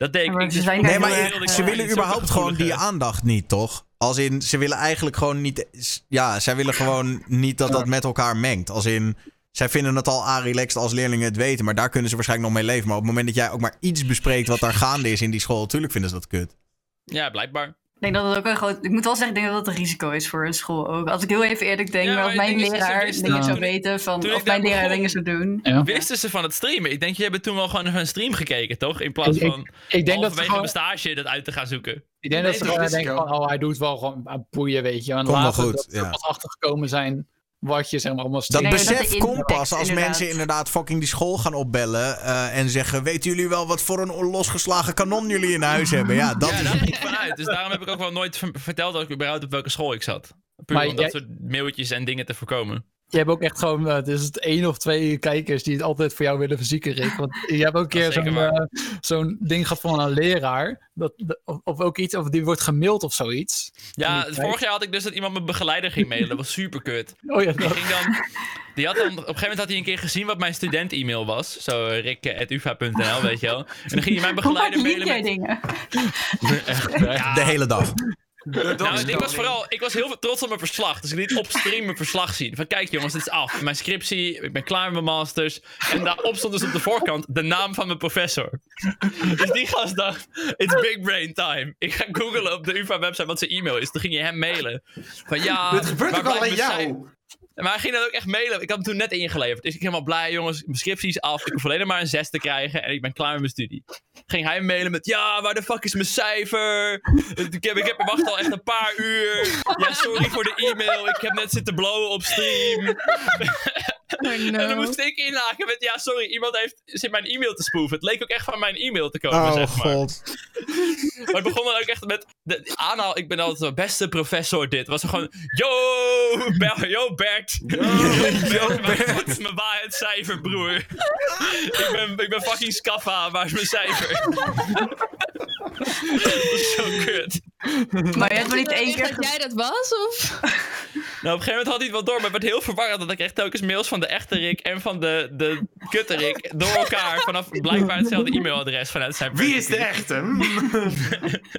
dat deed ik
Ja, maar ze
Dus
Nee,
heel
ze
niet
willen überhaupt gewoon die aandacht niet, toch? Als in, ze willen eigenlijk gewoon niet... Ja, zij willen gewoon niet dat dat met elkaar mengt. Als in, zij vinden het al relaxed als leerlingen het weten. Maar daar kunnen ze waarschijnlijk nog mee leven. Maar op het moment dat jij ook maar iets bespreekt wat daar gaande is in die school... Tuurlijk vinden ze dat kut.
Ja, blijkbaar.
Ik denk dat het ook een groot. Ik moet wel zeggen, ik denk dat het een risico is voor een school ook. Als ik heel even eerlijk denk,
Ja,
maar als mijn leraar
wisten-
dingen zou weten van. Of mijn leraar
begon-
dingen zou doen.
ja.
Wisten ze van het streamen? Ik denk, je hebt toen wel gewoon naar een stream gekeken, toch? In plaats
Ik- ik-
van
Ik denk dat ze
halverwege
gewoon,
stage dat uit te gaan zoeken.
ik denk dat ze gewoon denken van, oh, hij doet wel gewoon aan boeien, weet je. En
wel
later
goed,
dat ze
ja.
er pas achtergekomen zijn wat je zeg maar allemaal
Dat besef
impact
komt pas als
inderdaad-
mensen inderdaad fucking die school gaan opbellen eh, en zeggen: Weten jullie wel wat voor een losgeslagen kanon jullie in huis hebben? Ja, dat
ja,
is
daar ging ik vanuit. Dus daarom heb ik ook wel nooit verteld dat ik überhaupt op welke school ik zat. Puur
Maar
om dat soort mailtjes en dingen te voorkomen.
Je hebt ook echt gewoon, eh, het is het één of twee kijkers die het altijd voor jou willen verzieken, Rick. Want je hebt ook een keer zo'n eh, zo'n ding gehad van een leraar. Dat, of, of ook iets, of die wordt gemaild of zoiets.
Ja, vorig jaar had ik dus dat iemand mijn begeleider ging mailen. Dat was super kut.
Oh ja,
Die ging dan. Die had dan, op een gegeven moment had hij een keer gezien wat mijn student-e-mail was. Zo rick.uva.nl, weet je wel. En dan ging hij mijn begeleider mailen met...
dingen?
Ja,
de hele dag.
Nou, ding was vooral, ik was heel veel trots op mijn verslag. Dus ik liet op stream mijn verslag zien. Van kijk jongens, dit is af. Mijn scriptie, ik ben klaar met mijn masters. En daarop stond dus op de voorkant de naam van mijn professor. Dus die gast dacht, it's big brain time. Ik ga googlen op de UvA-website wat zijn e-mail is. Toen ging je hem mailen. Van ja,
Dit gebeurt ook al aan jou.
Maar hij ging dan ook echt mailen. Ik had hem toen net ingeleverd. Dus ik helemaal blij, jongens. Mijn scriptie is af. Ik hoef alleen maar een 6 te krijgen. En ik ben klaar met mijn studie. Ging hij mailen met: Ja, waar de fuck is mijn cijfer? Ik heb, ik heb wacht al echt een paar uur. Ja, sorry voor de e-mail. Ik heb net zitten blowen op stream.
Oh
En dan moest ik inhaken met: Ja, sorry, iemand heeft zit mijn e-mail te spoeven. Het leek ook echt van mijn e-mail te komen.
Oh,
zeg maar.
god.
Maar het begon dan ook echt met de aanhaal. Ik ben altijd de beste professor dit. Was er gewoon, yo, Ber yo Bert. Yo, Bert. Wat is mijn waarheidscijfer, broer? ik, ben, ik ben fucking Scaffa, waar is mijn cijfer? dat is zo kut.
Maar je hebt maar niet één keer...
dat jij dat was? Of?
Nou, op een gegeven moment had hij het wel door, maar het werd heel verwarrend. Dat ik echt telkens mails van de echte Rick en van de, de kutte Rick door elkaar vanaf blijkbaar hetzelfde e-mailadres vanuit zijn
Wie is de echte?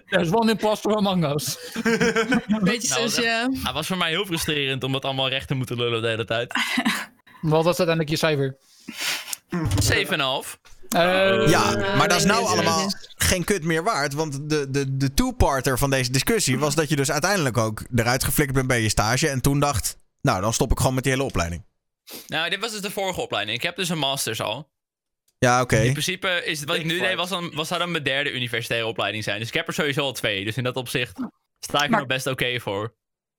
er is wel een imposter Among Us.
Beetje
Nou,
zoals
dat-
je...
Het was voor mij heel frustrerend om het allemaal recht te moeten lullen de hele tijd.
Wat was uiteindelijk je cijfer?
7,5.
Eh,
Ja, maar dat is nou
nee,
allemaal geen kut meer waard. Want de, de, de two-parter van deze discussie was dat je dus uiteindelijk ook eruit geflikkerd bent bij je stage. En toen dacht, nou dan stop ik gewoon met die hele opleiding.
Nou, dit was dus de vorige opleiding. Ik heb dus een masters al.
Ja, oké.
In principe is het wat ik nu deed, was, dan, was zou dan mijn derde universitaire opleiding zijn. Dus ik heb er sowieso al twee. Dus in dat opzicht sta ik er
Maar-
nog best oké voor.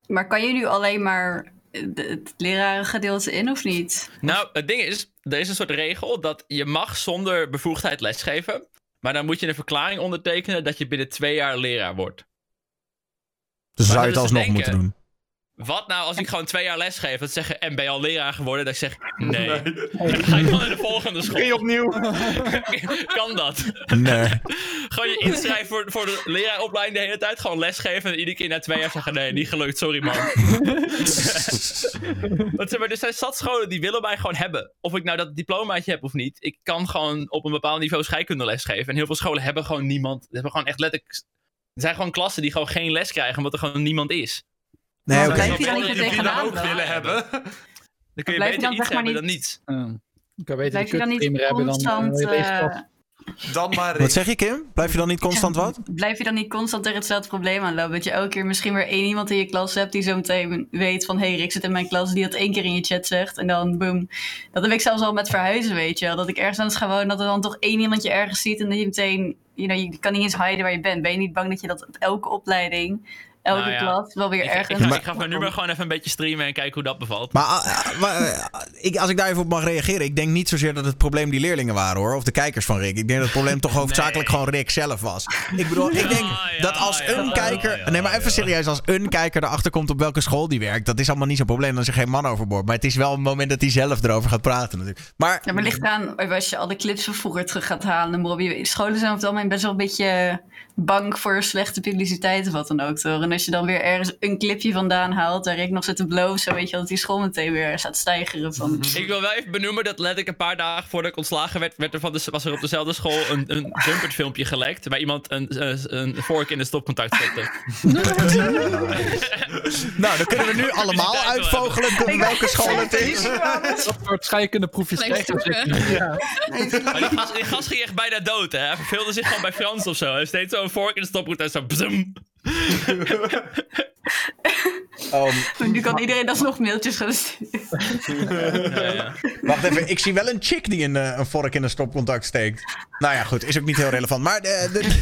Maar kan je nu alleen maar het lerarengedeelte in of niet?
Nou, het ding is, er is een soort regel dat je mag zonder bevoegdheid lesgeven. Maar dan moet je een verklaring ondertekenen dat je binnen twee jaar leraar wordt.
Dus
Maar
zou je
dat
het alsnog moeten
denken.
doen.
Wat nou als ik gewoon twee jaar lesgeef? Dat zeggen, en ben je al leraar geworden? Dat ik zeg, nee. En dan ga ik gewoon naar de volgende school.
Kun je opnieuw?
kan dat?
Nee.
Gewoon je inschrijven voor, voor de leraaropleiding de hele tijd. Gewoon lesgeven en iedere keer na twee jaar zeggen: nee, niet gelukt, sorry man. Want zeg maar, er zijn zat scholen die willen mij gewoon hebben. Of ik nou dat diplomaatje heb of niet. Ik kan gewoon op een bepaald niveau scheikunde lesgeven. En heel veel scholen hebben gewoon niemand. Ze hebben gewoon echt letterlijk. Er zijn gewoon klassen die gewoon geen les krijgen omdat er gewoon niemand is.
Nee,
blijf je dan niet
die
tegenaan
ook willen hebben.
Dan kun je beter
dan
iets hebben dan
niet-
niets.
Eh, ik kan beter
je dan niet
kutstreamer hebben dan...
constant...
eh,
eh,
Dan maar
Wat zeg je, Kim? Blijf je dan niet constant wat?
Blijf je dan niet constant tegen hetzelfde probleem aanlopen? Dat je elke keer misschien weer één iemand in je klas hebt die zo meteen weet van... hé, hey, Rick zit in mijn klas, die dat één keer in je chat zegt. En dan boom. Dat heb ik zelfs al met verhuizen, weet je wel. Dat ik ergens aan het gewoon, dat er dan toch één iemand je ergens ziet... en dat je meteen, you know, je kan niet eens hiden waar je bent. Ben je niet bang dat je dat op elke opleiding, elke
Nou ja,
klas, wel weer
Ik,
ergens...
ik, ga, ik ga van nu maar gewoon even een beetje streamen en kijken hoe dat bevalt.
Maar, ah, maar, eh, ik, als ik daar even op mag reageren. Ik denk niet zozeer dat het probleem die leerlingen waren hoor. Of de kijkers van Rick. Ik denk dat het probleem toch hoofdzakelijk
Nee.
gewoon Rick zelf was. Ik bedoel, ik denk
Ja, ja,
dat als
ja,
een
ja,
kijker.
ja,
nee, maar even
ja.
serieus. Als een kijker erachter komt op welke school die werkt. Dat is allemaal niet zo'n probleem. Dan is er geen man overboord. Maar het is wel een moment dat hij zelf erover gaat praten natuurlijk. Maar.
Ja, maar het ligt aan als je al de clips van vroeger terug gaat halen. Je scholen zijn over het algemeen best wel een beetje bang voor slechte publiciteit of wat dan ook. Toch? En als je dan weer ergens een clipje vandaan haalt, waar ik nog zit te blowen, zo weet je dat die school meteen weer staat stijgeren. Van,
Ik wil wel even benoemen dat letterlijk een paar dagen voordat ik ontslagen werd, werd er van de, was er op dezelfde school een, een Jumpert filmpje gelekt. Waar iemand een, een, een vork in de stopcontact zette.
Nou, dan kunnen we nu allemaal uitvogelen op welke school het is.
Dat soort scheikundeproefjes krijgt hij
die gast, ging echt bijna dood, hè. Hij verveelde zich gewoon bij Frans of zo. Hij steeds zo'n vork in de stopcontact en zo... bzum.
nu kan iedereen alsnog mailtjes gaan sturen.
Ja, ja.
Wacht even, ik zie wel een chick die een, eh, een vork in een stopcontact steekt. Nou ja, goed, is ook niet heel relevant. Maar de, de-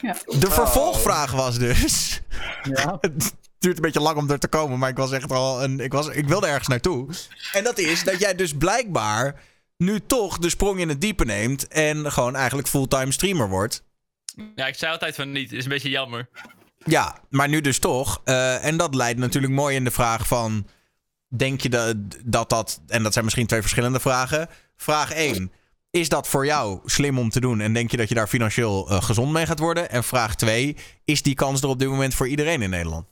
Ja.
De vervolgvraag was dus.
Ja.
Het duurt een beetje lang om er te komen, maar ik was echt al een. Ik, was, ik wilde ergens naartoe. En dat is dat jij dus blijkbaar nu toch de sprong in het diepe neemt. En gewoon eigenlijk fulltime streamer wordt.
Ja, ik zei altijd van niet. is een beetje jammer.
Ja, maar nu dus toch. Eh, en dat leidt natuurlijk mooi in de vraag van. Denk je dat, dat dat. En dat zijn misschien twee verschillende vragen. Vraag 1. Is dat voor jou slim om te doen? En denk je dat je daar financieel eh, gezond mee gaat worden? En vraag 2. Is die kans er op dit moment voor iedereen in Nederland?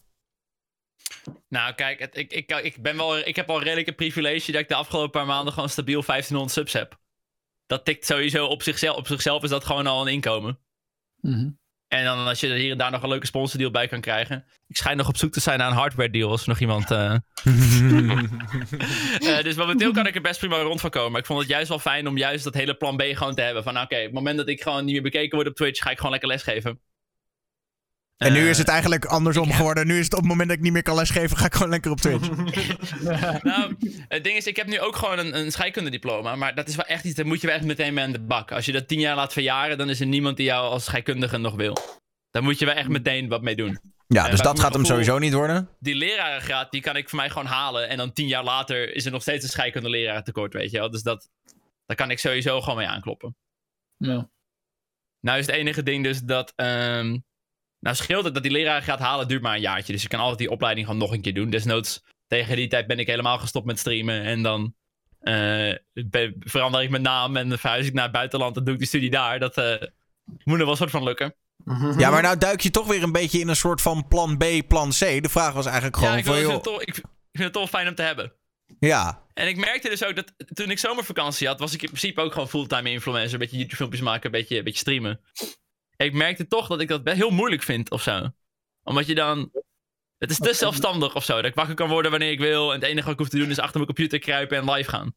Nou, kijk, het, ik, ik, ik, ben wel, ik heb al redelijk een privilege dat ik de afgelopen paar maanden gewoon stabiel 1500 subs heb. Dat tikt sowieso op zichzelf, op zichzelf is dat gewoon al een inkomen.
Mhm.
En dan als je er hier en daar nog een leuke sponsordeal bij kan krijgen. Ik schijn nog op zoek te zijn naar een hardware deal als er nog iemand... eh, Eh, dus momenteel kan ik er best prima rond van komen. Maar ik vond het juist wel fijn om juist dat hele plan B gewoon te hebben. Van oké, op het moment dat ik gewoon niet meer bekeken word op Twitch, ga ik gewoon lekker lesgeven.
En nu
Eh,
is het eigenlijk andersom geworden. Nu is het op het moment dat ik niet meer kan lesgeven, ga ik gewoon lekker op Twitch.
nou, het ding is, ik heb nu ook gewoon een, een scheikundediploma. Maar dat is wel echt iets, daar moet je wel echt meteen mee aan de bak. Als je dat tien jaar laat verjaren, dan is er niemand die jou als scheikundige nog wil. Daar moet je wel echt meteen wat mee doen.
Ja,
En
dus dat gaat hem sowieso niet worden.
Die lerarengraad, die kan ik voor mij gewoon halen. En dan tien jaar later is er nog steeds een scheikunde leraar tekort, weet je wel. Dus dat, daar kan ik sowieso gewoon mee aankloppen.
Ja.
Nou is het enige ding dus dat... ehm, nou scheelt het dat die leraar gaat halen, duurt maar een jaartje. Dus je kan altijd die opleiding gewoon nog een keer doen. Desnoods, tegen die tijd ben ik helemaal gestopt met streamen. En dan eh, ben- verander ik mijn naam en verhuis ik naar het buitenland. En doe ik die studie daar. Dat eh, moet er wel soort van lukken.
Ja, maar nou duik je toch weer een beetje in een soort van plan B, plan C. De vraag was eigenlijk
Ja,
gewoon
ik,
van,
wil- ik,
joh,
vind het toch, ik, ik vind het toch fijn om te hebben.
ja,
En ik merkte dus ook dat toen ik zomervakantie had, was ik in principe ook gewoon fulltime influencer. Een beetje YouTube filmpjes maken, een beetje, een beetje streamen. Ik merkte toch dat ik dat best heel moeilijk vind of zo. Omdat je dan. Het is te zelfstandig of zo. Dat ik wakker kan worden wanneer ik wil. En het enige wat ik hoef te doen is achter mijn computer kruipen en live gaan.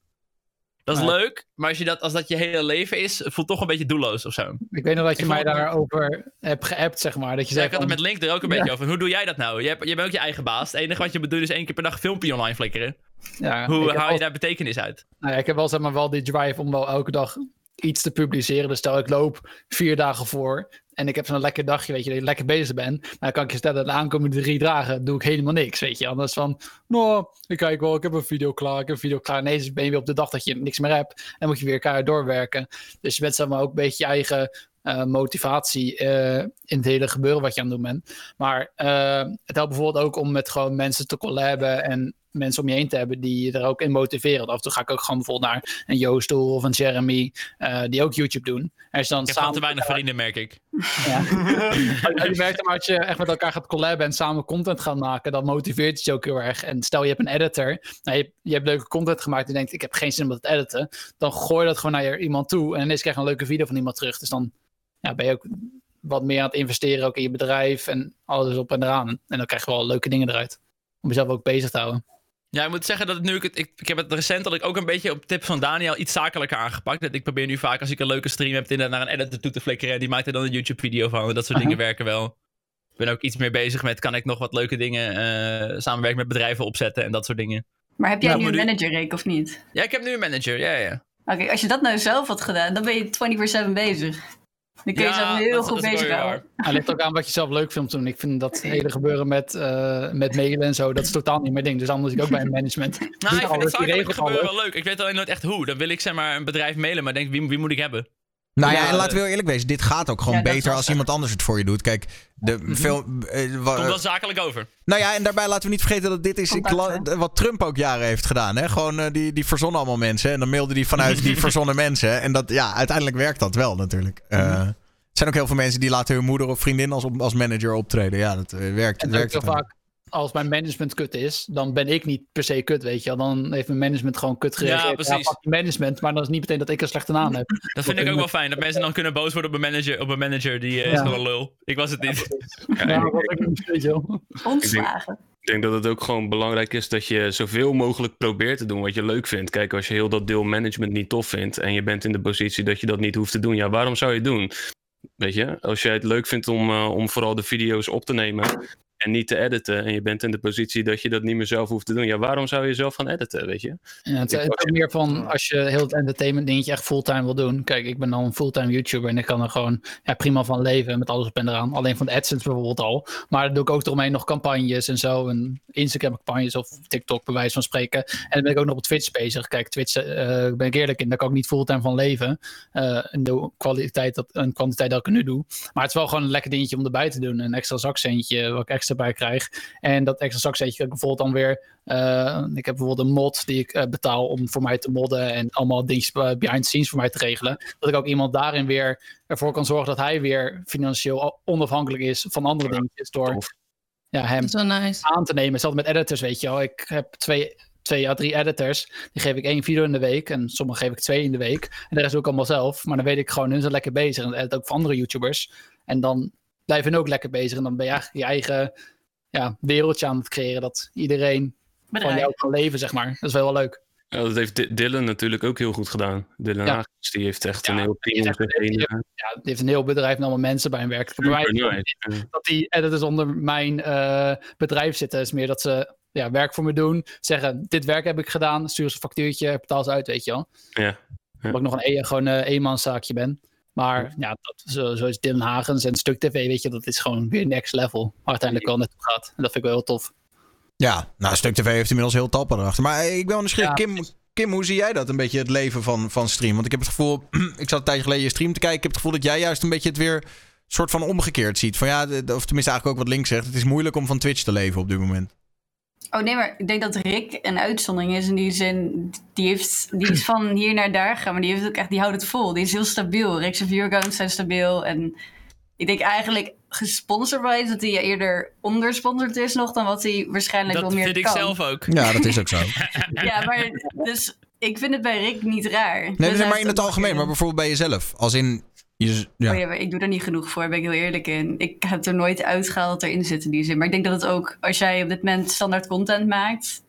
Dat is
Ja.
leuk, maar als, je dat, als dat je hele leven is, het voelt toch een beetje doelloos of zo.
Ik weet nog dat je mij daarover hebt geappt, zeg maar. Dat je
Ja,
zei
ik had het met Link er ook een beetje over. Hoe doe jij dat nou? Je, hebt, je bent ook je eigen baas. Het enige wat je moet doen is één keer per dag een filmpje online flikkeren.
ja,
Hoe haal je daar betekenis uit?
Nou ja, ik heb wel, zeg maar, wel die drive om wel elke dag iets te publiceren. Dus stel ik loop vier dagen voor en ik heb zo'n lekker dagje, weet je, dat je lekker bezig bent. Maar dan kan ik je stellen, de aankomende drie dagen doe ik helemaal niks, weet je. Anders van, nou, ik kijk wel, ik heb een video klaar, ik heb een video klaar. Nee, dus ben je weer op de dag dat je niks meer hebt en moet je weer keihard doorwerken. Dus je bent zeg maar ook een beetje je eigen eh, motivatie eh, in het hele gebeuren wat je aan het doen bent. Maar eh, het helpt bijvoorbeeld ook om met gewoon mensen te collaben en mensen om je heen te hebben die je er ook in motiveren. Af en toe ga ik ook gewoon bijvoorbeeld naar een Joost toe of een Jeremy, eh, die ook YouTube doen. Er is dan
Ik
samen
te weinig vrienden, merk ik.
ja. Je merkt maar als je echt met elkaar gaat collaben en samen content gaat maken, dan motiveert het je ook heel erg. En stel je hebt een editor, nou, je, je hebt leuke content gemaakt en je denkt ik heb geen zin om dat te editen, dan gooi je dat gewoon naar iemand toe en ineens krijg je een leuke video van iemand terug. Dus dan ja, ben je ook wat meer aan het investeren ook in je bedrijf en alles op en eraan. En dan krijg je wel leuke dingen eruit. Om jezelf ook bezig te houden.
Ja, ik moet zeggen dat het nu ik het. Ik, ik heb het recentelijk ook een beetje op tip van Daniel iets zakelijker aangepakt. Dat ik probeer nu vaak als ik een leuke stream heb, inderdaad naar een editor toe te flikkeren. En die maakt er dan een YouTube-video van. En dat soort dingen werken wel. Ik ben ook iets meer bezig met kan ik nog wat leuke dingen eh samenwerken met bedrijven opzetten en dat soort dingen.
Maar heb jij nu een
nu-
manager, Rick, of niet?
Ja, ik heb nu een manager. Ja, ja.
Oké, als je dat nou zelf had gedaan, dan ben je 24-7 bezig. Dan kun je
Ja,
jezelf heel
dat-
goed
dat
bezig houden.
Het ligt ook aan wat je zelf leuk vindt om. Ik vind dat hele gebeuren met, eh met mailen en zo, dat is totaal niet mijn ding. Dus moet ik ook bij een management.
Nou,
Doe
ik vind het
die
zakelijk
regelt
gebeuren wel leuk. Ik weet alleen nooit echt hoe. Dan wil ik zeg maar een bedrijf mailen, maar denk wie, wie moet ik hebben?
Nou ja,
Ja,
en laten we heel eerlijk wezen. Dit gaat ook gewoon
Ja, dat
beter als iemand anders het voor je doet. Kijk, de veel... eh, wa-
Komt wel zakelijk over.
nou ja, en daarbij laten we niet vergeten dat dit is wat Trump ook jaren heeft gedaan. Hè? Gewoon, eh, die, die verzonnen allemaal mensen. En dan mailde die vanuit die verzonnen mensen. En dat, ja, uiteindelijk werkt dat wel natuurlijk. Eh, er zijn ook heel veel mensen die laten hun moeder of vriendin als, als manager optreden. Ja, dat eh, werkt.
En
werkt
ook heel vaak, als mijn management kut is, dan ben ik niet per se kut, weet je wel. Dan heeft mijn management gewoon kut gereageerd.
precies.
fuck die management, maar dan is niet meteen dat ik een slechte naam heb.
Dat vind ik ook wel fijn. Dat mensen dan kunnen boos worden op een manager. Op een manager die eh, is
Ja.
gewoon een lul. Ik was het niet.
Ja,
Ja,
ik-
wat ik niet, weet je wel.
Ontslagen.
Ik denk dat het ook gewoon belangrijk is dat je zoveel mogelijk probeert te doen wat je leuk vindt. Kijk, als je heel dat deel management niet tof vindt en je bent in de positie dat je dat niet hoeft te doen, ja, waarom zou je het doen? Weet je, als jij het leuk vindt om, eh, om vooral de video's op te nemen, en niet te editen. En je bent in de positie dat je dat niet meer zelf hoeft te doen. Ja, waarom zou je zelf gaan editen, weet je?
Ja, het, is ook meer van als je heel het entertainment dingetje echt fulltime wil doen. Kijk, ik ben dan een fulltime YouTuber en ik kan er gewoon ja, prima van leven met alles op en eraan. Alleen van de AdSense bijvoorbeeld al. Maar dan doe ik ook eromheen nog campagnes en zo. En Instagram campagnes of TikTok bij wijze van spreken. En dan ben ik ook nog op Twitch bezig. Kijk, Twitch uh, ben ik eerlijk in, daar kan ik niet fulltime van leven. Uh, in de kwaliteit dat, en kwantiteit dat ik nu doe. Maar het is wel gewoon een lekker dingetje om erbij te doen. Een extra zakcentje wat ik extra bij krijg. En dat extra zakcentje kan ik bijvoorbeeld dan weer... Uh, ik heb bijvoorbeeld een mod die ik uh, betaal om voor mij te modden en allemaal dingetjes behind the scenes voor mij te regelen. Dat ik ook iemand daarin weer ervoor kan zorgen dat hij weer financieel onafhankelijk is van andere dingetjes door ja, hem
nice.
aan te nemen. Zelfs met editors, weet je wel. Ik heb twee, twee à drie editors. Die geef ik één video in de week. En sommige geef ik twee in de week. En de rest doe ik allemaal zelf. Maar dan weet ik gewoon, hun zijn lekker bezig. En edit ook voor andere YouTubers. En dan blijven hun ook lekker bezig. En dan ben je eigenlijk je eigen ja, wereldje aan het creëren. Dat iedereen
Bedrijf.
van jou kan leven, zeg maar. Dat is wel wel leuk.
Ja, dat heeft Dylan natuurlijk ook heel goed gedaan. Dylan
Ja.
Hagens, die heeft echt
Ja,
een heel team om
die Ja, die heeft een heel bedrijf en allemaal mensen bij hem werken. Bij mij
super nice. Ja.
dat die editors onder mijn eh, bedrijf zitten. is meer dat ze ja, werk voor me doen. Zeggen, dit werk heb ik gedaan. Stuur ze een factuurtje, betaal ze uit, weet je wel.
Ja.
Omdat ik nog een, e- gewoon een eenmanszaakje ben. Maar ja, dat, zo, zo is Dylan Hagens en Stuk TV, weet je, dat is gewoon weer next level. Waar uiteindelijk wel naartoe gaat. En dat vind ik wel heel tof.
Ja, nou, Stuk TV heeft inmiddels heel talpa erachter. Maar eh, ik ben wel nieuwsgierig.
Ja.
Kim, Kim, hoe zie jij dat? Een beetje het leven van, van stream? Want ik heb het gevoel... ik zat een tijdje geleden je stream te kijken. Ik heb het gevoel dat jij juist een beetje het weer... soort van omgekeerd ziet. Van ja, of tenminste eigenlijk ook wat Link zegt. Het is moeilijk om van Twitch te leven op dit moment.
Oh nee, maar ik denk dat Rick een uitzondering is in die zin. Die, heeft, die is van hier naar daar gegaan, maar die, heeft ook echt, die houdt het vol. Die is heel stabiel. Rick's viewaccounts zijn stabiel. En ik denk eigenlijk gesponsord dat hij eerder ondersponsord is nog dan wat hij waarschijnlijk
Dat
wel meer
vind ik
kan.
zelf ook.
Ja, dat is ook zo.
Ja, maar dus ik vind het bij Rick niet raar.
Nee,
Dus
nee,
hij
maar in het algemeen. Maar bijvoorbeeld bij jezelf. Als in... Je, ja.
Oh ja, maar ik doe er niet genoeg voor, ben ik heel eerlijk in. Ik heb er nooit uitgehaald wat erin zit in die zin. Maar ik denk dat het ook, als jij op dit moment standaard content maakt,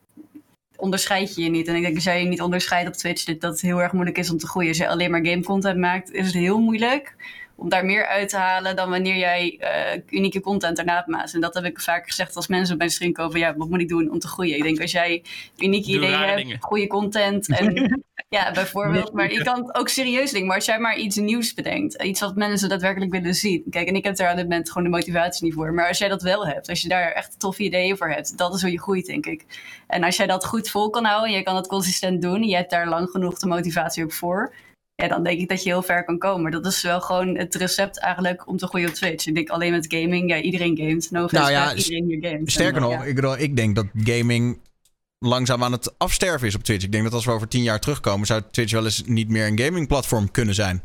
onderscheid je je niet. En ik denk als jij je niet onderscheidt op Twitch, dat dat het heel erg moeilijk is om te groeien. Als je alleen maar game content maakt, is het heel moeilijk om daar meer uit te halen dan wanneer jij eh, unieke content ernaast maakt. En dat heb ik vaak gezegd als mensen op mijn stream komen van, ja, wat moet ik doen om te groeien? Ik denk als jij unieke
Doe
ideeën hebt,
dingen.
goede content en ja, bijvoorbeeld. Maar je kan het ook serieus denken. Maar als jij maar iets nieuws bedenkt, iets wat mensen daadwerkelijk willen zien. Kijk, en ik heb daar aan dit moment gewoon de motivatie niet voor. Maar als jij dat wel hebt, als je daar echt toffe ideeën voor hebt, dat is hoe je groeit, denk ik. En als jij dat goed vol kan houden en je kan het consistent doen, en je hebt daar lang genoeg de motivatie ook voor. Ja, dan denk ik dat je heel ver kan komen. Dat is wel gewoon het recept eigenlijk om te groeien op Twitch. Ik denk alleen met gaming, ja, iedereen gamet. No
Nou ja,
iedereen hier gamet.
Sterker
En,
nog,
ja.
ik, bedoel, ik denk dat gaming langzaam aan het afsterven is op Twitch. Ik denk dat als we over tien jaar terugkomen, zou Twitch wel eens niet meer een gamingplatform kunnen zijn.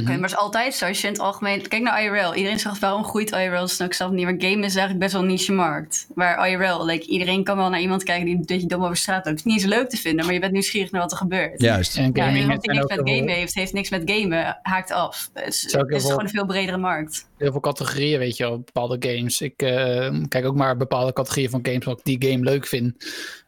Oké, maar het is altijd zo. Als je in het algemeen... Kijk naar IRL. Iedereen zegt waarom groeit IRL? Ik snap het niet. Maar game is eigenlijk best wel een niche markt. Waar IRL, like, iedereen kan wel naar iemand kijken die een beetje dom over straat loopt. Het is niet eens leuk te vinden, maar je bent nieuwsgierig naar wat er gebeurt.
Juist.
En
Ja,
gaming
iemand die niks met gamen heeft, heeft niks met gamen, haakt af. Het het is gewoon een veel bredere markt.
heel veel categorieën, weet je wel, bepaalde games. Ik eh, kijk ook maar bepaalde categorieën van games wat ik die game leuk vind.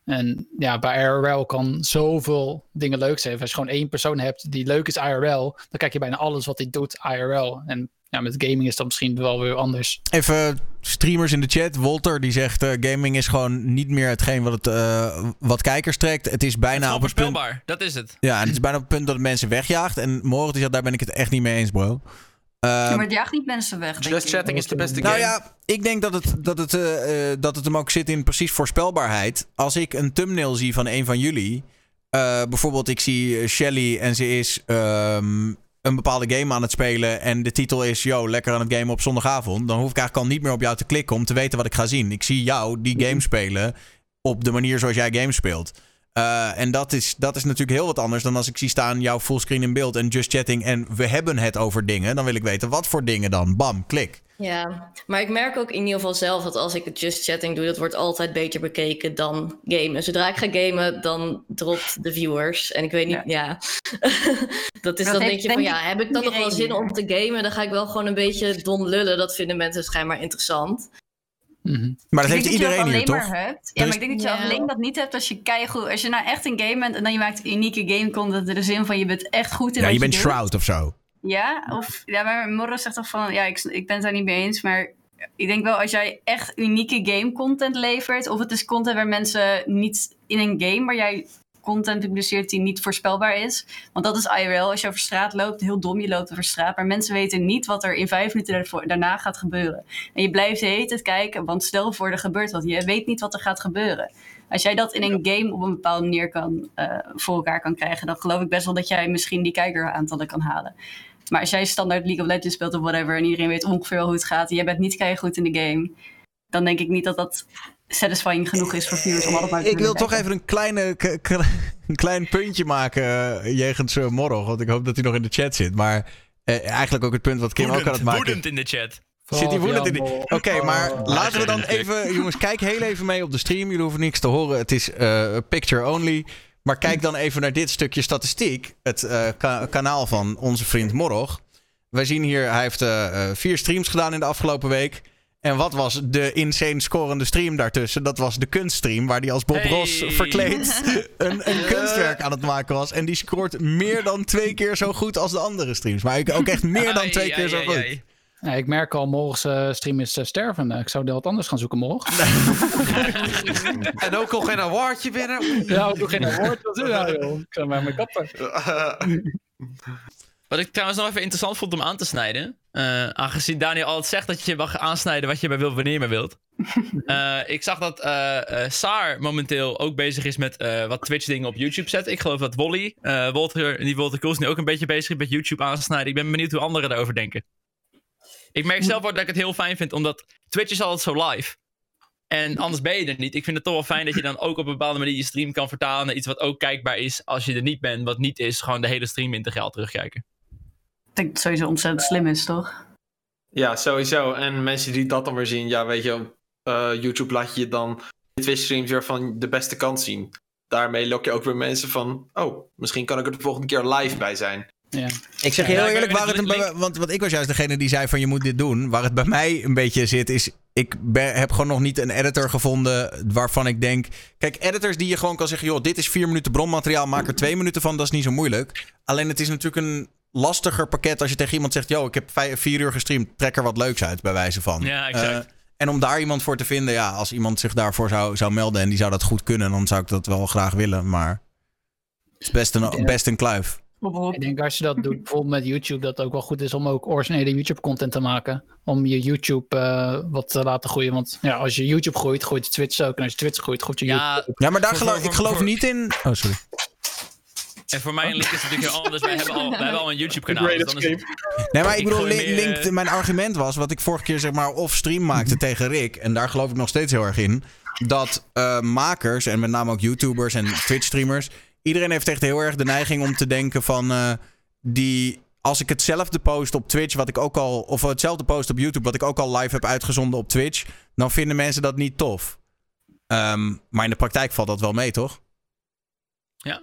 En ja, bij IRL kan zoveel dingen leuk zijn. Als je gewoon één persoon hebt die leuk is IRL, dan kijk je bijna alles wat hij doet IRL. En ja, met gaming is dat misschien wel weer anders.
Even streamers in de chat. Wolter die zegt eh, gaming is gewoon niet meer hetgeen wat, het, eh, wat kijkers trekt. Het is bijna op het punt.
Dat is het.
Ja, en het is bijna op het punt dat het mensen wegjaagt. En Moritz die zegt, daar ben ik het echt niet mee eens, bro. Eh,
Ja, maar het jaagt niet mensen weg.
Just chatting is de beste
Nou
game.
ja, ik denk dat het, dat, het, eh, eh, dat het hem ook zit in precies voorspelbaarheid. Als ik een thumbnail zie van een van jullie. eh, bijvoorbeeld, ik zie Shelly en ze is ehm, een bepaalde game aan het spelen. En de titel is: Yo, lekker aan het gamen op zondagavond. Dan hoef ik eigenlijk al niet meer op jou te klikken om te weten wat ik ga zien. Ik zie jou die game spelen op de manier zoals jij games speelt. Eh, en dat is, dat is natuurlijk heel wat anders dan als ik zie staan jouw fullscreen in beeld en just chatting en we hebben het over dingen. Dan wil ik weten wat voor dingen dan. Bam, klik.
Ja, maar ik merk ook in ieder geval zelf dat als ik het just chatting doe, dat wordt altijd beter bekeken dan gamen. Zodra ik ga gamen, dan dropt de viewers. En ik weet niet, ja. dat is
Dat
dan denk je van, ja, heb ik dan nog wel zin om te gamen? Dan ga ik wel gewoon een beetje dom lullen. Dat vinden mensen schijnbaar interessant.
Mhm.
Maar dat
Ik
heeft
denk dat je
iedereen
dat
hier,
alleen
toch?
Ja, maar ik denk dat je alleen dat niet hebt als je keigoed... Als je nou echt een game bent en dan je maakt unieke game content... in de zin van je bent echt goed in
Ja,
wat
je bent
doet.
Shroud of zo.
Ja, of... Ja, maar Morris zegt toch van... Ja, ik, ik ben het daar niet mee eens, maar... ik denk wel als jij echt unieke game content levert, of het is content waar mensen niet in een game waar jij content publiceert die niet voorspelbaar is. Want dat is IRL. Als je over straat loopt, heel dom, je loopt over straat. Maar mensen weten niet wat er in vijf minuten daarvoor, daarna gaat gebeuren. En je blijft de hele tijd kijken, want stel voor er gebeurt wat. Je weet niet wat er gaat gebeuren. Als jij dat in een game op een bepaalde manier kan, uh, voor elkaar kan krijgen, dan geloof ik best wel dat jij misschien die kijkeraantallen kan halen. Maar als jij standaard League of Legends speelt of whatever en iedereen weet ongeveer hoe het gaat en jij bent niet keihard goed in de game, dan denk ik niet dat dat satisfying genoeg is voor viewers om allemaal te
Ik wil toch even een, kleine, een klein puntje maken uh, jegens uh, Morrog, want ik hoop dat hij nog in de chat zit. Maar uh, eigenlijk ook het punt wat Kim
woedend,
ook aan het maken
Woedend in de chat.
Zit hij woedend in de... Oké, okay, maar oh, laten we dan even... Jongens, kijk heel even mee op de stream. Jullie hoeven niks te horen. Het is picture only. Maar kijk dan even naar dit stukje statistiek. Het ka kanaal van onze vriend Morrog. Wij zien hier, hij heeft vier streams gedaan in de afgelopen week. En wat was de insane scorende stream daartussen? Dat was de kunststream, waar hij als Bob hey. Ross verkleed een, een kunstwerk aan het maken was. En die scoort meer dan twee keer zo goed als de andere streams. Maar ook echt meer dan twee keer zo goed.
Ja, ik merk al, morgens uh, stream is uh, sterven. Ik zou wat anders gaan zoeken morgen.
en ook al geen awardje binnen.
Ja, ook nog geen award. Ja, joh. Ik zou maar mijn kappen.
Wat ik trouwens nog even interessant vond om aan te snijden. Uh, aangezien Daniel altijd zegt dat je mag aansnijden wat je bij wilt, wanneer je maar wilt. Uh, ik zag dat uh, Saar momenteel ook bezig is met wat Twitch-dingen op YouTube zetten. Ik geloof dat Wally, Walter, die Walter Koos, nu ook een beetje bezig is met YouTube aansnijden. Ik ben benieuwd hoe anderen daarover denken. Ik merk zelf ook dat ik het heel fijn vind, omdat Twitch is altijd zo live. En anders ben je er niet. Ik vind het toch wel fijn dat je dan ook op een bepaalde manier je stream kan vertalen naar iets wat ook kijkbaar is als je er niet bent. Wat niet is, gewoon de hele stream integraal terugkijken
denk dat het sowieso ontzettend slim is, toch?
Ja, sowieso. En mensen die dat dan weer zien, ja, weet je, op uh, YouTube laat je dan Twitch streams weer van de beste kant zien. Daarmee lok je ook weer mensen van, oh, misschien kan ik er de volgende keer live bij zijn.
Ja. Ik zeg je heel eerlijk, waar het een, want, want ik was juist degene die zei van je moet dit doen. Waar het bij mij een beetje zit is, ik ben, heb gewoon nog niet een editor gevonden waarvan ik denk... Kijk, editors die je gewoon kan zeggen, joh, dit is vier minuten bronmateriaal, maak er twee minuten van, dat is niet zo moeilijk. Alleen het is natuurlijk een lastiger pakket als je tegen iemand zegt: Yo, ik heb vijf, vier uur gestreamd, trek er wat leuks uit, bij wijze van.
Ja, exact. Uh,
en om daar iemand voor te vinden, ja, als iemand zich daarvoor zou, zou melden en die zou dat goed kunnen, dan zou ik dat wel graag willen. Maar het is best een, best een kluif.
Ik denk als je dat doet, bijvoorbeeld met YouTube, dat het ook wel goed is om ook originele YouTube-content te maken. Om je YouTube uh, wat te laten groeien. Want ja, als je YouTube groeit, groeit je Twitch ook. En als je Twitch groeit, groeit je
ja,
YouTube.
Ja, maar daar geloof, ik geloof niet in. Oh, sorry.
En voor mij een link is het natuurlijk heel anders. Wij hebben al, wij hebben al een YouTube-kanaal. Dus dan is het...
Nee, maar ik bedoel, link, eh, mijn argument was wat ik vorige keer zeg maar off-stream maakte tegen Rick. En daar geloof ik nog steeds heel erg in. Dat uh, makers, en met name ook YouTubers en Twitch-streamers. Iedereen heeft echt heel erg de neiging om te denken van. Uh, die als ik hetzelfde post op Twitch, wat ik ook al. Of hetzelfde post op YouTube, wat ik ook al live heb uitgezonden op Twitch. Dan vinden mensen dat niet tof. Um, maar in de praktijk valt dat wel mee, toch?
Ja,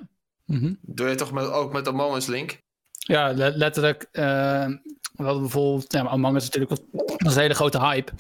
Mm Doe je toch met, ook met Among Us Link?
Ja, letterlijk. Uh, we hadden bijvoorbeeld, ja, Among Us natuurlijk was een hele grote hype.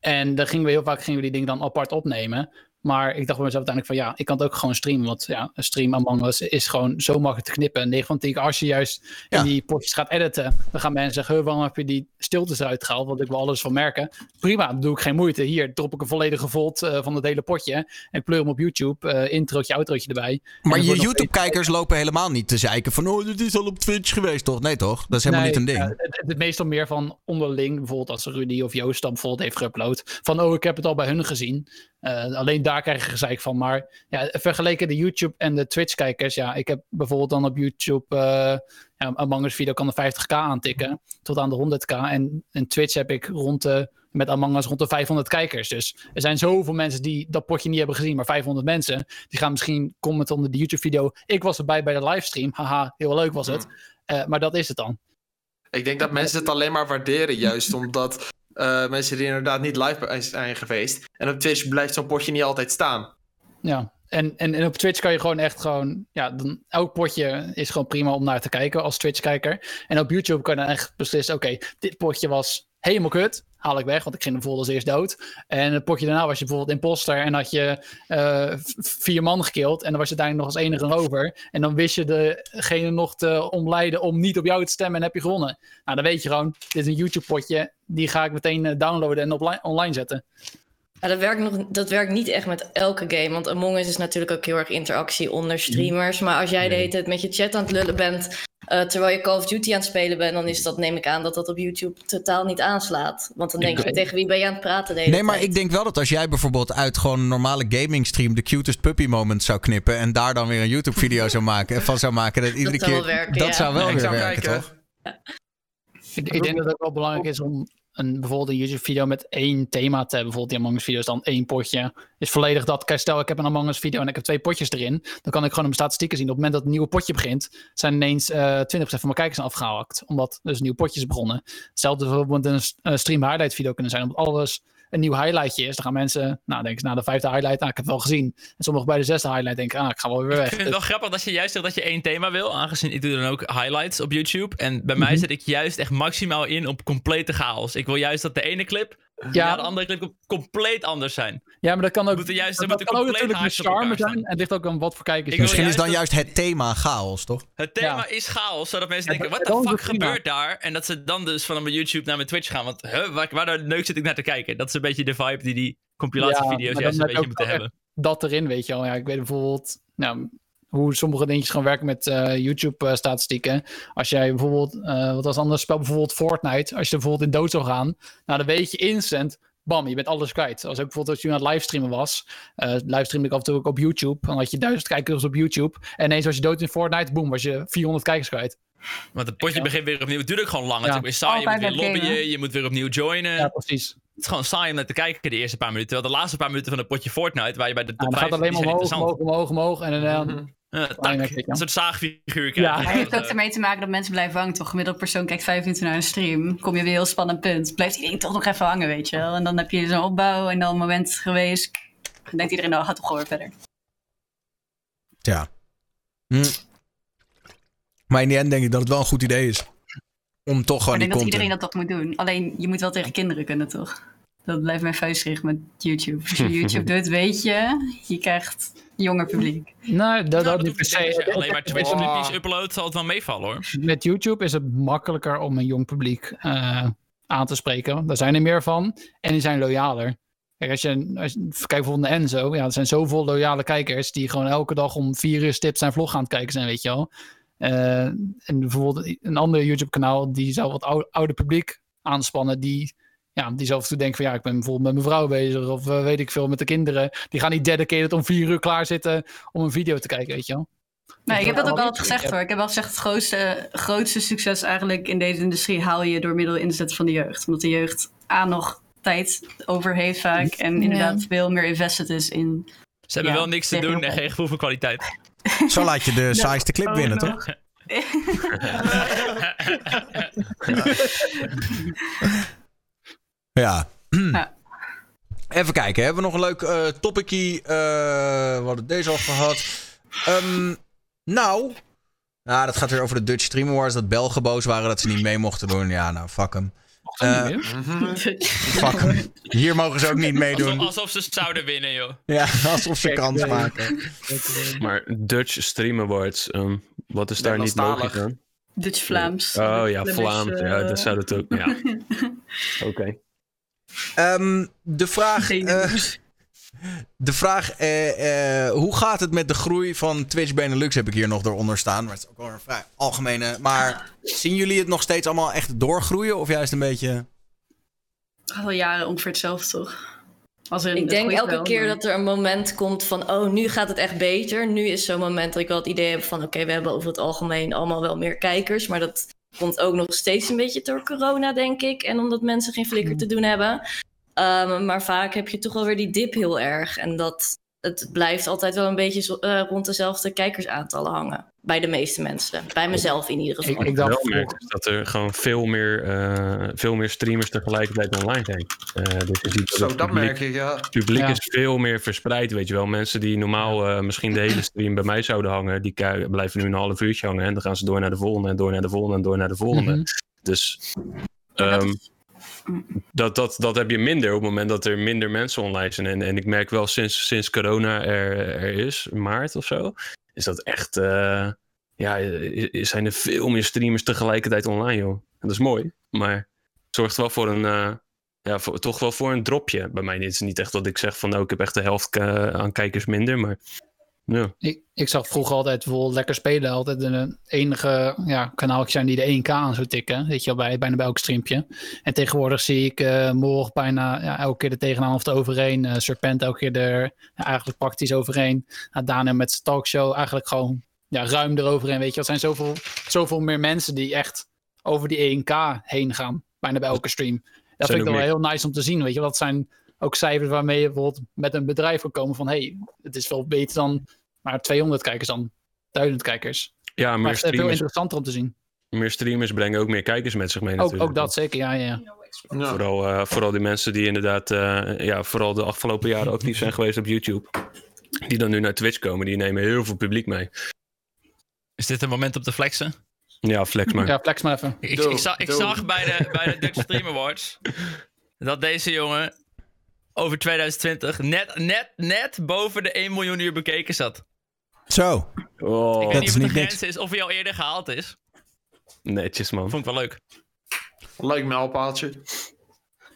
En daar gingen we heel vaak gingen we die dingen dan apart opnemen. Maar ik dacht bij mezelf uiteindelijk van ja, ik kan het ook gewoon streamen. Want ja, een stream Among Us is gewoon zo makkelijk te knippen. En 9 van 10 als je juist in die potjes gaat editen, dan gaan mensen zeggen, waarom heb je die stiltes eruit gehaald? Want ik wil alles van merken. Prima, dan doe ik geen moeite. Hier drop ik een volledige volt uh, van het hele potje. En pleur hem op YouTube. Uh, introotje, outrootje erbij.
Maar je YouTube-kijkers lopen helemaal niet te zeiken van, oh, dit is al op Twitch geweest, toch? Nee, toch? Dat is helemaal
nee,
niet een ding.
Uh, het, het, meestal meer van onderling, bijvoorbeeld als Rudy of Joost dan bijvoorbeeld heeft geüpload. Van, oh, ik heb het al bij hun gezien. Uh, alleen daar krijg je gezeik van. Maar ja, vergeleken de YouTube en de Twitch-kijkers. Ja, ik heb bijvoorbeeld dan op YouTube. Uh, ja, Among Us video kan de 50k aantikken. Tot aan de 100k. En, en Twitch heb ik rond de. Met Among Us rond de 500 kijkers. Dus er zijn zoveel mensen die dat potje niet hebben gezien. Maar 500 mensen. Die gaan misschien commenten onder de YouTube-video. Ik was erbij bij de livestream. Haha, heel leuk was het. Uh, maar dat is het dan.
Ik denk dat mensen het alleen maar waarderen. Juist omdat uh, mensen die inderdaad niet live zijn geweest. En op Twitch blijft zo'n potje niet altijd staan.
Ja, en, en, en op Twitch kan je gewoon echt gewoon... Ja, dan, elk potje is gewoon prima om naar te kijken als Twitch-kijker. En op YouTube kan je dan echt beslissen... Oké, dit potje was helemaal kut. Haal ik weg, want ik ging bijvoorbeeld als eerst dood. En het potje daarna was je bijvoorbeeld imposter en had je eh, vier man gekild. En dan was je uiteindelijk nog als enige over. En dan wist je degene nog te omleiden om niet op jou te stemmen en heb je gewonnen. Nou, dan weet je gewoon, dit is een YouTube potje. Die ga ik meteen eh, downloaden en online zetten.
Ja, dat, werkt nog, dat werkt niet echt met elke game. Want Among Us is natuurlijk ook heel erg interactie onder streamers. Maar als jij de hele tijd met je chat aan het lullen bent. Eh, terwijl je Call of Duty aan het spelen bent. dan is dat, neem ik aan, dat dat op YouTube totaal niet aanslaat. Want dan denk je, tegen wie ben je aan het praten? De hele
Nee, maar
tijd?
ik denk wel dat als jij bijvoorbeeld uit gewoon een normale gaming stream de cutest puppy moment zou knippen en daar dan weer een YouTube video zou maken, van zou maken, dat iedere
zou
keer
wel werken,
dat
ja.
zou wel
Ik
weer
zou
werken,
kijken.
toch?
Ik, ik denk dat het ook wel belangrijk is om een, bijvoorbeeld een YouTube-video met één thema te hebben. Bijvoorbeeld die Among Us video is dan één potje. Is volledig dat. Kijk, stel ik heb een Among Us video en ik heb twee potjes erin. Dan kan ik gewoon mijn statistieken zien. Op het moment dat het nieuwe potje begint, zijn ineens eh 20% van mijn kijkers afgehaakt. Omdat dus een nieuw potje is begonnen. Hetzelfde bijvoorbeeld een een stream video kunnen zijn. Omdat alles een nieuw highlightje is. Dan gaan mensen, nou denken ze na de vijfde highlight, nou ik heb het wel gezien. En sommigen bij de zesde highlight denken, ah ik ga wel weer weg.
Ik vind het wel grappig dat je juist zegt dat je één thema wil. Aangezien ik doe dan ook highlights op YouTube. En bij
Mhm.
mij zet ik juist echt maximaal in op complete chaos. Ik wil juist dat de ene clip
Ja.
de andere clip com- compleet anders zijn.
Ja, maar dat kan ook,
Moeten juist-
dat,
er
kan ook
compleet
natuurlijk charme zijn. En het ligt ook aan wat voor kijkers je
Misschien is dan
dat-
juist het thema chaos, toch?
Het thema
Ja.
is chaos, zodat mensen
Ja,
denken, wat de fuck gebeurt daar? En dat ze dan dus van mijn YouTube naar mijn Twitch gaan. Want huh, waar, waar de neuk zit ik naar te kijken? Dat is een beetje de vibe die die compilatievideo's
maar
juist een beetje moeten hebben.
dat erin, weet je wel. Ja, ik weet bijvoorbeeld nou, hoe sommige dingetjes gaan werken met eh, YouTube-statistieken. Als jij bijvoorbeeld, eh, wat was een ander spel, bijvoorbeeld Fortnite. Als je er bijvoorbeeld in dood zou gaan, nou dan weet je instant, bam, je bent alles kwijt. Als ik bijvoorbeeld als je aan het livestreamen was, eh livestreamde ik af en toe ook op YouTube. Dan had je duizend kijkers op YouTube. En ineens was je dood in Fortnite, boom, was je 400 kijkers kwijt.
Want het potje begint weer opnieuw. Het duurt ook gewoon lang. Het
Ja.
is ook weer saai. Je moet weer lobbyen.
gamen.
Je moet weer opnieuw joinen.
Ja, precies.
Het is gewoon saai om naar te kijken de eerste paar minuten. Terwijl de laatste paar minuten van het potje Fortnite, waar je bij de top
dan
5
gaat het alleen maar omhoog, omhoog, omhoog, omhoog. En dan,
Mhm.
Ja, tak. Een soort zaagfiguur
Ja.
Maar heeft ook ermee te maken dat mensen blijven hangen, toch? Gemiddeld persoon kijkt vijf minuten naar een stream. Kom je weer een heel spannend punt. Blijft iedereen toch nog even hangen, weet je wel? En dan heb je zo'n opbouw en dan een moment geweest. Dan denkt iedereen, nou, gaat toch gewoon weer verder.
Ja. Hm. Maar in die end denk ik dat het wel een goed idee is. Om toch gewoon
ik
die
denk dat
content...
iedereen dat toch moet doen. Alleen, je moet wel tegen kinderen kunnen, toch? Dat blijft mijn vuistregel met YouTube. Als je YouTube doet, weet je, je krijgt jonger publiek.
nee, dat,
nou,
dat
dat
niet per
niet. Als je
se.
alleen maar Twitch clipjes uploadt, zal het wel meevallen hoor.
met YouTube is het makkelijker om een jong publiek eh, aan te spreken. Daar zijn er meer van en die zijn loyaler. Kijk, als je, als je kijkt bijvoorbeeld naar Enzo, ja, er zijn zoveel loyale kijkers die gewoon elke dag om vier uur stipt zijn vlog aan het kijken zijn, weet je wel. Eh, en bijvoorbeeld een ander YouTube-kanaal die zou wat ou- ouder publiek aanspannen, die, ja, die zelf toe denken van ja, ik ben bijvoorbeeld met mijn vrouw bezig of eh, weet ik veel met de kinderen. Die gaan niet dedicated om vier uur klaar zitten om een video te kijken, weet je wel.
Nee, ik heb dat ook
wel
al gezegd hoor. Ik heb al gezegd, het grootste, grootste succes eigenlijk in deze industrie haal je door middel inzet van de jeugd. Omdat de jeugd A nog tijd over heeft vaak en inderdaad veel meer invested is in...
Ze hebben
Ja,
wel niks te doen en geen gevoel voor kwaliteit.
Zo laat je de saaiste clip winnen, toch? Ja.
Ja.
Even kijken, hebben we nog een leuk eh topickie? Eh, we hadden deze al gehad. Ehm, nou, nou, dat gaat weer over de Dutch Stream Awards. Dat Belgen boos waren dat ze niet mee mochten doen. Ja, nou, fuck hem. Eh, fuck hem. Hier mogen ze ook niet meedoen.
alsof ze zouden winnen, joh.
Ja, alsof ze kans maken.
Maar Dutch Stream Awards, ehm, wat is daar niet logisch aan?
Dutch-Vlaams.
Oh ja, Vlaams. Ja, dat zou het ook. Ja. Oké.
Ehm, de vraag. Eh, de vraag: eh, eh, hoe gaat het met de groei van Twitch Benelux? Heb ik hier nog eronder staan. Maar het is ook wel een vrij algemene. Maar zien jullie het nog steeds allemaal echt doorgroeien? Of juist een beetje.
Al jaren ongeveer hetzelfde, toch? Als in,
Ik denk elke
wel,
keer
maar-
dat er een moment komt van, oh, nu gaat het echt beter. Nu is zo'n moment dat ik wel het idee heb van, oké, we hebben over het algemeen allemaal wel meer kijkers. Maar dat komt ook nog steeds een beetje door corona, denk ik. En omdat mensen geen flikker te doen hebben. Ehm, maar vaak heb je toch wel weer die dip heel erg. En dat het blijft altijd wel een beetje zo- eh, rond dezelfde kijkersaantallen hangen. Bij de meeste mensen. Bij mezelf in ieder geval.
Ik, ik dacht,
wel merk dat er gewoon veel meer, eh, veel meer streamers tegelijkertijd online zijn. Eh, dus je ziet
Zo,
het
dat
publiek-
merk ik, ja.
Het publiek
Ja.
is veel meer verspreid, weet je wel. Mensen die normaal eh, misschien de hele stream bij mij zouden hangen, die blijven nu een half uurtje hangen. En dan gaan ze door naar de volgende en door naar de volgende en door naar de volgende.
Mhm.
Dus
Ja, dat
dat, dat, heb je minder op het moment dat er minder mensen online zijn. En, en ik merk wel sinds, sinds corona er, er is, maart of zo, is dat echt, eh, ja, zijn er veel meer streamers tegelijkertijd online, joh. En dat is mooi, maar het zorgt wel voor een, eh, ja, voor, toch wel voor een dropje bij mij. Het is niet echt dat ik zeg van, nou, ik heb echt de helft eh, aan kijkers minder, maar ja.
Ik, ik zag vroeger altijd bijvoorbeeld lekker spelen. Altijd een enige ja, kanaaltje zijn die de 1K aan zou tikken. Weet je wel, bij, bijna bij elk streampje. En tegenwoordig zie ik eh morgen bijna ja, elke keer er tegenaan of er overheen. Eh, Serpent elke keer er ja, eigenlijk praktisch overheen. Nou, Daniel met zijn talkshow eigenlijk gewoon ja, ruim eroverheen. Weet je, er zijn zoveel, zoveel meer mensen die echt over die 1K heen gaan. Bijna bij elke stream. Dat
Zijn
vind ik wel heel nice om te zien. Weet je, dat zijn ook cijfers waarmee je bijvoorbeeld met een bedrijf kan komen van hey, het is wel beter dan maar 200 kijkers dan 1000 kijkers.
Ja,
Maar
meer
het is veel
streamers,
interessanter om te zien.
meer streamers brengen ook meer kijkers met zich mee
Ook,
natuurlijk.
ook dat zeker, ja, ja.
Ja.
Vooral, eh, vooral die mensen die inderdaad, eh, ja, vooral de afgelopen jaren actief zijn geweest op YouTube. Die dan nu naar Twitch komen, die nemen heel veel publiek mee.
Is dit een moment om te flexen?
Ja, flex maar.
Ja, flex maar even.
Ik, ik, zag, ik zag bij de, bij de Dutch Stream Awards dat deze jongen over 2020 net, net, net boven de 1 miljoen uur bekeken zat.
Zo.
Oh,
ik weet
dat
niet of het de
niks.
grens is of hij al eerder gehaald is.
netjes man.
Vond ik wel leuk.
Leuk mijlpaaltje.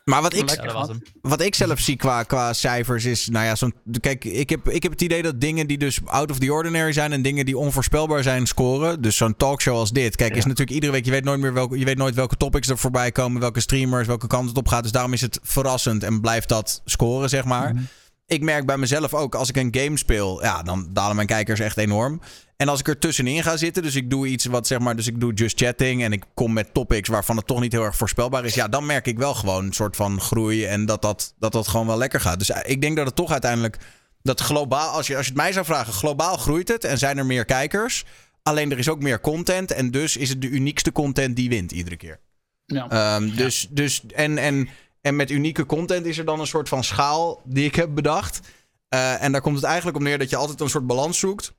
Maar wat ik,
Ja,
wat ik zelf zie qua, qua cijfers is, nou ja, zo'n. Kijk, ik heb, ik heb het idee dat dingen die dus out of the ordinary zijn en dingen die onvoorspelbaar zijn, scoren. Dus zo'n talkshow als dit. Kijk, is natuurlijk iedere week, je weet nooit meer welke, je weet nooit welke topics er voorbij komen, welke streamers, welke kant het op gaat. Dus daarom is het verrassend en blijft dat scoren, zeg maar. Ik merk bij mezelf ook, als ik een game speel, ja, dan dalen mijn kijkers echt enorm. En als ik er tussenin ga zitten, dus ik doe iets wat zeg maar, dus ik doe just chatting en ik kom met topics waarvan het toch niet heel erg voorspelbaar is, ja, dan merk ik wel gewoon een soort van groei en dat dat, dat, dat gewoon wel lekker gaat. Dus eh, ik denk dat het toch uiteindelijk, dat globaal, als je, als je het mij zou vragen, globaal groeit het en zijn er meer kijkers. Alleen er is ook meer content en dus is het de uniekste content die wint iedere keer.
Ja.
Ehm, dus, dus, en, en, en met unieke content is er dan een soort van schaal die ik heb bedacht. Eh, en daar komt het eigenlijk op neer dat je altijd een soort balans zoekt.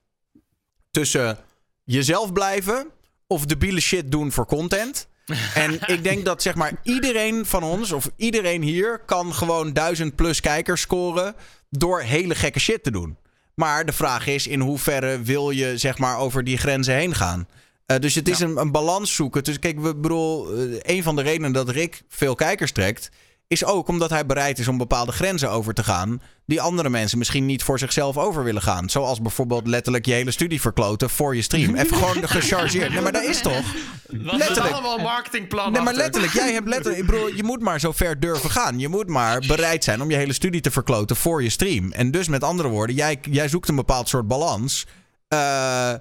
Tussen jezelf blijven of debiele shit doen voor content. En ik denk dat zeg maar iedereen van ons of iedereen hier kan gewoon duizend plus kijkers scoren door hele gekke shit te doen. Maar de vraag is in hoeverre wil je zeg maar over die grenzen heen gaan. Eh, dus het is een, een balans zoeken. Dus kijk, we bedoel, eh, een van de redenen dat Rick veel kijkers trekt, is ook omdat hij bereid is om bepaalde grenzen over te gaan. die andere mensen misschien niet voor zichzelf over willen gaan. Zoals bijvoorbeeld letterlijk je hele studie verkloten voor je stream. Even gewoon gechargeerd. Nee, maar dat is toch?
Wat-
zit
Letterlijk.
allemaal een marketingplan
Nee, maar letterlijk, jij hebt letterlijk. Ik bedoel, je moet maar zo ver durven gaan. Je moet maar bereid zijn om je hele studie te verkloten voor je stream. En dus met andere woorden, jij, jij zoekt een bepaald soort balans. Eh,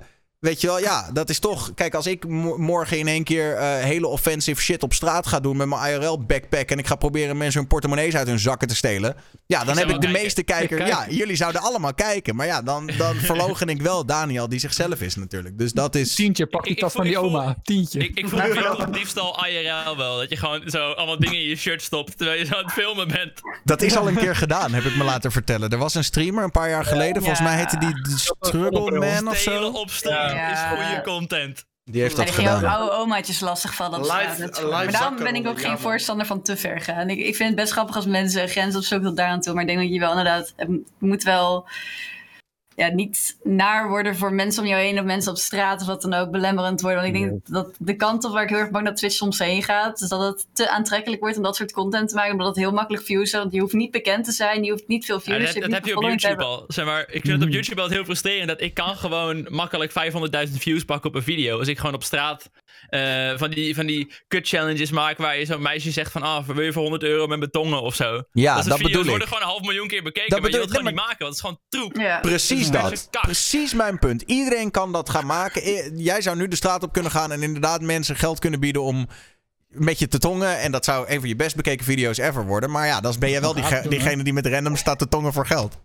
weet je wel, ja, dat is toch. Kijk, als ik mo- morgen in één keer eh, hele offensive shit op straat ga doen met mijn IRL-backpack. en ik ga proberen mensen hun portemonnees uit hun zakken te stelen. Ja, dan heb ik de
kijken.
meeste kijkers. Ja, jullie zouden allemaal kijken. Maar ja, dan, dan verlogen ik wel Daniel, die zichzelf is natuurlijk. Dus dat is.
Tientje, pak die
Ik- ik
tas van die oma. Tientje.
Ik, ik voel me diefstal IRL wel. Dat je gewoon zo allemaal dingen in je shirt stopt terwijl je zo aan het filmen bent.
Dat is al een keer gedaan, heb ik me laten vertellen. Er was een streamer een paar jaar geleden. Volgens mij heette die Struggle Man of zo.
op straat
Ja.
is goede content.
Die heeft dat
die ging ook
gedaan.
oude omaatjes op is-
live
Maar daarom ben ik ook geen voorstander van te ver gaan. Ik, ik vind het best grappig als mensen grenzen opzoeken tot daar aan toe. Maar ik denk dat je wel inderdaad... Het moet wel ja, niet naar worden voor mensen om jou heen... of mensen op straat of wat dan ook belemmerend worden. Want ik denk dat de kant op waar ik heel erg bang dat Twitch soms heen gaat... is dat het te aantrekkelijk wordt om dat soort content te maken. Omdat het heel makkelijk views is. Want je hoeft niet bekend te zijn. Je hoeft niet veel
Ja,
views.
dat
hoeft
dat
niet
heb je op
te
YouTube al. Zeg maar, ik vind het op YouTube altijd heel frustrerend dat ik kan gewoon makkelijk 500.000 views pakken op een video. Als ik gewoon op straat eh, van, die, van die cut challenges maak waar je zo'n meisje zegt van ah, wil je voor 100 euro met mijn tongen of zo.
Ja,
dat,
dat bedoel
worden
ik.
gewoon een half miljoen keer bekeken,
Dat
maar je
bedoel
wilt het
ik.
gewoon niet maken, want het is gewoon troep.
Ja.
Precies
Dat
dat. Precies mijn punt. Iedereen kan dat gaan maken. Eh, Jij zou nu de straat op kunnen gaan en inderdaad mensen geld kunnen bieden om met je te tongen. En dat zou een van je best bekeken video's ever worden. Maar ja, dan ben jij wel
Dat hè?
diegene die met random staat te tongen voor geld.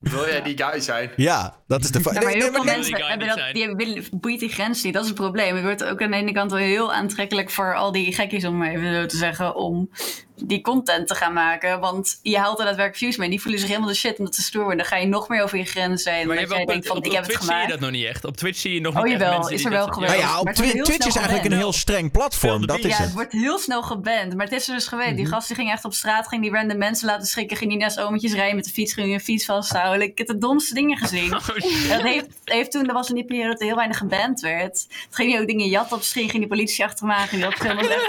Wil jij die guy zijn?
Ja, dat is de...
Ja, maar heel
nee,
veel mensen hebben dat, die willen, boeit die grens niet. Dat is het probleem. Het wordt ook aan de ene kant wel heel aantrekkelijk voor al die gekkies, om maar even zo te zeggen, om die content te gaan maken. Want je haalt er daadwerkelijk views mee. Die voelen zich helemaal de shit omdat ze stoer worden. Dan ga je nog meer over je grenzen heen.
Maar je
jij
wel
denkt van,
op,
ik
op
heb het
Twitch zie je
gemaakt.
dat nog niet echt. Op Twitch zie je nog
Oh,
niet echt
jawel,
mensen
is
die
er wel
doen.
Nou
geweest.
ja, op
het
Twitch is eigenlijk een heel streng platform. Dat is
ja, het
het.
wordt heel snel geband. Maar het is er dus geweest. Die gast die ging echt op straat, ging die random mensen laten schrikken. Ging die naast ometjes rijden met de fiets, ging je fiets vasthouden. Ik heb de domste dingen gezien.
Oh.
Dat heeft, heeft toen, er was in die periode dat er heel weinig geband werd. Toen ging hij ook dingen jatten op ging die politie achter hem aan. Dat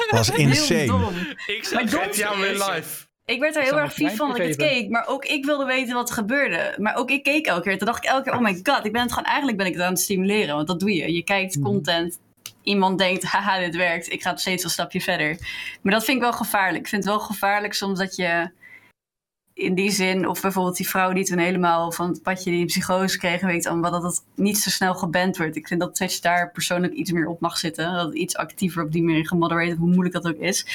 was
was
heel
insane.
dom.
Ik
Maar
zou
dom-
Real Life.
Ik werd er heel erg vies van dat ik het keek. Maar ook ik wilde weten wat er gebeurde. Maar ook ik keek elke keer. Toen dacht ik elke keer, oh my god. Ik ben het gewoon, eigenlijk ben ik het aan het stimuleren. Want dat doe je. Je kijkt
Mhm.
content. Iemand denkt, haha, dit werkt. Ik ga steeds een stapje verder. Maar dat vind ik wel gevaarlijk. Ik vind het wel gevaarlijk soms dat je in die zin... Of bijvoorbeeld die vrouw die toen helemaal van het padje die een psychose kreeg... weet allemaal dat het niet zo snel geband wordt. Ik vind dat Twitch daar persoonlijk iets meer op mag zitten. Dat het iets actiever op die manier gemodereerd, hoe moeilijk dat ook is.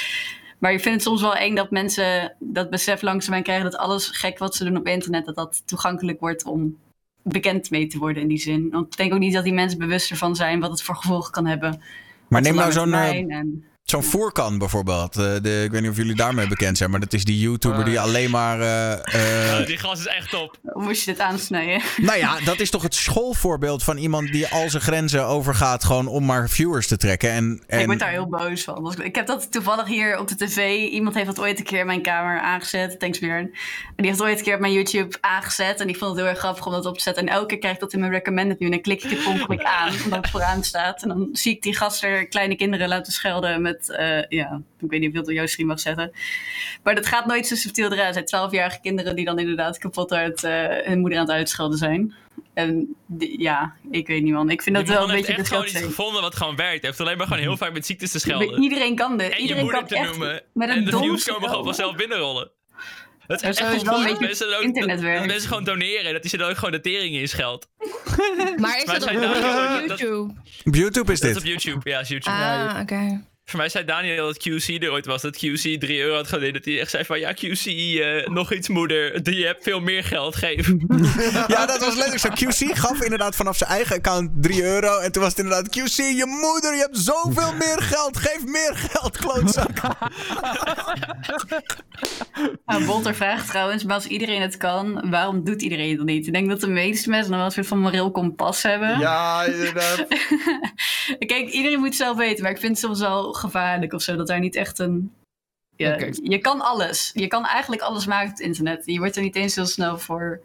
Maar ik vind het soms wel eng dat mensen dat besef langzaamaan krijgen dat alles gek wat ze doen op internet, dat dat toegankelijk wordt om bekend mee te worden in die zin. Want ik denk ook niet dat die mensen bewust ervan zijn wat het voor gevolgen kan hebben.
Maar neem nou zo'n
en-
zo'n Voerkan bijvoorbeeld. Eh, de, ik weet niet of jullie daarmee bekend zijn, maar dat is die YouTuber die alleen maar... eh, eh,
die gast is echt top.
Hoe moest je dit aansnijden?
nou ja, dat is toch het schoolvoorbeeld van iemand die al zijn grenzen overgaat gewoon om maar viewers te trekken. En, en...
Ik word daar heel boos van. Ik heb dat toevallig hier op de tv. Iemand heeft dat ooit een keer in mijn kamer aangezet. Thanks Björn. En die heeft ooit een keer op mijn YouTube aangezet. En ik vond het heel erg grappig om dat op te zetten. En elke keer krijg ik dat in mijn recommended nu. En dan klik ik het ongeluk aan. Omdat het vooraan staat. En dan zie ik die gasten kleine kinderen laten schelden met... eh, ja, ik weet niet of je het op jouw stream mag zetten. Maar dat gaat nooit zo subtiel eruit. Het zijn twaalfjarige kinderen die dan inderdaad kapot uit eh, hun moeder aan het uitschelden zijn. En ja, ik weet niet man. Ik vind dat wel een
heeft
beetje
echt gewoon iets gevonden wat gewoon werkt. Hij heeft alleen maar gewoon heel vaak met ziektes te schelden.
Iedereen kan dit.
En je
Iedereen
moeder
kan
te
echt
noemen.
met een
En de views komen gewoon vanzelf binnenrollen. Het
Maar
is echt
wel
gewoon
een
dat
beetje
mensen, ook,
internet
dat, dat mensen gewoon doneren. Dat die ze dan ook gewoon de tering in scheldt.
Maar is
Maar
dat op
dat-
YouTube?
Op YouTube is
Dat is
dit.
op YouTube. Ja, is YouTube.
Ah, oké.
Voor mij zei Daniel dat QC er ooit was. Dat QC 3 euro had geleend. Dat hij echt zei van... Ja, QC, eh, nog iets moeder. Je hebt veel meer geld. Geef.
Ja, dat was letterlijk zo. QC gaf inderdaad vanaf zijn eigen account 3 euro. En toen was het inderdaad QC, je moeder, je hebt zoveel meer geld. Geef meer geld, klootzak.
Nou, Bolter vraagt trouwens, maar als iedereen het kan, waarom doet iedereen het dan niet? Ik denk dat de meeste mensen nog wel een soort van moreel kompas hebben.
Ja, inderdaad.
Kijk, iedereen moet het zelf weten, maar ik vind het soms wel gevaarlijk of zo, dat daar niet echt een... Ja, je kan alles. Je kan eigenlijk alles maken op het internet. Je wordt er niet eens heel snel voor...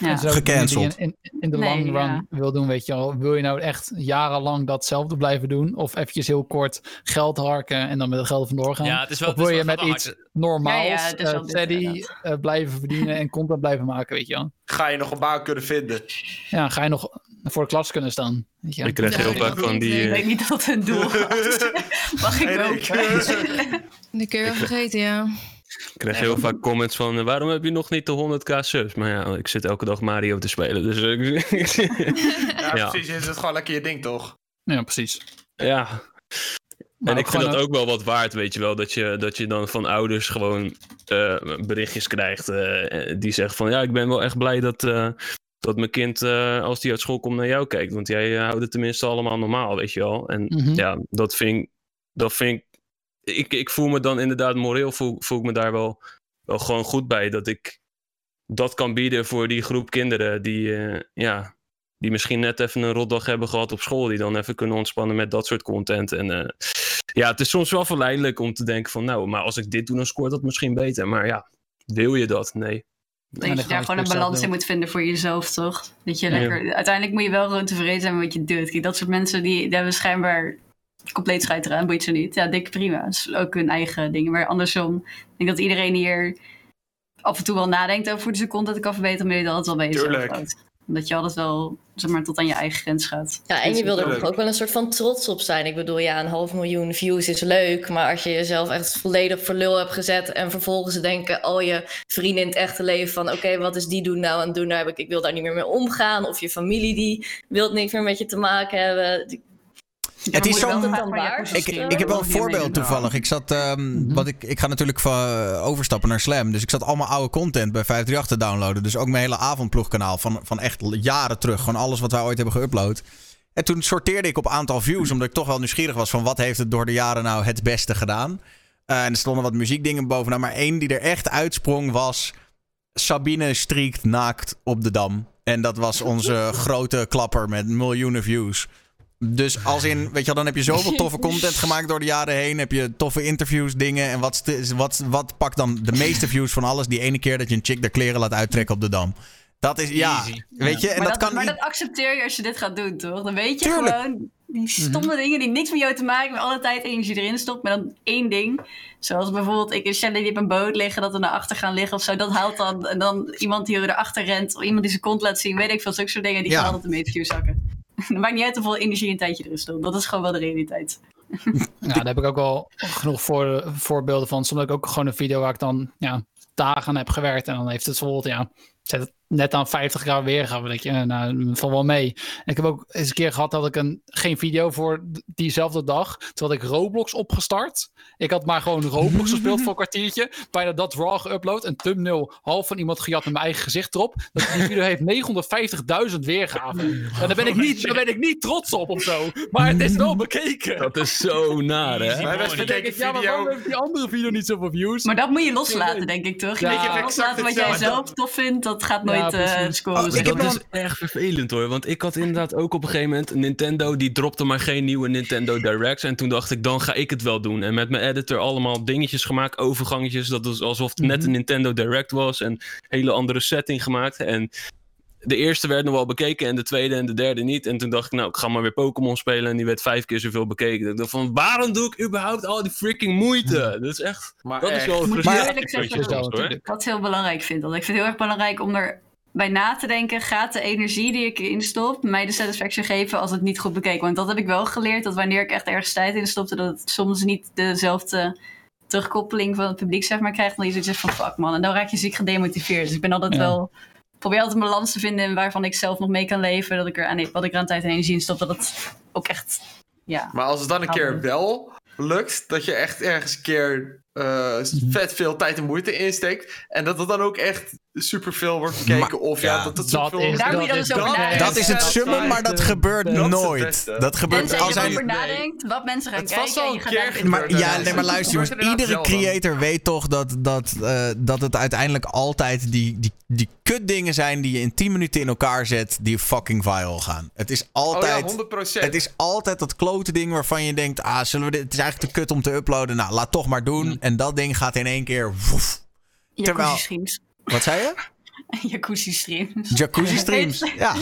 Ja.
Gecanceld.
In, in, in de
Nee,
long run
ja.
wil doen, weet je wel. Wil je nou echt jarenlang datzelfde blijven doen? Of eventjes heel kort geld harken en dan met het geld vandoor gaan?
Ja, het is wel...
of
het
wil
is
je
wel
met
hard.
iets normaals,
Ja,
eh, steady eh, blijven verdienen en content blijven maken, weet je wel.
Ga je nog een baan kunnen vinden?
Ja, ga je nog voor de klas kunnen staan. Weet je?
Ik krijg heel vaak van die...
Ik
eh,
weet niet dat een doel was. Mag ik wel?
Rick.
Die kun je wel vergeten, ja.
Ik krijg heel vaak comments van, eh, waarom heb je nog niet de 100k subs? Maar ja, ik zit elke dag Mario te spelen, dus... eh,
Ja,
Ja.
precies. Is het gewoon lekker je ding, toch?
Ja, precies.
ja.
Maar
en
ook
ik vind dat ook wel wat waard, weet je wel. Dat je, dat je dan van ouders gewoon eh, berichtjes krijgt eh, die zeggen van... Ja, ik ben wel echt blij dat, eh, dat mijn kind, eh, als die uit school komt, naar jou kijkt. Want jij eh, houdt het tenminste allemaal normaal, weet je wel. En
Mhm.
ja, dat vind ik... Dat vind ik, ik, ik voel me dan inderdaad moreel, voel, voel ik me daar wel, wel gewoon goed bij. Dat ik dat kan bieden voor die groep kinderen die, eh, ja, die misschien net even een rotdag hebben gehad op school. Die dan even kunnen ontspannen met dat soort content. En ja, het is soms wel verleidelijk om te denken van... Nou, maar als ik dit doe, dan scoort dat misschien beter. Maar ja, wil je dat? Nee.
Ik dat je daar gewoon een balans in moet vinden voor jezelf, toch? Dat je
Ja.
lekker... Uiteindelijk moet je wel gewoon tevreden zijn met wat je doet. Kijk, dat soort mensen die, die hebben schijnbaar compleet scheid eraan, boeit ze niet. Ja, dik prima. Dat is ook hun eigen dingen. Maar andersom, ik denk dat iedereen hier af en toe wel nadenkt over hoe ze content kan verbeteren, maar je dat altijd wel bij jezelf
Tuurlijk.
houdt. Dat je altijd wel, zeg maar, tot aan je eigen grens gaat.
Ja, en je wil er ook wel een soort van trots op zijn. Ik bedoel, ja, een half miljoen views is leuk. Maar als je jezelf echt volledig voor lul hebt gezet. en vervolgens denken al je vrienden in het echte leven van: oké, wat is die doen nou aan het doen? Nou, heb ik, ik wil daar niet meer mee omgaan. Of je familie die wil niks meer met je te maken hebben.
Het is zo'n-. Ik, ik heb wel een voorbeeld toevallig. Ik zat, ehm,
Mhm.
wat ik, ik ga natuurlijk van, overstappen naar Slam. Dus ik zat allemaal oude content bij 538 te downloaden. Dus ook mijn hele avondploegkanaal van, van echt jaren terug. Gewoon alles wat wij ooit hebben geüpload. En toen sorteerde ik op aantal views, omdat ik toch wel nieuwsgierig was van wat heeft het door de jaren nou het beste gedaan. Eh, en er stonden wat muziekdingen bovenaan. Maar één die er echt uitsprong was... Sabine striekt naakt op de Dam. En dat was onze grote klapper met miljoenen views. Dus als in, weet je wel, dan heb je zoveel toffe content gemaakt door de jaren heen. Heb je toffe interviews, dingen. En wat, wat, wat pakt dan de meeste views van alles? Die ene keer dat je een chick de kleren laat uittrekken op de Dam. Dat is, ja,
Easy.
weet je. En
maar
dat,
dat,
kan
maar dat accepteer je als je dit gaat doen, toch? Dan weet je
Tuurlijk.
gewoon die stomme dingen die niks met jou te maken hebben, alle tijd energie erin stopt, maar dan één ding. Zoals bijvoorbeeld, ik en Shelly die op een boot liggen, dat we naar achter gaan liggen of zo. Dat haalt dan, en dan iemand die erachter rent, of iemand die zijn kont laat zien, weet ik veel, zulke soort dingen, die
Ja.
gaan altijd de meeste views zakken. Het maakt niet uit hoeveel energie en tijdje erin stopt. Dat is gewoon wel de realiteit.
Ja, daar heb ik ook wel genoeg voor, voorbeelden van. Soms heb ik ook gewoon een video waar ik dan ja, dagen aan heb gewerkt. En dan heeft het bijvoorbeeld, ja, zet het net aan 50 graden weergaan. Dan denk je, eh, nou, dat valt wel mee. En ik heb ook eens een keer gehad dat ik een, geen video voor diezelfde dag. Toen had ik Roblox opgestart. Ik had maar gewoon Roblox gespeeld voor een kwartiertje. Bijna dat raw geüpload. Een thumbnail half van iemand gejat met mijn eigen gezicht erop. Dat, die video heeft 950.000 weergaven. En daar ben, ik niet, daar ben ik niet trots op of zo. Maar het is wel bekeken.
Dat is zo naar, hè?
Mijn best bekeken
ik, ja, maar waarom heeft die andere video niet zoveel views?
Maar dat moet je loslaten, denk ik, toch? Je
Ja.
loslaten wat jij zelf tof vindt, dat gaat nooit eh.
Oh, ik
maar.
dat is echt vervelend hoor. Want ik had inderdaad ook op een gegeven moment Nintendo, die dropte maar geen nieuwe Nintendo Directs. En toen dacht ik, dan ga ik het wel doen. En met mijn editor allemaal dingetjes gemaakt, overgangetjes. Dat was alsof het net een Nintendo Direct was. En een hele andere setting gemaakt. En de eerste werd nog wel bekeken en de tweede en de derde niet. En toen dacht ik, nou, ik ga maar weer Pokémon spelen. En die werd vijf keer zoveel bekeken. Ik dacht van, waarom doe ik überhaupt al die freaking moeite? Dat is echt,
Maar
dat is wel een
eerlijk zeggen. Wat ik heel belangrijk vind. Want ik vind het heel erg belangrijk om er bij na te denken. Gaat de energie die ik erin stop mij de satisfaction geven als het niet goed bekeken? Want dat heb ik wel geleerd. Dat wanneer ik echt ergens tijd in stopte, dat het soms niet dezelfde terugkoppeling van het publiek zeg maar krijgt. Dan je zoiets van fuck man. En dan raak je ziek gedemotiveerd. Dus ik ben altijd
Ja.
wel... Probeer altijd een balans te vinden in waarvan ik zelf nog mee kan leven. Dat ik er aan, wat ik er aan tijd en energie in stop. Dat het ook echt... Ja.
Maar als het dan een keer wel lukt, dat je echt ergens een keer eh, vet veel tijd en moeite insteekt. En dat het dan ook echt superveel wordt bekeken.
Maar-
of ja,
ja,
dat het
dat
zoveel...
is-
Daar moet je dan
is
eens over
dat-
nadenken.
Dat is het
dat
maar dat
is-
gebeurt
dat is
nooit. Dat gebeurt als
je
hij...
erover nadenkt, wat mensen gaan
Het was
kijken. en je gaat
keer
Maar,
Ja, dat
nee, maar
is-
luister
dat
jongens. Iedere creator weet toch dat, dat, eh, dat het uiteindelijk altijd die, die, die kutdingen zijn die je in 10 minuten in elkaar zet, die fucking viral gaan. Het is
Oh ja,
altijd...
100%.
Het is altijd dat klote ding waarvan je denkt: ah, zullen we dit? Het is eigenlijk te kut om te uploaden. Nou, laat toch maar doen. En dat ding gaat in één keer. woef. Terwijl-. Wat zei je?
Jacuzzi streams.
Jacuzzi streams. Ja,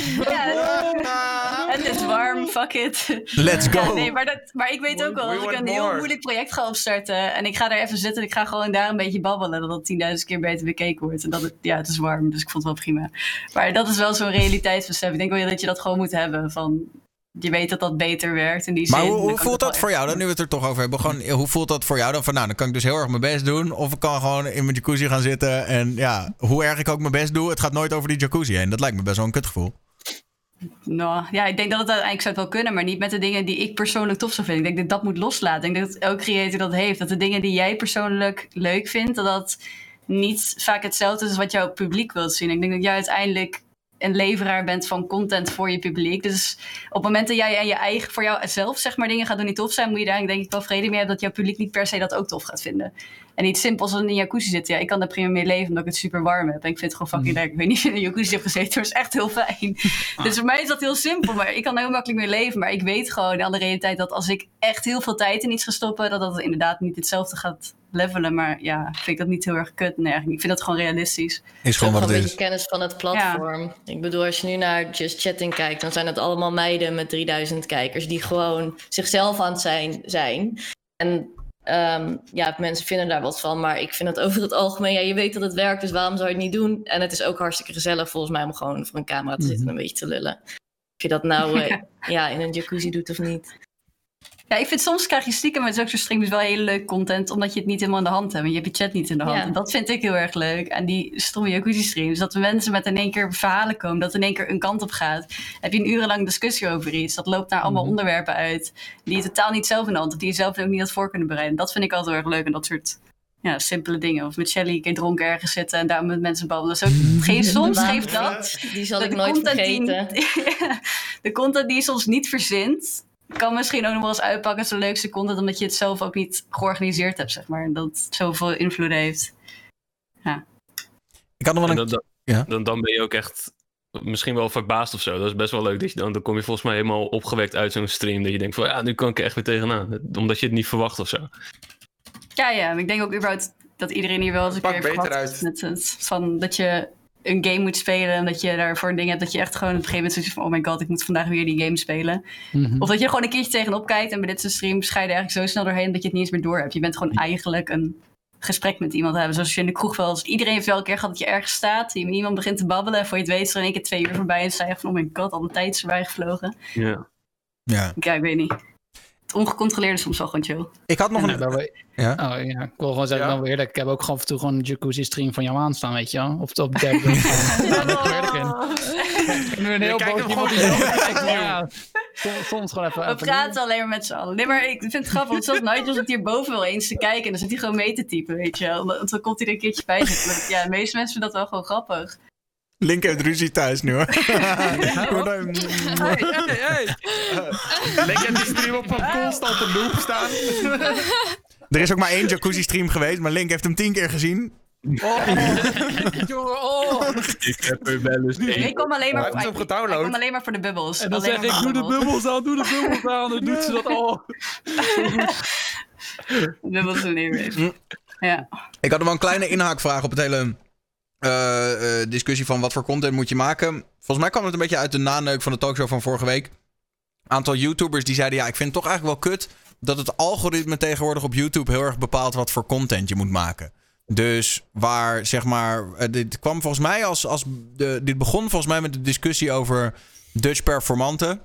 Ja, het is warm, fuck it.
let's
Ja,
go.
nee, maar, dat, maar ik weet
We-
ook wel,
we
als ik een heel moeilijk project ga opstarten en ik ga daar even zitten en ik ga gewoon daar een beetje babbelen, dat het 10.000 keer beter bekeken wordt. En dat het, ja, het is warm, dus ik vond het wel prima. Maar dat is wel zo'n realiteitsbesef. Ik denk wel dat je dat gewoon moet hebben van, je weet dat dat beter werkt in die
Maar
zin.
hoe, hoe voelt dat voor jou dan? Nu we het er toch over hebben. Gewoon, hoe voelt dat voor jou dan? Van nou, dan kan ik dus heel erg mijn best doen. Of ik kan gewoon in mijn jacuzzi gaan zitten. En ja, hoe erg ik ook mijn best doe, het gaat nooit over die jacuzzi heen. Dat lijkt me best wel een kutgevoel.
Nou, ja, ik denk dat het uiteindelijk zou het wel kunnen, maar niet met de dingen die ik persoonlijk tof zou vinden. Ik denk dat dat moet loslaten. Ik denk dat elke creator dat heeft. Dat de dingen die jij persoonlijk leuk vindt, dat dat niet vaak hetzelfde is als wat jouw publiek wilt zien. Ik denk dat jij uiteindelijk een leveraar bent van content voor je publiek. Dus op het moment dat jij en je eigen, voor jouzelf zeg maar dingen gaat doen die tof zijn, moet je daar denk ik wel vrede mee hebben dat jouw publiek niet per se dat ook tof gaat vinden. En iets simpels als in een jacuzzi zitten. Ja, ik kan daar prima mee leven omdat ik het super warm heb. En ik vind het gewoon fucking lekker. Ik weet niet of je in een jacuzzi hebt gezeten, maar het is echt heel fijn. Dus voor mij is dat heel simpel. Maar ik kan er heel makkelijk mee leven. Maar ik weet gewoon aan de realiteit dat als ik echt heel veel tijd in iets ga stoppen, dat dat inderdaad niet hetzelfde gaat levelen. Maar ja, vind ik dat niet heel erg kut. Nee, eigenlijk niet. ik vind dat gewoon realistisch.
Is gewoon wat
een
het
beetje
is.
kennis van het platform. Ik bedoel, als je nu naar Just Chatting kijkt, dan zijn het allemaal meiden met 3000 kijkers die gewoon zichzelf aan het zijn. zijn. En ehm, ja, mensen vinden daar wat van, maar ik vind het over het algemeen, ja, je weet dat het werkt, dus waarom zou je het niet doen? En het is ook hartstikke gezellig volgens mij om gewoon voor een camera te zitten en een beetje te lullen. Of je dat nou eh, ja, in een jacuzzi doet of niet.
Ja, ik vind soms krijg je stiekem met zulke soort streams wel hele leuk content, omdat je het niet helemaal in de hand hebt. En je hebt je chat niet in de hand.
Ja.
En dat vind ik heel erg leuk. En die stomme jacuzzi streams, dat mensen met in één keer verhalen komen, dat in één keer een kant op gaat. Heb je een urenlang discussie over iets, dat loopt naar allemaal onderwerpen uit, die je totaal niet zelf in de hand hebt, die je zelf ook niet had voor kunnen bereiden. Dat vind ik altijd heel erg leuk en dat soort ja, simpele dingen. Of met Shelly een keer dronken ergens zitten en daar met mensen babbelen. Zo, geef, soms
De
geeft dat
Die zal
de
ik nooit
die-
vergeten.
de content die je soms niet verzint, kan misschien ook nog wel eens uitpakken als de leukste content, omdat je het zelf ook niet georganiseerd hebt, zeg maar. En dat het zoveel invloed heeft.
Ik had nog wel
En
een...
dan, dan,
Ja.
dan, dan ben je ook echt misschien wel verbaasd of zo. Dat is best wel leuk. Dat je dan, dan kom je volgens mij helemaal opgewekt uit zo'n stream. Dat je denkt van ja, nu kan ik er echt weer tegenaan. Omdat je het niet verwacht of zo.
Ja, ja, ik denk ook überhaupt dat iedereen hier wel eens een
Pak
keer
beter uit.
Met van dat je een game moet spelen en dat je daarvoor een ding hebt dat je echt gewoon op een gegeven moment zoiets van oh my god, ik moet vandaag weer die game spelen.
Mhm.
Of dat je er gewoon een keertje tegenop kijkt en bij dit soort streams ga je er eigenlijk zo snel doorheen dat je het niet eens meer door hebt. Je bent gewoon eigenlijk een gesprek met iemand hebben. Zoals je in de kroeg wel eens... Iedereen heeft wel een keer gehad dat je ergens staat. Je met iemand begint te babbelen. En voor je het weet is er in één keer twee uur voorbij. En je van, oh my god, al de tijd is voorbij gevlogen.
Ja.
Ja.
Ja, ik weet niet. Ongecontroleerde is soms wel gewoon chill.
Ik had nog een...
nou, we-
Ja?
Oh, ja. Ik wil gewoon zeggen,
Ja?
dan weer eerlijk. Ik heb ook gewoon af en toe gewoon een jacuzzi stream van jou aanstaan, weet je wel. Of op derde. ja, dat eerlijk in. Nu een heel boos iemand die ja, soms, gewoon even...
We
even
praten alleen maar met z'n allen. Nee, maar ik vind het grappig. Want zelfs Nigel zit hierboven wel eens te kijken. En dan zit hij gewoon mee te typen, weet je wel. Want Dan komt hij er een keertje bij zitten. Ja, de meeste mensen vinden dat wel gewoon grappig.
Link heeft ruzie thuis nu hoor.
Link heeft die stream op een constante loop staan.
er is ook maar één jacuzzi stream geweest, maar Link heeft hem tien keer gezien.
Jongen, oh.
Ik heb er wel eens één.
Ik kom alleen maar,
hem
ik- kom alleen maar voor de bubbels.
En dan
Alleen
zeg ik,
voor
doe de bubbels aan, doe de bubbels aan. Dan doet ze dat al.
Bubbels doen niet
Hm.
Ja.
Ik had nog wel een kleine inhaakvraag op het hele eh, eh, discussie van wat voor content moet je maken. Volgens mij kwam het een beetje uit de naneuk van de talkshow van vorige week. Een aantal YouTubers die zeiden: Ja, ik vind het toch eigenlijk wel kut dat het algoritme tegenwoordig op YouTube heel erg bepaalt wat voor content je moet maken. Dus waar zeg maar. eh, dit kwam volgens mij als. als de, dit begon volgens mij met de discussie over Dutch Performante.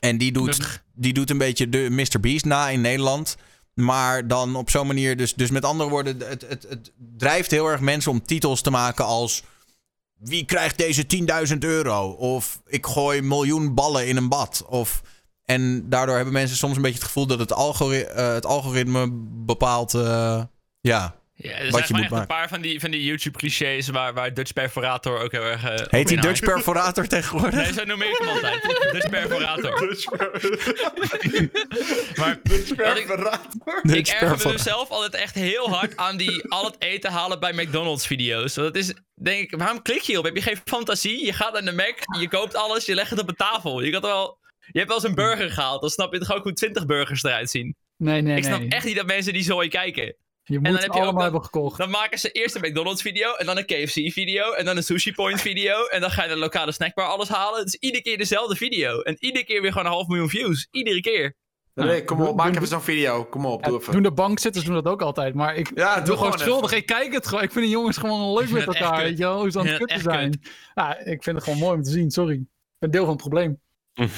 En die doet, die doet een beetje de Mr. Beast na in Nederland. Maar dan op zo'n manier. Dus, dus met andere woorden, het, het, het drijft heel erg mensen om titels te maken als. Wie krijgt deze 10.000 euro? Of ik gooi miljoen ballen in een bad. Of, en daardoor hebben mensen soms een beetje het gevoel dat het, eh, het algoritme bepaalt. eh, ja.
Ja, er
Wat
zijn gewoon
moet
echt een paar van die, van die YouTube-clichés waar, waar Dutch Perforator ook heel erg... eh, op
Heet
inhaakt.
Dutch Perforator tegenwoordig?
Nee, zo noem ik hem altijd. Dutch Perforator. maar wat ik, ik
Dutch
erger me
Perforator.
dus zelf altijd echt heel hard aan die al het eten halen bij McDonald's video's. Want dat is, denk ik, waarom klik je hierop? Heb je geen fantasie? Je gaat naar de Mac, je koopt alles, je legt het op een tafel. Je, kan wel, je hebt wel eens een burger gehaald, dan snap je toch ook hoe 20 burgers eruit zien.
Nee, nee,
ik snap
nee.
echt niet dat mensen die zooi kijken.
Je
dan
moet
heb
ze
je ook
allemaal hebben gekocht.
Dan maken ze eerst een McDonald's video en dan een KFC video en dan een Sushi Point video en dan ga je naar de lokale snackbar alles halen. Het is iedere keer dezelfde video en iedere keer weer gewoon een half miljoen views. Iedere keer.
Nee, kom op, maak even zo'n video. Kom op, doe even.
doen de bankzitters doen dat ook altijd, maar ik
Ja,
doe,
doe
gewoon schuldig. Ik kijk het gewoon. Ik vind die jongens gewoon leuk met elkaar, weet je wel, hoe ze aan het kutten zijn. Ja, ik vind het gewoon mooi om te zien, sorry. Ik ben deel van het probleem.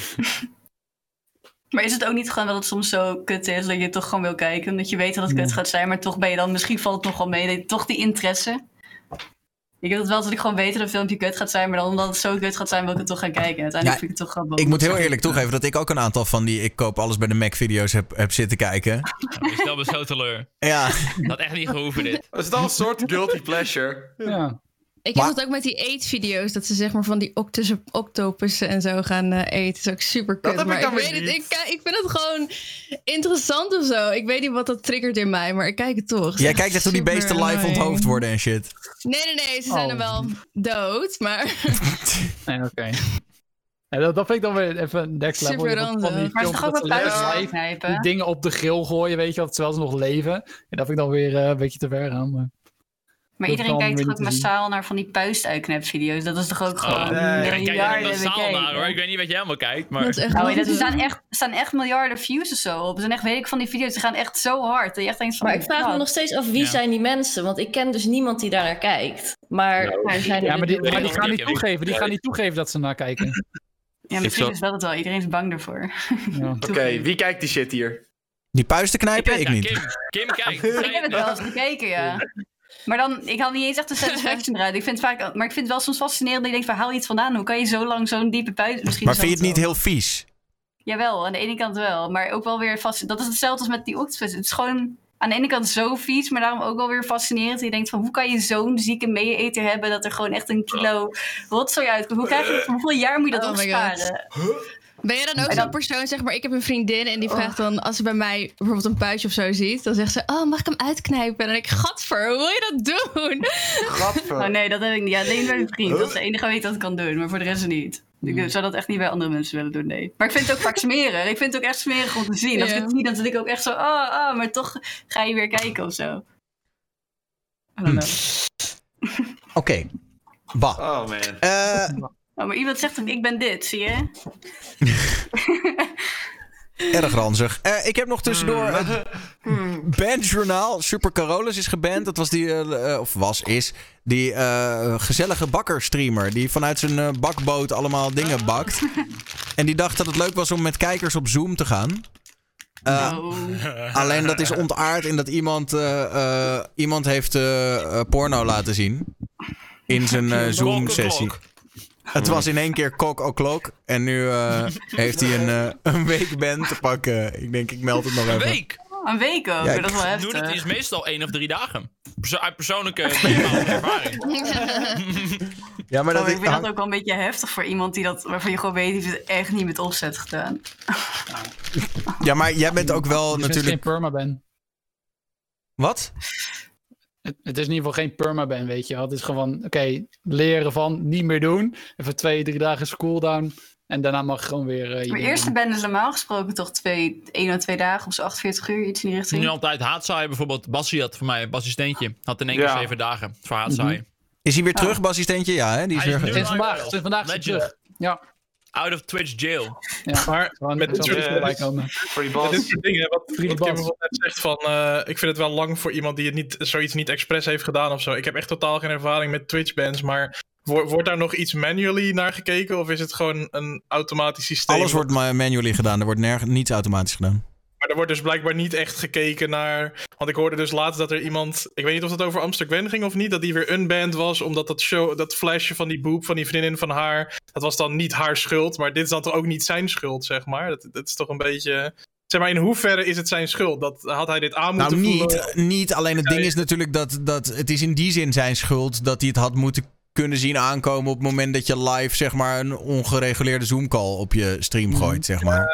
Maar is het ook niet gewoon dat het soms zo kut is dat je toch gewoon wil kijken? Omdat je weet dat het kut gaat zijn, maar toch ben je dan... Misschien valt het nog wel mee, je toch die interesse... Ik heb het wel dat ik gewoon weet dat een filmpje kut gaat zijn, maar dan omdat het zo kut gaat zijn, wil ik het toch gaan kijken. En uiteindelijk
Ja,
vind ik het toch grappig.
Ik moet heel eerlijk toegeven dat ik ook een aantal van die ik koop alles bij de Mac video's heb, heb zitten kijken.
Ik stel me zo teleur.
Ja,
Dat had echt niet gehoeven dit.
Dat is dan een soort guilty pleasure.
Ja.
Ik
Maar-
heb het ook met die eetvideo's, dat ze zeg maar van die octus, octopussen en zo gaan eh, eten. Dat is ook super
Dat
kut.
heb
Maar
ik
ik,
dan weer
weet het, ik, ik vind het gewoon interessant of zo. Ik weet niet wat dat triggert in mij, maar ik kijk het toch.
Jij kijkt echt hoe die beesten live
annoying.
onthoofd worden en shit.
Nee, nee, nee, ze zijn
Oh.
er wel dood, maar
Nee, oké. Ja, dat, dat vind ik dan weer even next level.
Super
van die.
Maar
dat ze die dingen op de grill gooien, weet je wel, terwijl ze nog leven. En dat vind ik dan weer eh, een beetje te ver gaan. Maar...
Maar
Dat
iedereen kijkt toch ook massaal naar van die puistuitknipvideo's? Dat is toch ook gewoon
Oh,
nee.
Ik kijk
miljarden
massaal naar hoor. Ik weet niet wat jij allemaal kijkt, maar...
dat is echt
Oh, ja, er staan echt, staan echt miljarden views of zo op. Er zijn echt, weet ik, van die video's, die gaan echt zo hard. Dat je echt denkt van...
Maar ik vraag me nog steeds af wie
Ja.
zijn die mensen? Want ik ken dus niemand die daar naar kijkt. Maar
Nou,
zijn
Ja, maar die,
dus-
maar die gaan niet
Ik- ik-
toegeven. Die gaan niet toegeven dat ze naar kijken.
Ja, misschien is dat het wel. Iedereen is bang ervoor.
Ja.
Oké, wie kijkt die shit hier?
Die puisten knijpen? Ik niet.
Kim, Kim kijkt.
Ik heb het wel eens gekeken, ja. Maar dan, ik had niet eens echt een satisfaction eruit. Ik vind het vaak, maar ik vind het wel soms fascinerend dat je denkt van, haal je het vandaan? Hoe kan je zo lang zo'n diepe puist? Misschien
Maar vind je het niet heel vies?
Jawel, aan de ene kant wel. Maar ook wel weer vast. Dat is hetzelfde als met die octopus. Het is gewoon aan de ene kant zo vies, maar daarom ook wel weer fascinerend. Je denkt van, hoe kan je zo'n zieke mee-eter hebben dat er gewoon echt een kilo rotzooi uitkomt? Hoe krijg je dat? Hoeveel jaar moet je dat
Oh my God.
opsparen?
Ben je dan ook zo'n persoon, zeg maar, ik heb een vriendin en die
Oh.
vraagt dan, als ze bij mij bijvoorbeeld een puistje of zo ziet, dan zegt ze, oh, mag ik hem uitknijpen? En dan denk ik, gadver, hoe wil je dat doen?
Gadver.
Oh nee, dat heb ik niet. Ja, alleen bij een vriend. Dat is de enige waar ik dat kan doen, maar voor de rest niet. Ik zou dat echt niet bij andere mensen willen doen, nee. Maar ik vind het ook vaak smerig. Ik vind het ook echt smerig om te zien. Als ik het zie, dan zit ik ook echt zo, oh, oh, maar toch ga je weer kijken of zo. I don't know.
Oké. Bah.
Oh man.
Eh,
Oh, maar iemand zegt ik ben dit, zie je?
erg ranzig. Eh, ik heb nog tussendoor het bandjournaal. Super Carolus is geband. Dat was die, eh, eh, of was, is, die eh, gezellige bakkerstreamer. Die vanuit zijn bakboot allemaal dingen bakt. En die dacht dat het leuk was om met kijkers op Zoom te gaan. Eh,
Oh.
Alleen dat is ontaard in dat iemand, iemand heeft porno laten zien. In zijn Zoom-sessie. Het was in één keer kok o'clock. En nu eh, heeft hij een, eh, een week band te pakken. Ik denk, ik meld het nog
Een
even.
week.
Een week ook,
Ja,
dat is wel
Doen het
heftig.
is meestal één of drie dagen. Perso uit persoonlijke ervaring.
Ja, maar dat
Oh, ik
ik,
vind dat ook wel een beetje heftig voor iemand die dat, waarvan je gewoon weet, die heeft het echt niet met opzet gedaan.
ja, maar jij bent ook wel
Het
natuurlijk...
geen permaban.
Wat?
Het, het is in ieder geval geen permaban, weet je wel. Het is gewoon, oké, leren van niet meer doen. Even twee, drie dagen is cooldown. En daarna mag je gewoon weer... eh, je
Mijn
ding
eerste band is normaal gesproken toch twee, één à twee dagen of zo, 48 uur, iets in die richting.
Nu altijd haatzaaien bijvoorbeeld. Bassie had voor mij, een assistentje, had in één keer
Ja.
zeven dagen voor haatzaaien.
Is hij weer terug, Bassistentje? Ja, hè? Die is
Hij is
weer...
nu-
Sinds vandaag, sinds vandaag is hij terug. Ja,
Out of Twitch jail.
ja.
Maar met
komen.
Die
Met
bas.
dit soort dingen, wat, bijvoorbeeld net zegt van, eh, ik vind het wel lang voor iemand die het niet, zoiets niet expres heeft gedaan of zo. Ik heb echt totaal geen ervaring met Twitch-bands, maar wo- wordt daar nog iets manually naar gekeken of is het gewoon een automatisch systeem?
Alles wordt ma- manually gedaan. Er wordt nergens niets automatisch gedaan.
Maar er wordt dus blijkbaar niet echt gekeken naar. Want ik hoorde dus laatst dat er iemand. Ik weet niet of het over Amsterdam ging of niet. Dat die weer unbanned was. Omdat dat show. Dat flashje van die boep van die vriendin van haar. Dat was dan niet haar schuld. Maar dit is dan toch ook niet zijn schuld, zeg maar. Dat, dat is toch een beetje. Zeg maar, in hoeverre is het zijn schuld? Dat, had hij dit aan
Nou,
moeten voelen?
niet, niet. Alleen het ding is natuurlijk dat, dat het is in die zin zijn schuld dat hij het had moeten kunnen zien aankomen op het moment dat je live, zeg maar, een ongereguleerde Zoom-call op je stream gooit, zeg maar.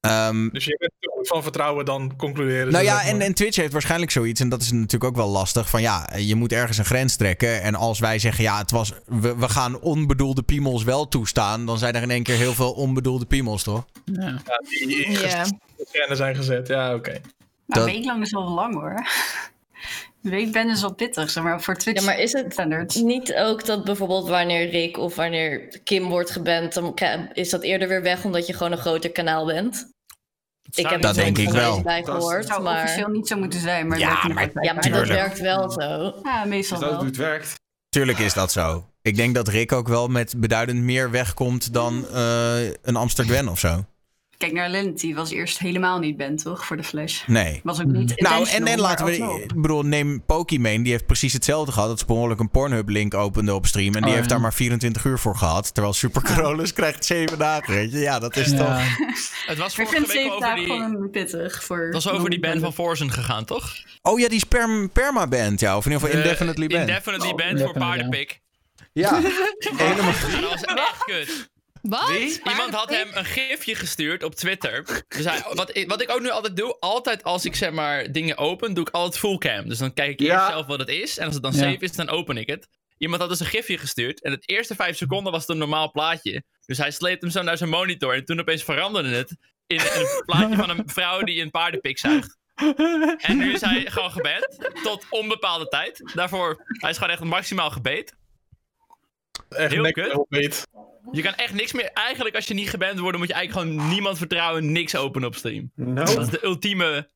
Ehm,
Dus je bent van vertrouwen dan concluderen.
nou ja, en,
maar.
en Twitch heeft waarschijnlijk zoiets, en dat is natuurlijk ook wel lastig, van ja, je moet ergens een grens trekken. En als wij zeggen, ja, het was, we, we gaan onbedoelde piemels wel toestaan, dan zijn er in één keer heel veel onbedoelde piemels, toch?
Ja.
Ja, die in zijn gezet. Ja, oké.
Dat-
een week lang is wel lang hoor. Een week ben is wel pittig, zeg maar, voor Twitch
Ja, maar is het
standards.
niet ook dat bijvoorbeeld wanneer Rick of wanneer Kim wordt geband, dan is dat eerder weer weg omdat je gewoon een groter kanaal bent? Ik heb
Dat
er
denk ik wel.
bij
Dat
gehoord,
Het zou
maar...
officieel niet zo moeten zijn, maar
Ja, maar-
Ja, maar dat werkt wel zo.
Ja, meestal
Dat is ook
wel.
het werkt.
Tuurlijk is dat zo. Ik denk dat Rick ook wel met beduidend meer wegkomt dan eh, een Amsterdam of zo.
Kijk naar Lenity, was eerst helemaal niet band, toch? Voor de Flash.
Nee.
Was ook niet
Nou, en, en laten we. Ik bedoel, neem Pokimane. Die heeft precies hetzelfde gehad. Dat ongeluk een Pornhub-link opende op stream. En die
Oh,
heeft
ja.
daar maar 24 uur voor gehad. Terwijl Super Carolus krijgt 7 dagen. Weet je? Ja, dat is toch.
Het was
Ik
vorige
vind
week over
dagen
die...
gewoon pittig. Voor
Het was over die band van Forzen gegaan, toch?
Oh ja, die is perm, Perma-band. Ja, of in ieder geval
Eh,
Indefinitely Band.
Indefinitely
Oh,
Band voor
indefinitely, ja.
paardenpik.
ja, helemaal.
Dat was echt kut.
Wat?
Iemand had hem een gifje gestuurd op Twitter. Dus hij, wat, ik, wat ik ook nu altijd doe, altijd als ik zeg maar dingen open, doe ik altijd full cam. Dus dan kijk ik
Ja.
eerst zelf wat het is. En als het dan
Ja.
safe is, dan open ik het. Iemand had dus een gifje gestuurd. En het eerste vijf seconden was het een normaal plaatje. Dus hij sleept hem zo naar zijn monitor. En toen opeens veranderde het in een plaatje van een vrouw die een paardenpik zuigt. En nu is hij gewoon geband. Tot onbepaalde tijd. Daarvoor, hij is gewoon echt maximaal gebeten.
Echt
Heel kut. Je kan echt niks meer. Eigenlijk, als je niet geband wordt, moet je eigenlijk gewoon niemand vertrouwen. Niks openen op stream.
No.
Dat is de ultieme.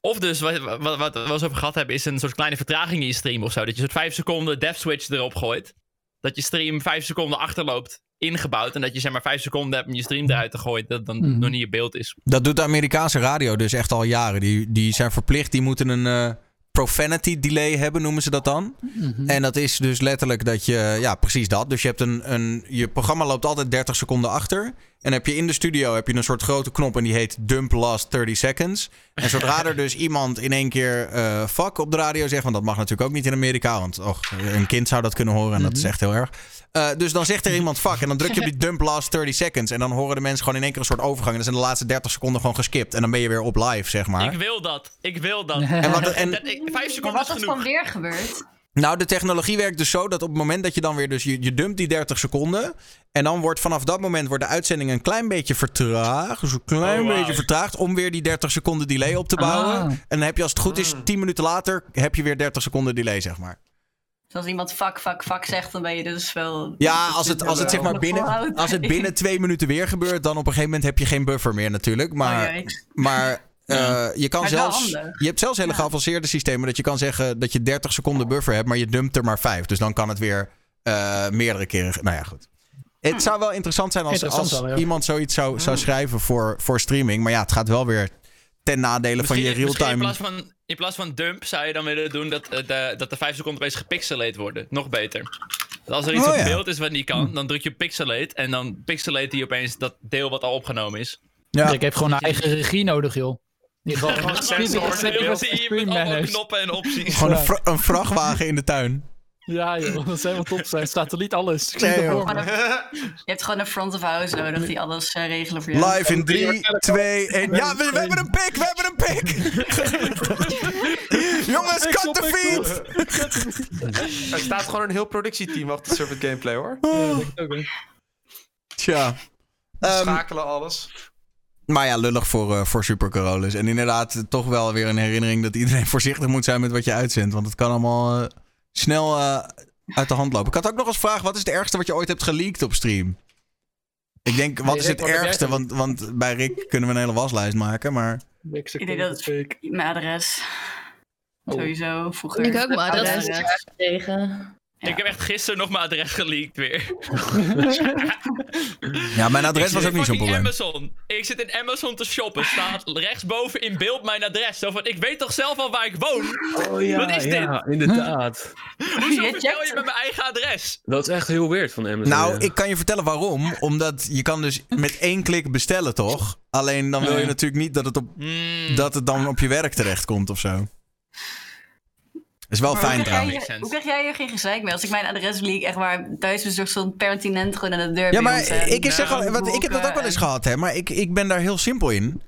Of dus, wat, wat, wat, wat we eens over gehad hebben, is een soort kleine vertraging in je stream of zo. Dat je een soort 5 seconden dev switch erop gooit. Dat je stream 5 seconden achterloopt, ingebouwd. En dat je zeg maar 5 seconden hebt om je stream eruit te gooien. Dat dan
Mhm.
nog niet je beeld is.
Dat doet de Amerikaanse radio dus echt al jaren. Die, die zijn verplicht, die moeten een eh, profanity delay hebben, noemen ze dat dan.
Mhm.
En dat is dus letterlijk dat je, ja, precies dat. Dus je hebt een, een, je programma loopt altijd 30 seconden achter. En heb je in de studio heb je een soort grote knop en die heet Dump Last 30 Seconds. En zodra er dus iemand in één keer eh fuck op de radio zegt, want dat mag natuurlijk ook niet in Amerika, want och, een kind zou dat kunnen horen en dat is echt heel erg. Eh, dus dan zegt er iemand fuck en dan druk je op die Dump Last 30 Seconds. En dan horen de mensen gewoon in één keer een soort overgang. En dan zijn de laatste 30 seconden gewoon geskipt. En dan ben je weer op live, zeg maar.
Ik wil dat. Ik wil dat.
En wat- en-
Dat- ik- vijf
Maar
seconden
wat
is
is
genoeg.
van weer gebeurd?
Nou, de technologie werkt dus zo dat op het moment dat je dan weer dus je, je dumpt die 30 seconden en dan wordt vanaf dat moment wordt de uitzending een klein beetje vertraagd, dus een klein
Oh,
beetje vertraagd om weer die 30 seconden delay op te bouwen.
Ah.
En dan heb je als het goed is 10 minuten later heb je weer 30 seconden delay, zeg maar.
Dus als iemand fuck, fuck, fuck zegt, dan ben je dus wel...
Ja, als het, als het zeg maar binnen, als het binnen twee minuten weer gebeurt, dan op een gegeven moment heb je geen buffer meer natuurlijk. Maar,
Oh, jee.
maar eh, je kan zelfs. Je hebt zelfs hele
Ja.
geavanceerde systemen dat je kan zeggen dat je 30 seconden buffer hebt, maar je dumpt er maar 5. Dus dan kan het weer eh, meerdere keren. Nou ja, goed. Het zou wel interessant zijn als,
Interessant
als
wel, ja.
iemand zoiets zou, zou schrijven voor, voor streaming. Maar ja, het gaat wel weer ten nadele van je
misschien In
real-time.
plaats, van, in plaats van dump zou je dan willen doen dat, eh, de, dat de vijf seconden opeens gepixelate worden. Nog beter. Als er iets
Oh,
op
ja.
beeld is wat niet kan, dan druk je pixelate. En dan pixelate hij opeens dat deel wat al opgenomen is.
Ja.
Ik heb gewoon een eigen regie nodig, joh. Gewoon
allemaal knoppen en opties.
Gewoon een, een vrachtwagen in de tuin.
Ja, joh, dat zou helemaal top zijn. Satelliet, alles.
Nee.
Je hebt gewoon een front of house nodig die alles eh, regelen voor jou.
Live in 3, 2, 1. Ja, we, we hebben een pik, we hebben een pik. Jongens, cut the feed.
Er staat gewoon een heel productieteam achter Serpent Gameplay hoor.
Tja. Ehm,
Schakelen alles.
Maar ja, lullig voor, eh, voor Super Carolus. En inderdaad, toch wel weer een herinnering dat iedereen voorzichtig moet zijn met wat je uitzendt. Want het kan allemaal eh, snel eh, uit de hand lopen. Ik had ook nog eens vraag: wat is het ergste wat je ooit hebt geleakt op stream? Ik denk, wat is het ergste? Want, want bij Rick kunnen we een hele waslijst maken. Maar
Ik
denk dat het mijn adres.
Oh.
Sowieso, vroeger.
Ik ook mijn
Dat
adres.
is tegen.
Ja.
Ik heb echt gisteren nog mijn adres geleakt weer.
ja, mijn adres was ook niet zo'n probleem.
Amazon. Ik zit in Amazon te shoppen. Staat rechtsboven in beeld mijn adres. Zo van, ik weet toch zelf al waar ik woon?
Oh ja,
Wat is dit?
ja, inderdaad.
Hoezo
Je
vertel je met mijn eigen adres?
Dat is echt heel weird van Amazon.
Nou,
ja.
ik kan je vertellen waarom. Omdat je kan dus met één klik bestellen, toch? Alleen dan wil je natuurlijk niet dat het, op,
Hmm.
dat het dan op je werk terechtkomt of zo. Is wel
Maar
fijn
hoe,
trouwens.
hoe krijg jij hier geen gezeik mee? Als ik mijn adres leak, echt waar thuisbezorgd stond pertinent gewoon aan de deur.
Ja, maar
ons,
ik, zeg
Nou,
al, wat, ik heb dat ook wel eens
en-
gehad, hè. Maar ik, ik ben daar heel simpel in.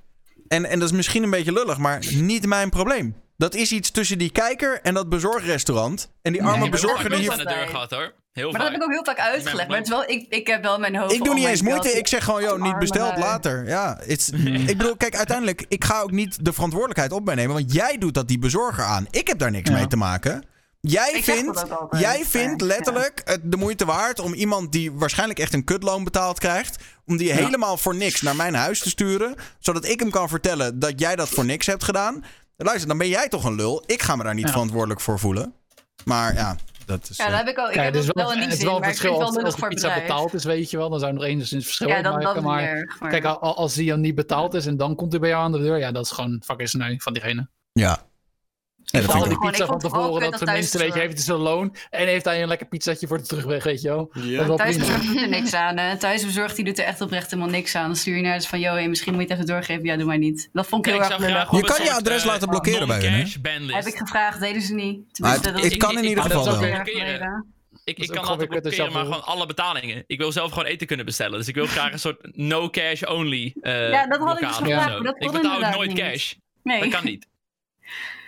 En, en dat is misschien een beetje lullig, maar niet mijn probleem. Dat is iets tussen die kijker en dat bezorgrestaurant. En die arme
Nee,
Ik heb
bezorger die
aan
hier...
de deur gehad hoor. Heel
Maar dat heb ik ook heel vaak uitgelegd. Maar het is wel, ik, ik heb wel mijn hoofd.
Ik doe niet eens
God,
moeite. Ik zeg gewoon, joh, niet besteld later. Ja, it's, ik bedoel, kijk, uiteindelijk, ik ga ook niet de verantwoordelijkheid op mij nemen. Want jij doet dat die bezorger aan. Ik heb daar niks
Ja.
mee te maken. Jij
Ik
vindt, jij vindt
ja.
letterlijk het de moeite waard om iemand die waarschijnlijk echt een kutloon betaald krijgt, om die helemaal voor niks naar mijn huis te sturen, zodat ik hem kan vertellen dat jij dat voor niks hebt gedaan. Luister, dan ben jij toch een lul. Ik ga me daar niet
Ja.
verantwoordelijk voor voelen. Maar ja, dat is.
Ja,
eh,
dat heb ik ook. Ik
Kijk,
heb
het is
dat
wel,
wel in die
het is
zin,
wel een
maar ik vind
verschil
het wel
als, als de pizza
bedrijf.
betaald is, weet je wel. Dan zou je nog enigszins verschil
Ja,
maken.
is
Maar
meer erg, maar-
kijk, al- als die dan niet betaald is en dan komt hij bij jou aan de deur. Ja, dat is gewoon fucking sneu van diegene.
ja. Ja, vind ik
die pizza van
ik het
tevoren dat tenminste, weet je, heeft hij zijn loon. En heeft hij een lekker pizzatje voor de terugweg, weet je wel. Prima.
Thuisbezorgd doet er niks aan. Hè. Thuisbezorgd die doot er echt oprecht helemaal niks aan. Dan stuur je naar dus van, joh, hey, misschien moet je het even doorgeven. Ja, doe maar niet. Dat vond ik
Ja,
heel
ik
erg lullig.
op
Je kan je adres
eh,
laten blokkeren bij hun.
Heb ik gevraagd, deden ze niet.
Maar
Tenminste,
het,
dat
het
is-
kan in
ik-
ieder
ik-
geval wel.
Ik, ik
ook
kan
kut,
blokkeren, maar gewoon alle betalingen. Ik wil zelf gewoon eten kunnen bestellen. Dus ik wil graag een soort no cash only eh
Ja, dat had ik dus gevraagd,
Ik betaal ook nooit
niet.
cash.
Nee.
Dat kan niet.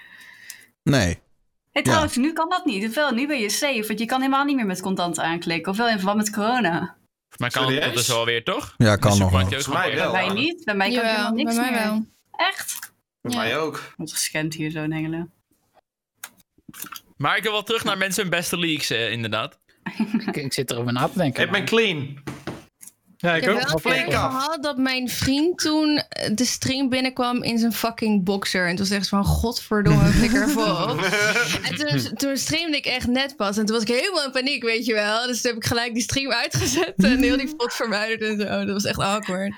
Nee.
Hey, trouwens, nu kan dat niet. Ofwel, nu ben je safe. Want je kan helemaal niet meer met contant aanklikken. Ofwel in verband met corona.
Maar kan
Serieus?
dat dus wel weer, toch?
Ja, kan
Dus
nog wel.
Volgens mij wel.
Bij mij niet. Bij mij kan
Jawel,
helemaal niks
bij mij
meer.
wel.
Echt?
Bij
Ja.
mij ook.
Wordt gescand hier zo in Hengelen.
Maar ik wil wel terug naar mensen hun beste leaks, eh, inderdaad.
Ik, ik zit erover na te denken.
Ik ben clean.
Ja,
Ik
ik
heb
ook.
wel een gehad dat mijn vriend toen de stream binnenkwam in zijn fucking boxer. En toen was echt van, godverdomme, flikker vol. En toen, toen streamde ik echt net pas. En toen was ik helemaal in paniek, weet je wel. Dus toen heb ik gelijk die stream uitgezet en heel die pot verwijderd en zo. Dat was echt awkward.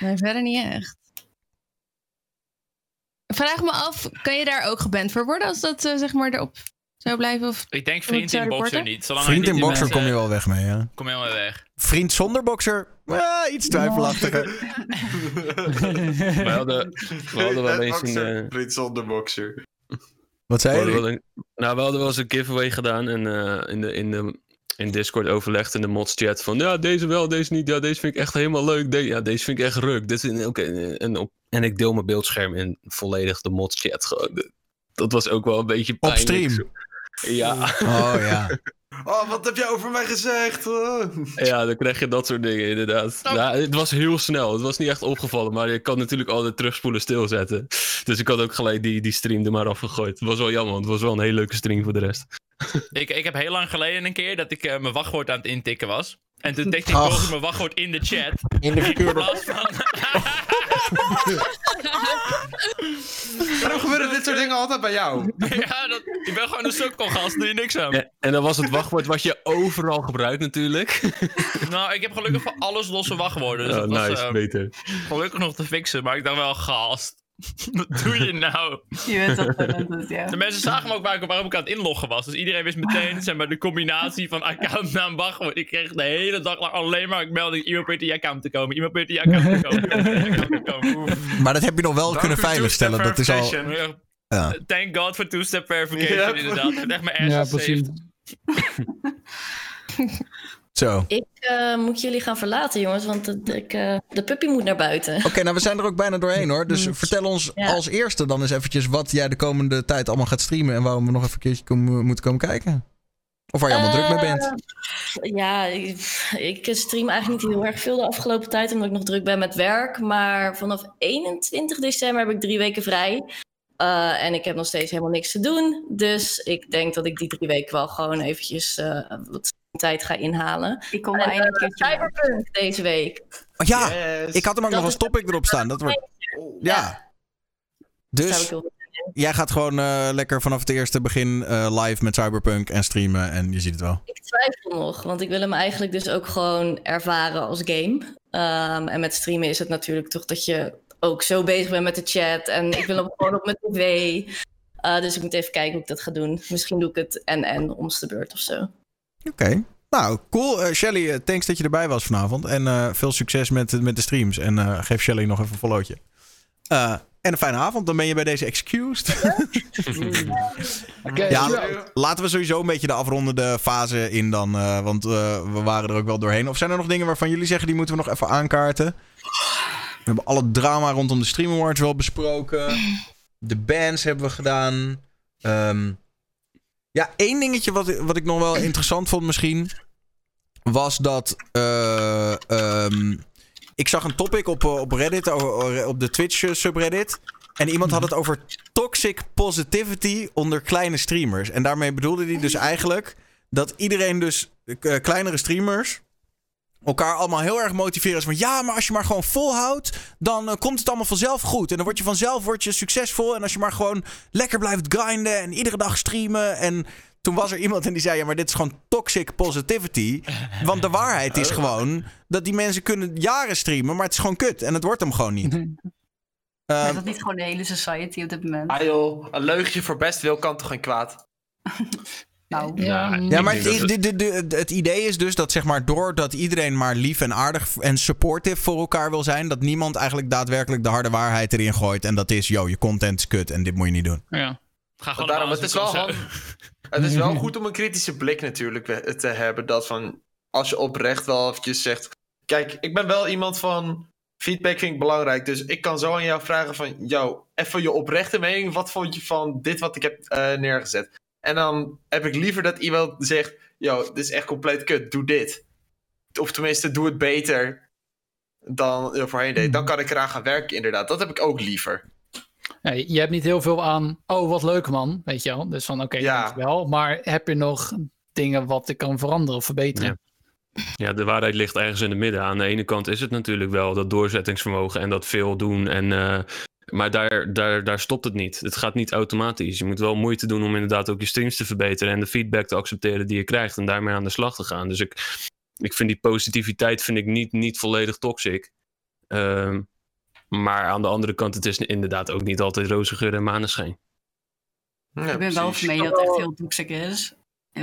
Nee, verder niet echt. Vraag me af, kan je daar ook geband voor worden als dat eh, zeg maar erop Zo blijven of...
Ik denk vriend in boxer niet. Zolang
Vriend in boxer kom je wel weg mee, ja.
Kom je helemaal weg.
Vriend zonder boxer, ah, iets twijfelachtiger.
We hadden, we hadden wel eens een... eh,
Vriend zonder boxer.
Wat zei je?
wel een- nou, we hadden wel eens een giveaway gedaan en eh, in, de, in, de, in Discord overlegd in de mods chat van ja, deze wel, deze niet. Ja, deze vind ik echt helemaal leuk. De- ja, deze vind ik echt ruk. Dit is, oké, en, op, en ik deel mijn beeldscherm in volledig de mods chat. Gewoon. De- Dat was ook wel een beetje
Op stream?
Ja,
Oh ja.
Oh, wat heb jij over mij gezegd? Oh.
ja, dan krijg je dat soort dingen inderdaad. Ja, het was heel snel. Het was niet echt opgevallen, maar je kan natuurlijk altijd terugspoelen stilzetten. Dus ik had ook gelijk die, die stream er maar afgegooid. Het was wel jammer, want het was wel een hele leuke stream voor de rest.
Ik, ik heb heel lang geleden een keer dat ik eh, mijn wachtwoord aan het intikken was. En toen tikte ik volgens mijn wachtwoord in de chat.
In de verkeerde...
van...
Waarom gebeuren dit soort dingen altijd bij jou?
ja, dat, ik ben gewoon een sukkelgast, doe je niks aan.
En, en dan was het wachtwoord wat je overal gebruikt natuurlijk.
Nou, ik heb gelukkig voor alles losse wachtwoorden. Dus
Ja,
dat was
nice,
eh,
beter.
gelukkig nog te fixen. Maar ik dacht wel, gast. Wat doe je nou?
Je bent toch gewoon ja.
De mensen zagen me ook waar ik, waarom ik aan het inloggen was. Dus iedereen wist meteen zeg maar, de combinatie van accountnaam wachtwoord. Ik kreeg de hele dag lang alleen maar melding. Iemand probeert in je account te komen. Iemand probeert in je account te komen. iemand probeert in je account te komen. Oef.
Maar dat heb je nog wel kunnen
Dank
veiligstellen. Dat is al...
Ja,
Ja.
Thank God voor two-step verification
Yep.
inderdaad. Heeft echt mijn ass
Ja, precies.
Zo.
Ik eh, moet jullie gaan verlaten, jongens, want ik, eh, de puppy moet naar buiten.
Oké, nou we zijn er ook bijna doorheen hoor. Dus vertel ons
Ja.
als eerste dan eens eventjes wat jij de komende tijd allemaal gaat streamen. En waarom we nog even een keertje komen- moeten komen kijken. Of waar je allemaal druk mee bent.
Eh, Ja, ik, ik stream eigenlijk niet heel erg veel de afgelopen tijd, omdat ik nog druk ben met werk. Maar vanaf 21 december heb ik drie weken vrij. Eh, en ik heb nog steeds helemaal niks te doen. Dus ik denk dat ik die drie weken wel gewoon eventjes eh, wat tijd ga inhalen.
Ik kom
En,
maar één
eh,
keertje.
Cyberpunk deze week.
Oh, ja,
Yes.
ik had hem ook
Dat
nog als topic erop staan. Dat wordt... Ja. Dus jij gaat gewoon eh, lekker vanaf het eerste begin eh, live met Cyberpunk en streamen. En je ziet het wel.
Ik twijfel nog, want ik wil hem eigenlijk dus ook gewoon ervaren als game. Ehm, en met streamen is het natuurlijk toch dat je ook zo bezig bent met de chat. En ik wil hem gewoon op mijn tv. Uh, dus ik moet even kijken hoe ik dat ga doen. Misschien doe ik het en-en om de beurt of zo.
Oké. Nou, cool. Eh, Shelly, eh, thanks dat je erbij was vanavond. En eh, veel succes met, met de streams. En eh, geef Shelly nog even een followtje. Eh, en een fijne avond. Dan ben je bij deze excused.
Oké,
Ja, laten we sowieso een beetje de afrondende fase in dan. eh, want eh, we waren er ook wel doorheen. Of zijn er nog dingen waarvan jullie zeggen... die moeten we nog even aankaarten? We hebben alle drama rondom de Stream Awards wel besproken. De bands hebben we gedaan. Ehm, ja, één dingetje wat, wat ik nog wel interessant vond misschien... was dat... eh, ehm, ik zag een topic op, eh, op Reddit, op de Twitch eh, subreddit... En iemand had het over toxic positivity onder kleine streamers. En daarmee bedoelde hij dus eigenlijk dat iedereen dus, eh, kleinere streamers, elkaar allemaal heel erg motiveren. Van ja, maar als je maar gewoon volhoudt, dan eh, komt het allemaal vanzelf goed. En dan word je vanzelf word je succesvol. En als je maar gewoon lekker blijft grinden en iedere dag streamen. En toen was er iemand en die zei, ja, maar dit is gewoon toxic positivity. Want de waarheid is gewoon dat die mensen kunnen jaren streamen, maar het is gewoon kut. En het wordt hem gewoon niet. Eh,
is dat niet gewoon de hele society op dit moment?
Ah joh, een leugentje voor best wil kan toch geen kwaad?
Nou,
Ja,
Ja, maar
Ik
het, de- de- de- het idee is dus dat zeg maar doordat iedereen maar lief en aardig en supportive voor elkaar wil zijn, dat niemand eigenlijk daadwerkelijk de harde waarheid erin gooit. En dat is, yo, je content is kut en dit moet je niet doen.
Ja. Ga gewoon
Daarom, het is wel hand- Het is wel goed om een kritische blik natuurlijk te hebben. Dat van, als je oprecht wel eventjes zegt... Kijk, ik ben wel iemand van... Feedback vind ik belangrijk. Dus ik kan zo aan jou vragen van... Yo, even je oprechte mening. Wat vond je van dit wat ik heb eh, neergezet? En dan heb ik liever dat iemand zegt... Yo, dit is echt compleet kut. Doe dit. Of tenminste, doe het beter dan je voorheen deed. Dan kan ik eraan gaan werken inderdaad. Dat heb ik ook liever.
Ja, je hebt niet heel veel aan, oh wat leuk man, weet je wel. Dus van oké,
Ja.
dankjewel. Maar heb je nog dingen wat ik kan veranderen of verbeteren?
Ja, de waarheid ligt ergens in het midden. Aan de ene kant is het natuurlijk wel dat doorzettingsvermogen en dat veel doen. En, eh, maar daar, daar, daar stopt het niet. Het gaat niet automatisch. Je moet wel moeite doen om inderdaad ook je streams te verbeteren en de feedback te accepteren die je krijgt en daarmee aan de slag te gaan. Dus ik, ik vind die positiviteit vind ik niet, niet volledig toxic. Ehm, maar aan de andere kant, het is inderdaad ook niet altijd roze geur en maneschijn.
Ja,
ik ben wel van mening dat het echt heel toxic is.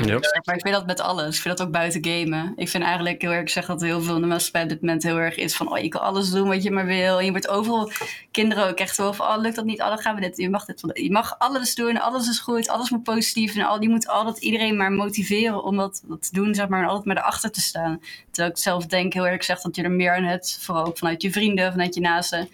Heel. Maar ik vind dat met alles. Ik vind dat ook buiten gamen. Ik vind eigenlijk heel erg, ik zeg dat heel veel in de maatschappij op dit moment heel erg is van, oh, je kan alles doen wat je maar wil. En je wordt overal, kinderen ook echt wel van, oh, lukt dat niet? Oh, dan gaan we dit. Je mag dit. Je mag alles doen, alles is goed, alles moet positief. En al, je moet altijd iedereen maar motiveren om dat, dat te doen, zeg maar, en altijd maar erachter te staan. Terwijl ik zelf denk, heel erg zeg dat je er meer aan hebt, vooral ook vanuit je vrienden, vanuit je naasten.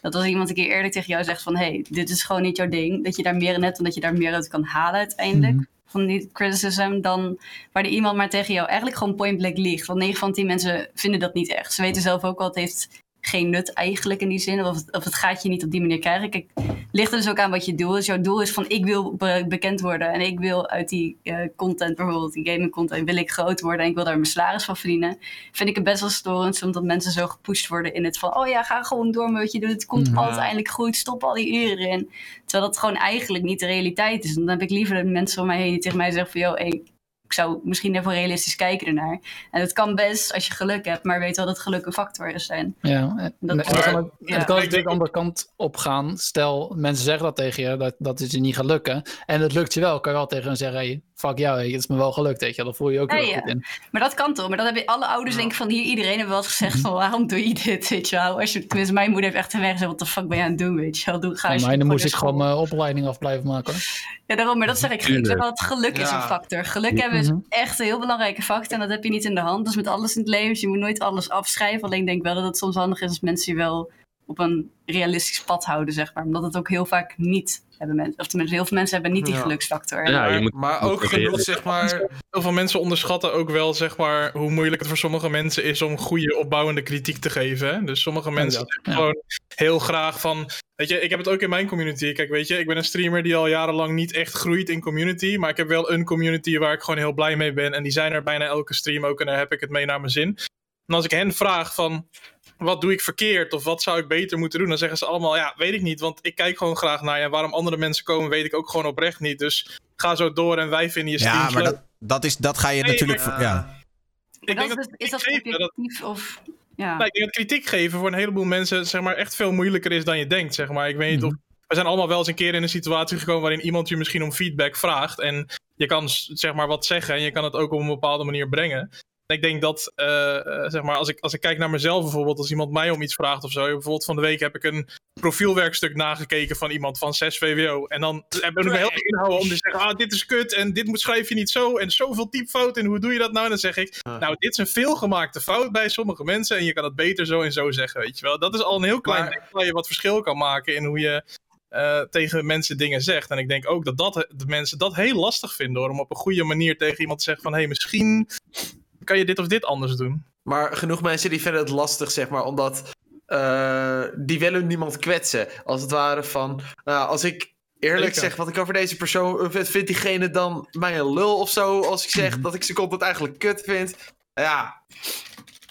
Dat als iemand een keer eerlijk tegen jou zegt van... hé, hey, dit is gewoon niet jouw ding. Dat je daar meer in hebt en dat je daar meer uit kan halen uiteindelijk.
Mhm.
Van die criticism. Dan waar iemand maar tegen jou eigenlijk gewoon point blank liegt. Want 9 van 10 mensen vinden dat niet echt. Ze weten zelf ook wel, het heeft geen nut eigenlijk in die zin. Of het, of het gaat je niet op die manier krijgen. Kijk, ligt er dus ook aan wat je doel is. Jouw doel is van ik wil be- bekend worden. En ik wil uit die eh, content, bijvoorbeeld die gaming content, wil ik groot worden. En ik wil daar mijn salaris van verdienen. Vind ik het best wel storend. Omdat mensen zo gepusht worden in het van, oh ja, ga gewoon door met wat je doet. Het komt
Mhm.
altijd eindelijk goed. Stop al die uren in. Terwijl dat gewoon eigenlijk niet de realiteit is. En dan heb ik liever dat mensen om mij heen die tegen mij zeggen van, joh, hey, ik zou misschien even realistisch kijken ernaar. En het kan best als je geluk hebt, maar weet wel dat geluk een factor is. En
Ja, en
Dat-
het kan ook,
Ja.
het kan natuurlijk de andere kant op gaan. Stel, mensen zeggen dat tegen je, dat, dat het je niet gaat lukken. En het lukt je wel, kan je wel tegen hen zeggen, hey, fuck jou, het is me wel gelukt, weet je. Dan voel je je ook
Ja,
heel
ja.
goed in.
Maar dat kan toch? Maar dan heb je alle ouders denk ik van hier, iedereen heeft wel eens gezegd van waarom doe je dit, weet je wel? Als je, tenminste, mijn moeder heeft echt weg gezegd, wat de fuck ben je aan het doen, weet je wel? Doe, ga
Bij
eens
mij dan
gewoon
moest ik gewoon mijn opleiding af blijven maken. hoor.
Ja, daarom, maar dat zeg ik. Ik zeg wel, het geluk is een factor. Geluk hebben is
Mhm.
echt een heel belangrijke factor en dat heb je niet in de hand. Dus met alles in het leven, dus je moet nooit alles afschrijven. Alleen ik denk wel dat het soms handig is als mensen je wel op een realistisch pad houden, zeg maar. Omdat het ook heel vaak niet hebben mensen, of tenminste heel veel mensen hebben niet die
Ja.
geluksfactor.
Ja, moet,
Maar ook genoeg, zeg maar...
Heel veel mensen onderschatten ook wel zeg maar, hoe moeilijk het voor sommige mensen is om goede opbouwende kritiek te geven. Hè? Dus sommige mensen
ja.
gewoon heel graag van. Weet je, ik heb het ook in mijn community. Kijk, weet je, ik ben een streamer die al jarenlang niet echt groeit in community. Maar ik heb wel een community waar ik gewoon heel blij mee ben. En die zijn er bijna elke stream ook. En daar heb ik het mee naar mijn zin. En als ik hen vraag van. Wat doe ik verkeerd? Of wat zou ik beter moeten doen? Dan zeggen ze allemaal, ja, weet ik niet. Want ik kijk gewoon graag naar je. En waarom andere mensen komen, weet ik ook gewoon oprecht niet. Dus ga zo door en wij vinden je
Ja, maar
leuk.
dat, dat, is, dat ga je
Nee,
natuurlijk...
maar-
voor- ja.
Ik denk
dat
dat
is, dat
kritiek geven, dat-
objectief of... Ja.
Nou, ik denk dat kritiek geven voor een heleboel mensen zeg maar, echt veel moeilijker is dan je denkt. Zeg maar. Ik weet niet of. We zijn allemaal wel eens een keer in een situatie gekomen waarin iemand je misschien om feedback vraagt. En je kan zeg maar wat zeggen en je kan het ook op een bepaalde manier brengen. Ik denk dat, eh, eh, zeg maar, als ik, als ik kijk naar mezelf bijvoorbeeld, als iemand mij om iets vraagt of zo. Bijvoorbeeld van de week heb ik een profielwerkstuk nagekeken van iemand van 6 VWO. En dan hebben we me heel inhouden om te zeggen, ah, dit is kut en dit moet schrijf je niet zo. En zoveel typfouten en hoe doe je dat nou? En dan zeg ik, nou, dit is een veelgemaakte fout bij sommige mensen en je kan het beter zo en zo zeggen, weet je wel. Dat is al een heel klein
Maar-
ding waar je wat verschil kan maken in hoe je eh, tegen mensen dingen zegt. En ik denk ook dat, dat de mensen dat heel lastig vinden hoor, om op een goede manier tegen iemand te zeggen van, hé, hey, misschien kan je dit of dit anders doen.
Maar genoeg mensen die vinden het lastig, zeg maar, omdat eh, die willen niemand kwetsen. Als het ware van, nou, als ik eerlijk zeg wat ik over deze persoon eh, vind, vindt diegene dan mij een lul of zo? Als ik
Mhm.
zeg dat ik zijn content eigenlijk kut vind. Ja,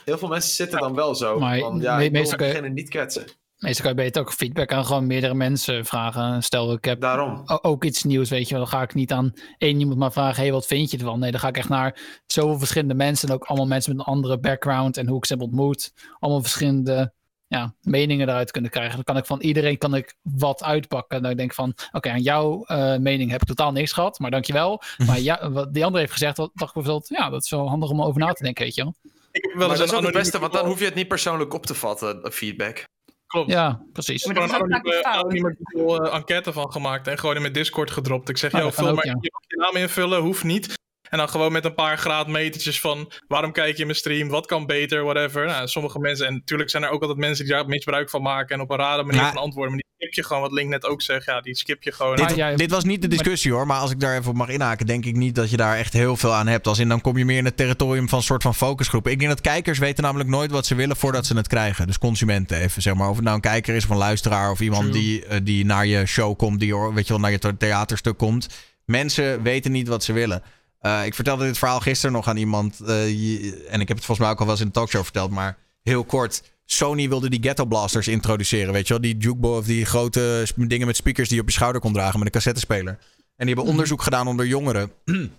heel veel mensen zitten dan wel zo.
Maar
van, ja,
me-
ik wil
meestal je-
niet kwetsen.
Meestal kan je beter ook feedback aan gewoon meerdere mensen vragen. Stel, ik heb
Daarom.
ook iets nieuws, weet je wel. Dan ga ik niet aan één iemand maar vragen, hey, wat vind je ervan? Nee, dan ga ik echt naar zoveel verschillende mensen. En ook allemaal mensen met een andere background en hoe ik ze heb ontmoet. Allemaal verschillende ja, meningen eruit kunnen krijgen. Dan kan ik van iedereen kan ik wat uitpakken. En dan denk ik van, oké, aan jouw eh, mening heb ik totaal niks gehad, maar dankjewel. Maar ja, wat die andere heeft gezegd, dat dacht ik bijvoorbeeld, ja, dat is wel handig om over na te denken, weet je wel.
Ik heb wel
dat is ook het beste, want dan hoef je het niet persoonlijk op te vatten, eh, feedback.
Klopt.
Ja, precies.
Maar is ook een
anonieme eh, enquête van gemaakt en gewoon in mijn Discord gedropt. Ik zeg,
Oh,
joh, vul
ook,
maar
ja.
je naam invullen, hoeft niet. En dan gewoon met een paar graadmetertjes van waarom kijk je mijn stream, wat kan beter, whatever. Nou, sommige mensen, en natuurlijk zijn er ook altijd mensen die daar misbruik van maken en op een rare manier
Ja.
van antwoorden. Maar die skip je gewoon, wat Link net ook zegt, ja, die skip je gewoon.
Dit, dit was niet de discussie hoor, maar als ik daar even op mag inhaken, denk ik niet dat je daar echt heel veel aan hebt. Als in dan kom je meer in het territorium van een soort van focusgroepen. Ik denk dat kijkers weten namelijk nooit wat ze willen voordat ze het krijgen. Dus consumenten even, zeg maar. Of het nou een kijker is of een luisteraar of iemand die, eh, die naar je show komt, die hoor, weet je wel, naar je the- theaterstuk komt. Mensen weten niet wat ze willen. Eh, ik vertelde dit verhaal gisteren nog aan iemand. eh, je- en ik heb het volgens mij ook al wel eens in de talkshow verteld, maar heel kort. Sony wilde die Ghetto Blasters introduceren, weet je wel? Die jukebox of die grote dingen met speakers die je op je schouder kon dragen met een cassettespeler. En die hebben onderzoek gedaan onder jongeren.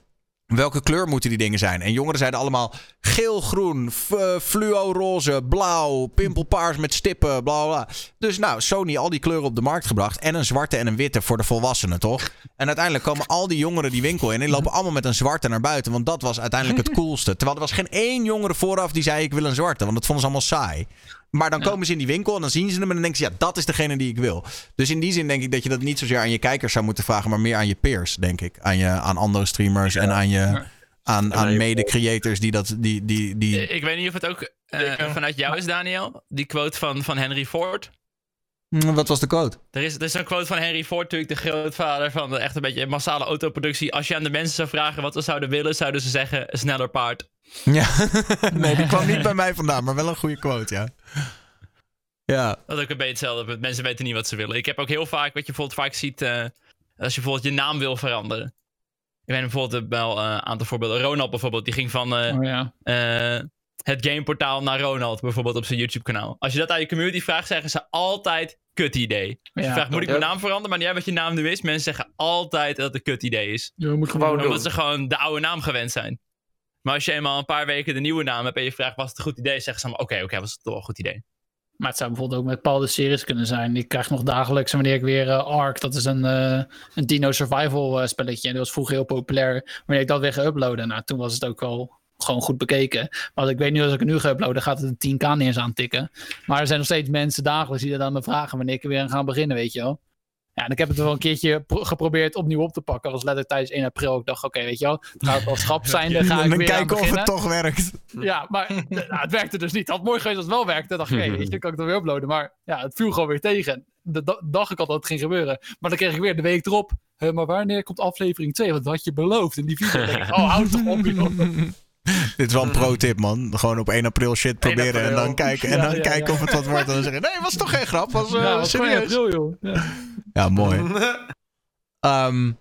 welke kleur moeten die dingen zijn? En jongeren zeiden allemaal geel, groen, eh, fluo, roze, blauw, pimpelpaars met stippen, bla bla. bla. Dus nou, Sony al die kleuren op de markt gebracht. En een zwarte en een witte voor de volwassenen, toch? En uiteindelijk komen al die jongeren die winkel in. En die lopen allemaal met een zwarte naar buiten. Want dat was uiteindelijk het coolste. Terwijl er was geen één jongere vooraf die zei ik wil een zwarte. Want dat vonden ze allemaal saai. Maar dan komen ze in die winkel en dan zien ze hem en dan denken ze, ja, dat is degene die ik wil. Dus in die zin denk ik dat je dat niet zozeer aan je kijkers zou moeten vragen, maar meer aan je peers, denk ik. Aan, je, aan andere streamers en aan je aan,
aan
mede-creators die dat. Die, die, die...
Ik weet niet of het ook eh, vanuit jou is, Daniel. Die quote van, van Henry Ford.
Hm, Wat was de code?
Er is, er is een quote van Henry Ford, natuurlijk de grootvader van de echt een beetje massale autoproductie. Als je aan de mensen zou vragen wat ze zouden willen, zouden ze zeggen een sneller paard.
Ja, nee, die kwam niet bij mij vandaan, maar wel een goede quote, ja. Ja,
Dat is ook een beetje hetzelfde. Mensen weten niet wat ze willen. Ik heb ook heel vaak, wat je bijvoorbeeld vaak ziet, eh, als je bijvoorbeeld je naam wil veranderen. Ik weet bijvoorbeeld wel eh, een aantal voorbeelden. Ronald bijvoorbeeld, die ging van eh,
Oh ja.
Het gameportaal naar Ronald bijvoorbeeld op zijn YouTube kanaal. Als je dat aan je community vraagt, zeggen ze altijd kut idee. Als je
Ja.
vraagt, moet ik mijn naam veranderen? Maar niet uit wat je naam nu is. Mensen zeggen altijd dat het een kut idee is.
Je moet
Gewoon doen.
Omdat ze gewoon de oude naam gewend zijn. Maar als je eenmaal een paar weken de nieuwe naam hebt en je vraagt, was het een goed idee? Zeggen ze oké, oké, was het toch een goed idee.
Maar het zou bijvoorbeeld ook met bepaalde series kunnen zijn. Ik krijg nog dagelijks, wanneer ik weer eh, Ark, dat is een, eh, een Dino Survival eh, spelletje. En dat was vroeger heel populair. Wanneer ik dat weer ga uploaden, nou, toen was het ook wel gewoon goed bekeken. Maar ik weet nu, als ik het nu ga uploaden, gaat het een 10k niet eens aantikken. Maar er zijn nog steeds mensen dagelijks die dat aan me vragen wanneer ik er weer aan ga beginnen, weet je wel. Ja, en ik heb het wel een keertje pro- geprobeerd opnieuw op te pakken. Dat was letterlijk tijdens 1 april. Ik dacht, oké, weet je wel, het gaat als schap zijn, dan ga ik
dan
weer
kijken of het toch werkt.
Ja, maar eh, nou, het werkte dus niet. Het had mooi geweest als het wel werkte. Dan dacht ik, weet je, dan kan ik het weer uploaden. Maar ja, het viel gewoon weer tegen. De da- dacht ik al dat het ging gebeuren. Maar dan kreeg ik weer de week erop. "Huh, maar wanneer komt aflevering 2? Want dat had je beloofd in die video. Dan denk ik, oh, houd toch op, joh.
Dit is wel een pro-tip, man. Gewoon op 1 april shit proberen en dan kijken, en dan
ja,
kijken
ja.
of het wat wordt. En dan zeggen, nee, was toch geen grap, was eh,
ja, was gewoon
serieus.
april, joh. Ja.
Ja, mooi. Ehm,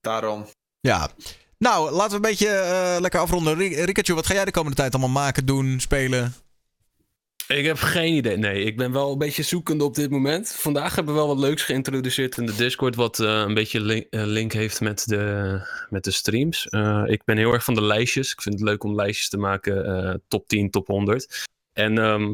Daarom.
ja. Nou, laten we een beetje eh, lekker afronden. Rik- Rikachu, wat ga jij de komende tijd allemaal maken, doen, spelen?
Ik heb geen idee. Nee, ik ben wel een beetje zoekende op dit moment. Vandaag hebben we wel wat leuks geïntroduceerd in de Discord, wat eh, een beetje link, eh, link heeft met de, met de streams. Eh, ik ben heel erg van de lijstjes. Ik vind het leuk om lijstjes te maken, top 10, top 100. En ehm,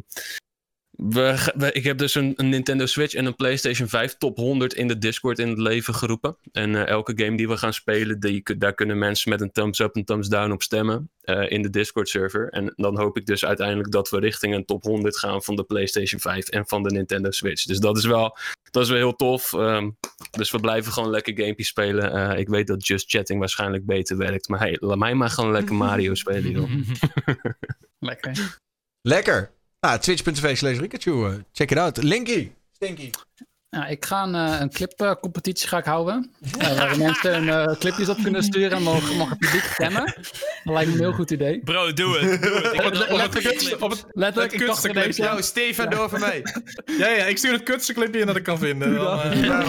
we, ik heb dus een, een Nintendo Switch en een PlayStation 5 top 100 in de Discord in het leven geroepen. En eh, elke game die we gaan spelen, die, daar kunnen mensen met een thumbs up en thumbs down op stemmen eh, in de Discord server. En dan hoop ik dus uiteindelijk dat we richting een top 100 gaan van de PlayStation 5 en van de Nintendo Switch. Dus dat is wel, dat is wel heel tof. Ehm, dus we blijven gewoon lekker gamepjes spelen. Eh, ik weet dat just chatting waarschijnlijk beter werkt. Maar hey, laat mij maar gewoon lekker Mario spelen, joh.
Lekker.
Lekker. Nou, twitch.tv slash Rikachu. Check it out. Linky. Stinky.
Ja, ik ga een, eh, een clipcompetitie ga ik houden. Eh, waar mensen een, eh, clipjes op kunnen sturen en mogen, mogen publiek stemmen. Dat lijkt me een heel goed idee.
Bro, doe het. Doe het. Ik
Op het, op het, kutste- op het,
Letterlijk,
het
ik dacht.
Nou, Steven, doe even mee.
Ja, ja, ik stuur het kutste clipje in dat ik kan vinden. Dan, ja,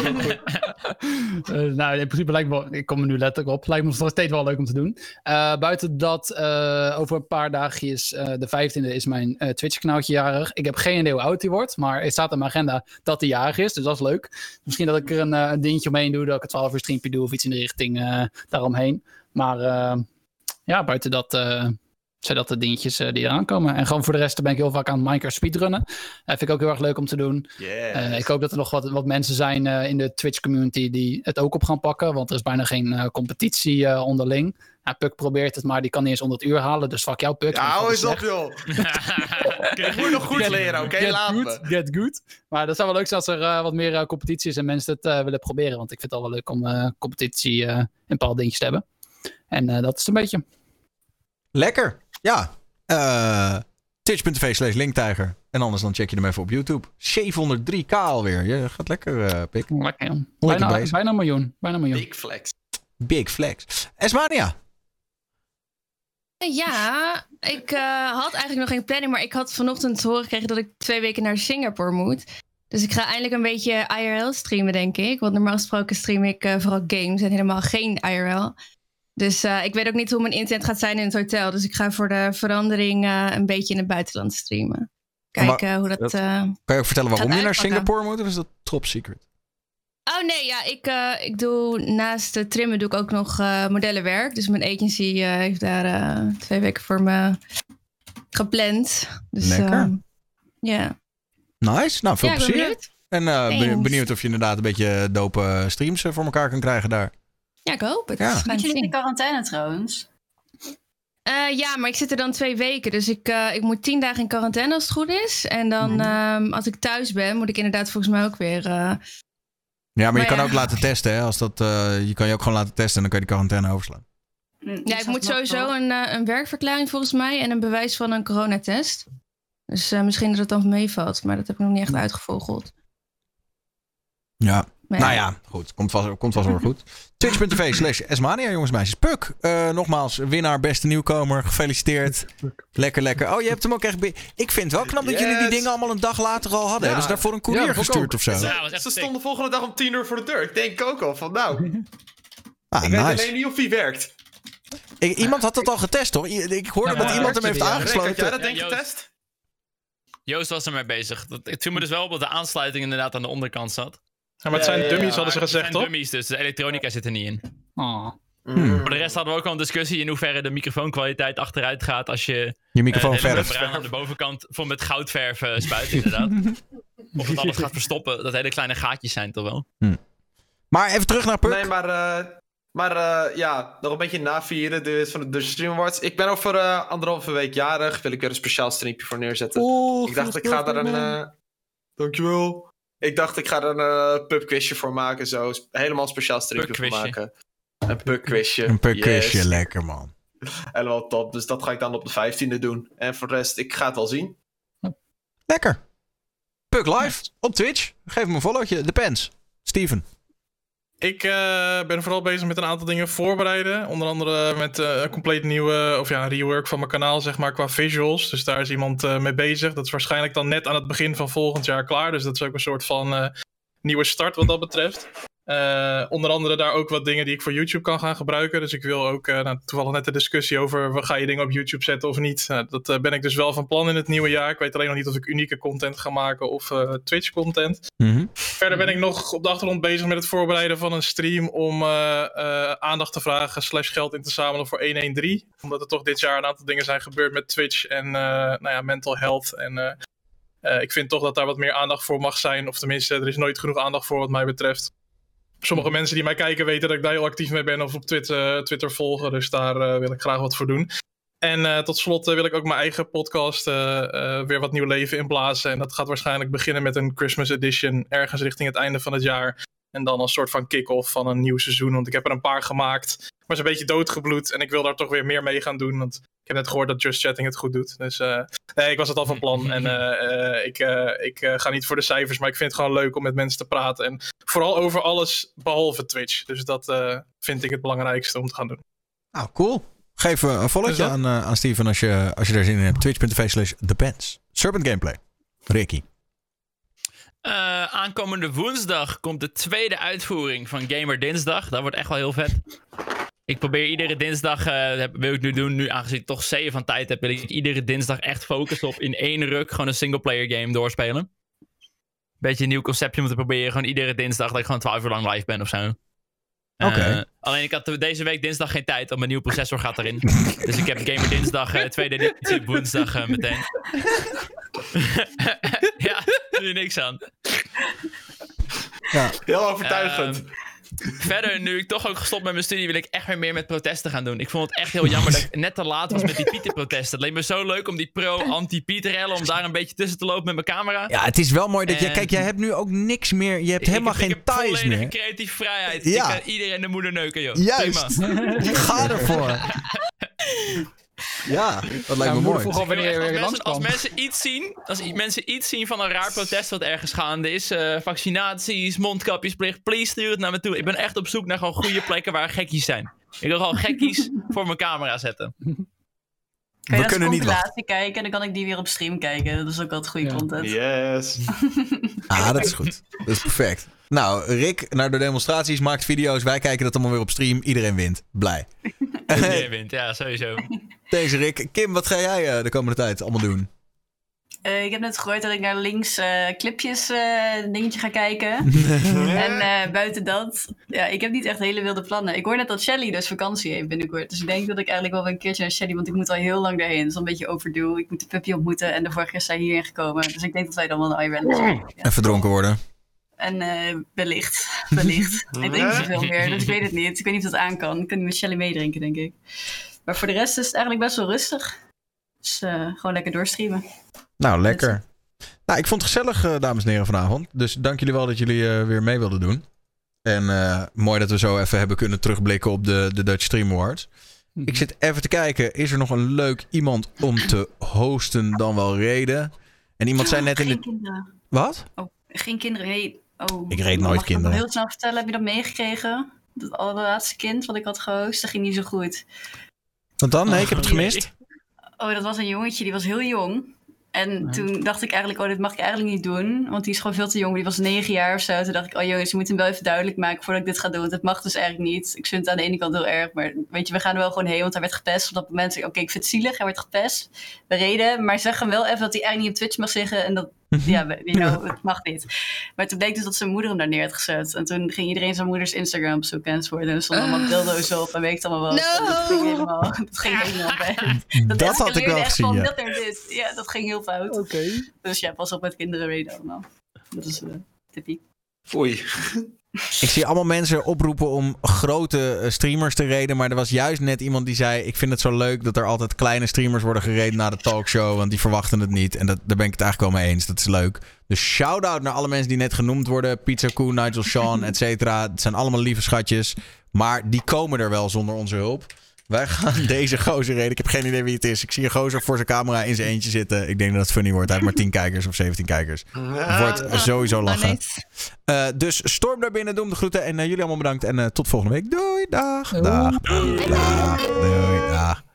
nou, in principe lijkt me, wel- ik kom er nu letterlijk op, lijkt me nog steeds wel leuk om te doen. Eh, buiten dat, eh, over een paar dagjes, eh de 15e is mijn eh, Twitch-kanaaltje jarig. Ik heb geen idee hoe oud die wordt, maar het staat in mijn agenda dat hij jarig is, dus dat leuk. Misschien dat ik er een, eh, een dingetje omheen doe, dat ik het 12 uur streampje doe of iets in de richting eh, daaromheen. Maar eh, ja, buiten dat zijn dat de dingetjes die eraan komen. En gewoon voor de rest ben ik heel vaak aan Minecraft speedrunnen. Dat vind ik ook heel erg leuk om te doen. Ik hoop dat er nog wat, wat mensen zijn in de Twitch community die het ook op gaan pakken. Want er is bijna geen competitie onderling. Ja, Puk probeert het, maar die kan niet eens 100 uur halen. Dus fuck jou, Puk.
Ja, hou eens op, joh. Ik moet nog goed
Get-
leren, oké?
Get
Laat
good,
me.
get good. Maar dat zou wel leuk zijn als er eh, wat meer eh, competitie is en mensen het eh, willen proberen. Want ik vind het al wel leuk om eh, competitie eh, in bepaalde dingetjes te hebben. En eh, dat is het een beetje.
Lekker. Ja. Eh Twitch.tv slash Linktijger. En anders dan check je hem even op YouTube. 703k alweer. Je gaat lekker, eh pik.
Lekker, joh.
Lekker
Bijna,
bezig.
bijna een miljoen. Bijna een miljoen.
Big flex.
Big flex. Esmania.
Ja, ik eh, had eigenlijk nog geen planning, maar ik had vanochtend te horen gekregen dat ik twee weken naar Singapore moet. Dus ik ga eindelijk een beetje IRL streamen, denk ik. Want normaal gesproken stream ik eh, vooral games en helemaal geen IRL. Dus eh, ik weet ook niet hoe mijn internet gaat zijn in het hotel. Dus ik ga voor de verandering een beetje in het buitenland streamen. Kijken hoe dat...
dat-
Kan je ook vertellen waarom je naar. Singapore moet? Of is dat top secret?
Oh nee, ja, ik, eh, ik doe naast het trimmen doe ik ook nog eh, modellenwerk. Dus mijn agency eh, heeft daar eh, twee weken voor me gepland. Dus,
Lekker.
ehm, Ja.
Nice. Nou, veel
Ja, ik ben
plezier.
benieuwd.
En eh, ben- benieuwd of je inderdaad een beetje dope streams voor elkaar kan krijgen daar.
ja, ik hoop het.
Ja.
Moet je in
zien.
quarantaine trouwens?
Eh, ja, maar ik zit er dan twee weken. Dus ik, eh, ik moet tien dagen in quarantaine als het goed is. En dan
Mhm.
ehm, als ik thuis ben, moet ik inderdaad volgens mij ook weer... eh,
Ja, maar, je kan
ja.
ook laten testen. Hè? Als dat, eh, je kan je ook gewoon laten testen en dan kan je die quarantaine overslaan.
Ja, ik moet sowieso een, eh, een werkverklaring volgens mij en een bewijs van een coronatest. Dus eh, misschien dat het dan meevalt, maar dat heb ik nog niet echt uitgevogeld.
Ja.
Maar
Nou ja, goed. Komt vast, komt vast wel weer goed. Twitch.tv slash Esmania, jongens en meisjes. Puk, eh, nogmaals, winnaar, beste nieuwkomer. Gefeliciteerd. Lekker, lekker. Oh, je hebt hem ook echt... Ik vind het wel knap dat jullie die dingen allemaal een dag later al hadden.
Ja.
Hebben ze daarvoor een
Ja,
courier
ik
gestuurd
ook.
of zo?
Ja, echt
Ze stonden volgende dag om 10 uur voor de deur. Ik denk ook al van, nou,
Ah,
ik weet alleen niet of die werkt.
Ik- iemand had dat al getest, toch? I- Ik hoorde
Ja,
dat iemand hem heeft.
Rick, had jij
aangesloten.
dat denk ik getest?
Joost was ermee bezig. Dat, het viel me dus wel op dat de aansluiting inderdaad aan de onderkant zat.
Ja, maar het zijn
Ja, ja, ja.
dummies, hadden ze gezegd,
zijn
toch?
dummies, dus de elektronica zit er niet in.
Oh.
Mm.
Voor de rest hadden we ook al een discussie in hoeverre de microfoonkwaliteit achteruit gaat als je
Je microfoon
membraan aan de bovenkant vol met goudverf eh, spuit, inderdaad. of het alles gaat verstoppen, dat hele kleine gaatjes zijn toch wel.
Maar even terug naar Puk.
Nee, maar, eh, maar eh, ja, nog een beetje navieren dus van de, de Stream Awards. Ik ben over eh, anderhalve week jarig. Wil ik weer een speciaal streampje voor neerzetten.
Oeh,
ik dacht, ik ga daar een... eh, dankjewel. Ik dacht, ik ga er een uh, pubquizje voor maken. Zo. Helemaal speciaal streampje voor
Pubquizje.
maken. Een pubquizje.
Een Puk-quizje,
Yes.
lekker man.
Helemaal top. Dus dat ga ik dan op de 15e doen. En voor de rest, ik ga het wel zien.
Lekker. Puk live op Twitch. Geef hem een followtje. Depends. Steven.
Ik eh, ben vooral bezig met een aantal dingen voorbereiden. Onder andere met eh, een compleet nieuwe, of ja, een rework van mijn kanaal, zeg maar, qua visuals. Dus daar is iemand eh, mee bezig. Dat is waarschijnlijk dan net aan het begin van volgend jaar klaar. Dus dat is ook een soort van nieuwe start wat dat betreft. Eh, onder andere daar ook wat dingen die ik voor YouTube kan gaan gebruiken. Dus ik wil ook, eh, nou, toevallig net de discussie over, ga je dingen op YouTube zetten of niet. Nou, dat eh, ben ik dus wel van plan in het nieuwe jaar. Ik weet alleen nog niet of ik unieke content ga maken of Twitch content.
Mhm.
Verder ben ik nog op de achtergrond bezig met het voorbereiden van een stream om aandacht te vragen slash geld in te zamelen voor 113. Omdat er toch dit jaar een aantal dingen zijn gebeurd met Twitch en nou ja, mental health. En ik vind toch dat daar wat meer aandacht voor mag zijn. Of tenminste, er is nooit genoeg aandacht voor wat mij betreft. Sommige mensen die mij kijken weten dat ik daar heel actief mee ben of op Twitter, Twitter volgen. Dus daar eh, wil ik graag wat voor doen. En eh, tot slot eh, wil ik ook mijn eigen podcast eh, eh, weer wat nieuw leven inblazen. En dat gaat waarschijnlijk beginnen met een Christmas edition ergens richting het einde van het jaar. En dan als soort van kick-off van een nieuw seizoen. Want ik heb er een paar gemaakt. Maar ze is een beetje doodgebloed. En ik wil daar toch weer meer mee gaan doen. Want ik heb net gehoord dat Just Chatting het goed doet. Dus eh, nee, ik was het al van plan. En eh, eh, ik, eh, ik eh, ga niet voor de cijfers. Maar ik vind het gewoon leuk om met mensen te praten. En vooral over alles behalve Twitch. Dus dat eh, vind ik het belangrijkste om te gaan doen.
Nou, cool. Geef een
dat?
aan, aan Steven als je, als je daar zin in hebt. Twitch.tv slash Depends. Serpent Gameplay. Ricky.
Eh, aankomende woensdag komt de tweede uitvoering van Gamer Dinsdag. Dat wordt echt wel heel vet. Ik probeer iedere dinsdag, heb- wil ik nu doen, nu aangezien ik toch zeeën van tijd heb, wil ik iedere dinsdag echt focussen op in één ruk gewoon een singleplayer game doorspelen. Beetje een nieuw conceptje om te proberen. Gewoon iedere dinsdag dat ik gewoon 12 uur lang live ben of zo. Eh,
Oké.
alleen ik had deze week dinsdag geen tijd, want mijn nieuwe processor gaat erin. dus ik heb Gamer Dinsdag, eh, tweede editie, woensdag eh, meteen. ja, doe je niks aan.
Heel overtuigend.
Verder, nu ik toch ook gestopt met mijn studie, wil ik echt weer meer met protesten gaan doen. Ik vond het echt heel jammer dat ik net te laat was met die Pieter-protesten. Het leek me zo leuk om die pro-anti-Pieter-rellen, om daar een beetje tussen te lopen met mijn camera.
Ja, het is wel mooi dat je...
En-
Kijk, jij hebt nu ook niks meer. Je hebt
Ik-
helemaal
ik,
geen
ik heb
ties
volledige
meer.
creatieve vrijheid.
Ja.
Ik kan iedereen de moeder neuken, joh.
Juist.
Prima.
Ga ervoor. Ja, dat lijkt me mooi.
vroeg al wanneer je
als, mensen, als
langskwam.
mensen iets zien, als mensen iets zien van een raar protest wat ergens gaande is, eh, vaccinaties, mondkapjesplicht, please stuur het naar me toe. Ik ben echt op zoek naar gewoon goede plekken waar gekkies zijn. Ik wil gewoon gekkies voor mijn camera zetten.
Je
We kunnen niet
compilatie kijken en dan kan ik die weer op stream kijken. Dat is ook altijd goede
Ja.
content.
Yes.
Ah, dat is goed. Dat is perfect. Nou, Rick naar de demonstraties, maakt video's. Wij kijken dat allemaal weer op stream. Iedereen wint. Blij.
Iedereen wint, ja, sowieso.
Deze Rick. Kim, wat ga jij eh, de komende tijd allemaal doen?
Eh, ik heb net gehoord dat ik naar links eh, clipjes eh, dingetje ga kijken. en eh, buiten dat, ja, ik heb niet echt hele wilde plannen. Ik hoor net dat Shelly dus vakantie heeft binnenkort. Dus ik denk dat ik eigenlijk wel een keertje naar Shelly, want ik moet al heel lang daarheen. Dat is al een beetje overdue. Ik moet de puppy ontmoeten en de vorige keer is zij hierheen gekomen. Dus ik denk dat wij dan wel naar Ireland zijn. Ja.
Even dronken worden.
En eh, wellicht, wellicht. ik denk niet zoveel meer, dus ik weet het niet. Ik weet niet of dat aan kan. Ik kan niet met Shelly meedrinken, denk ik. Maar voor de rest is het eigenlijk best wel rustig. Dus eh, gewoon lekker doorstreamen.
Nou, lekker. Nou, ik vond het gezellig, eh, dames en heren, vanavond. Dus dank jullie wel dat jullie eh, weer mee wilden doen. En eh, mooi dat we zo even hebben kunnen terugblikken op de, de Dutch Stream Awards. Ik zit even te kijken, is er nog een leuk iemand om te hosten dan wel reden? En iemand zei net in
Geen
de...
kinderen.
Wat?
Oh, geen kinderen. Hey, oh,
Ik reed nooit
mag ik
kinderen.
nog heel snel vertellen? Heb je dat meegekregen? Dat allerlaatste kind wat ik had gehost, dat ging niet zo goed.
Want dan? Nee, ik heb het gemist.
Oh, dat was een jongetje, die was heel jong. En toen dacht ik eigenlijk, oh, dit mag ik eigenlijk niet doen. Want die is gewoon veel te jong. Die was negen jaar of zo. Toen dacht ik, oh jongens, je moet hem wel even duidelijk maken voordat ik dit ga doen. Want het mag dus eigenlijk niet. Ik vind het aan de ene kant heel erg. Maar weet je, we gaan er wel gewoon heen. Want hij werd gepest op dat moment. Oké, ik vind het zielig. Hij werd gepest. We reden. Maar zeg hem wel even dat hij eigenlijk niet op Twitch mag zeggen. En dat, ja, we- you know, het mag niet. Maar toen bleek dus dat zijn moeder hem daar neer had gezet. En toen ging iedereen zijn moeders Instagram opzoeken enzovoort. En er stonden allemaal dildo's op. En weet ik het allemaal wel.
No.
Dat ging helemaal, dat ging helemaal weg.
Dat had ik wel
echt
gezien,
van
ja.
dit. Ja, dat ging heel fout. Dus ja, pas op met kinderen reden allemaal. Dat is uh, tippie.
Oei.
Ik zie allemaal mensen oproepen om grote eh, streamers te reden. Maar er was juist net iemand die zei: Ik vind het zo leuk dat er altijd kleine streamers worden gereden na de talkshow. Want die verwachten het niet. En dat, daar ben ik het eigenlijk wel mee eens. Dat is leuk. Dus shout-out naar alle mensen die net genoemd worden: Pizza Nigel Sean, et cetera. Het zijn allemaal lieve schatjes. Maar die komen er wel zonder onze hulp. Wij gaan deze gozer reden. Ik heb geen idee wie het is. Ik zie een gozer voor zijn camera in zijn eentje zitten. Ik denk dat het funny wordt. Hij heeft maar 10 kijkers of 17 kijkers. Het wordt sowieso lachen. Eh, dus storm daar binnen, doe hem de groeten. En eh, jullie allemaal bedankt. En eh, tot volgende week. Doei, dag. Dag. Dag. Dag. Doei, dag.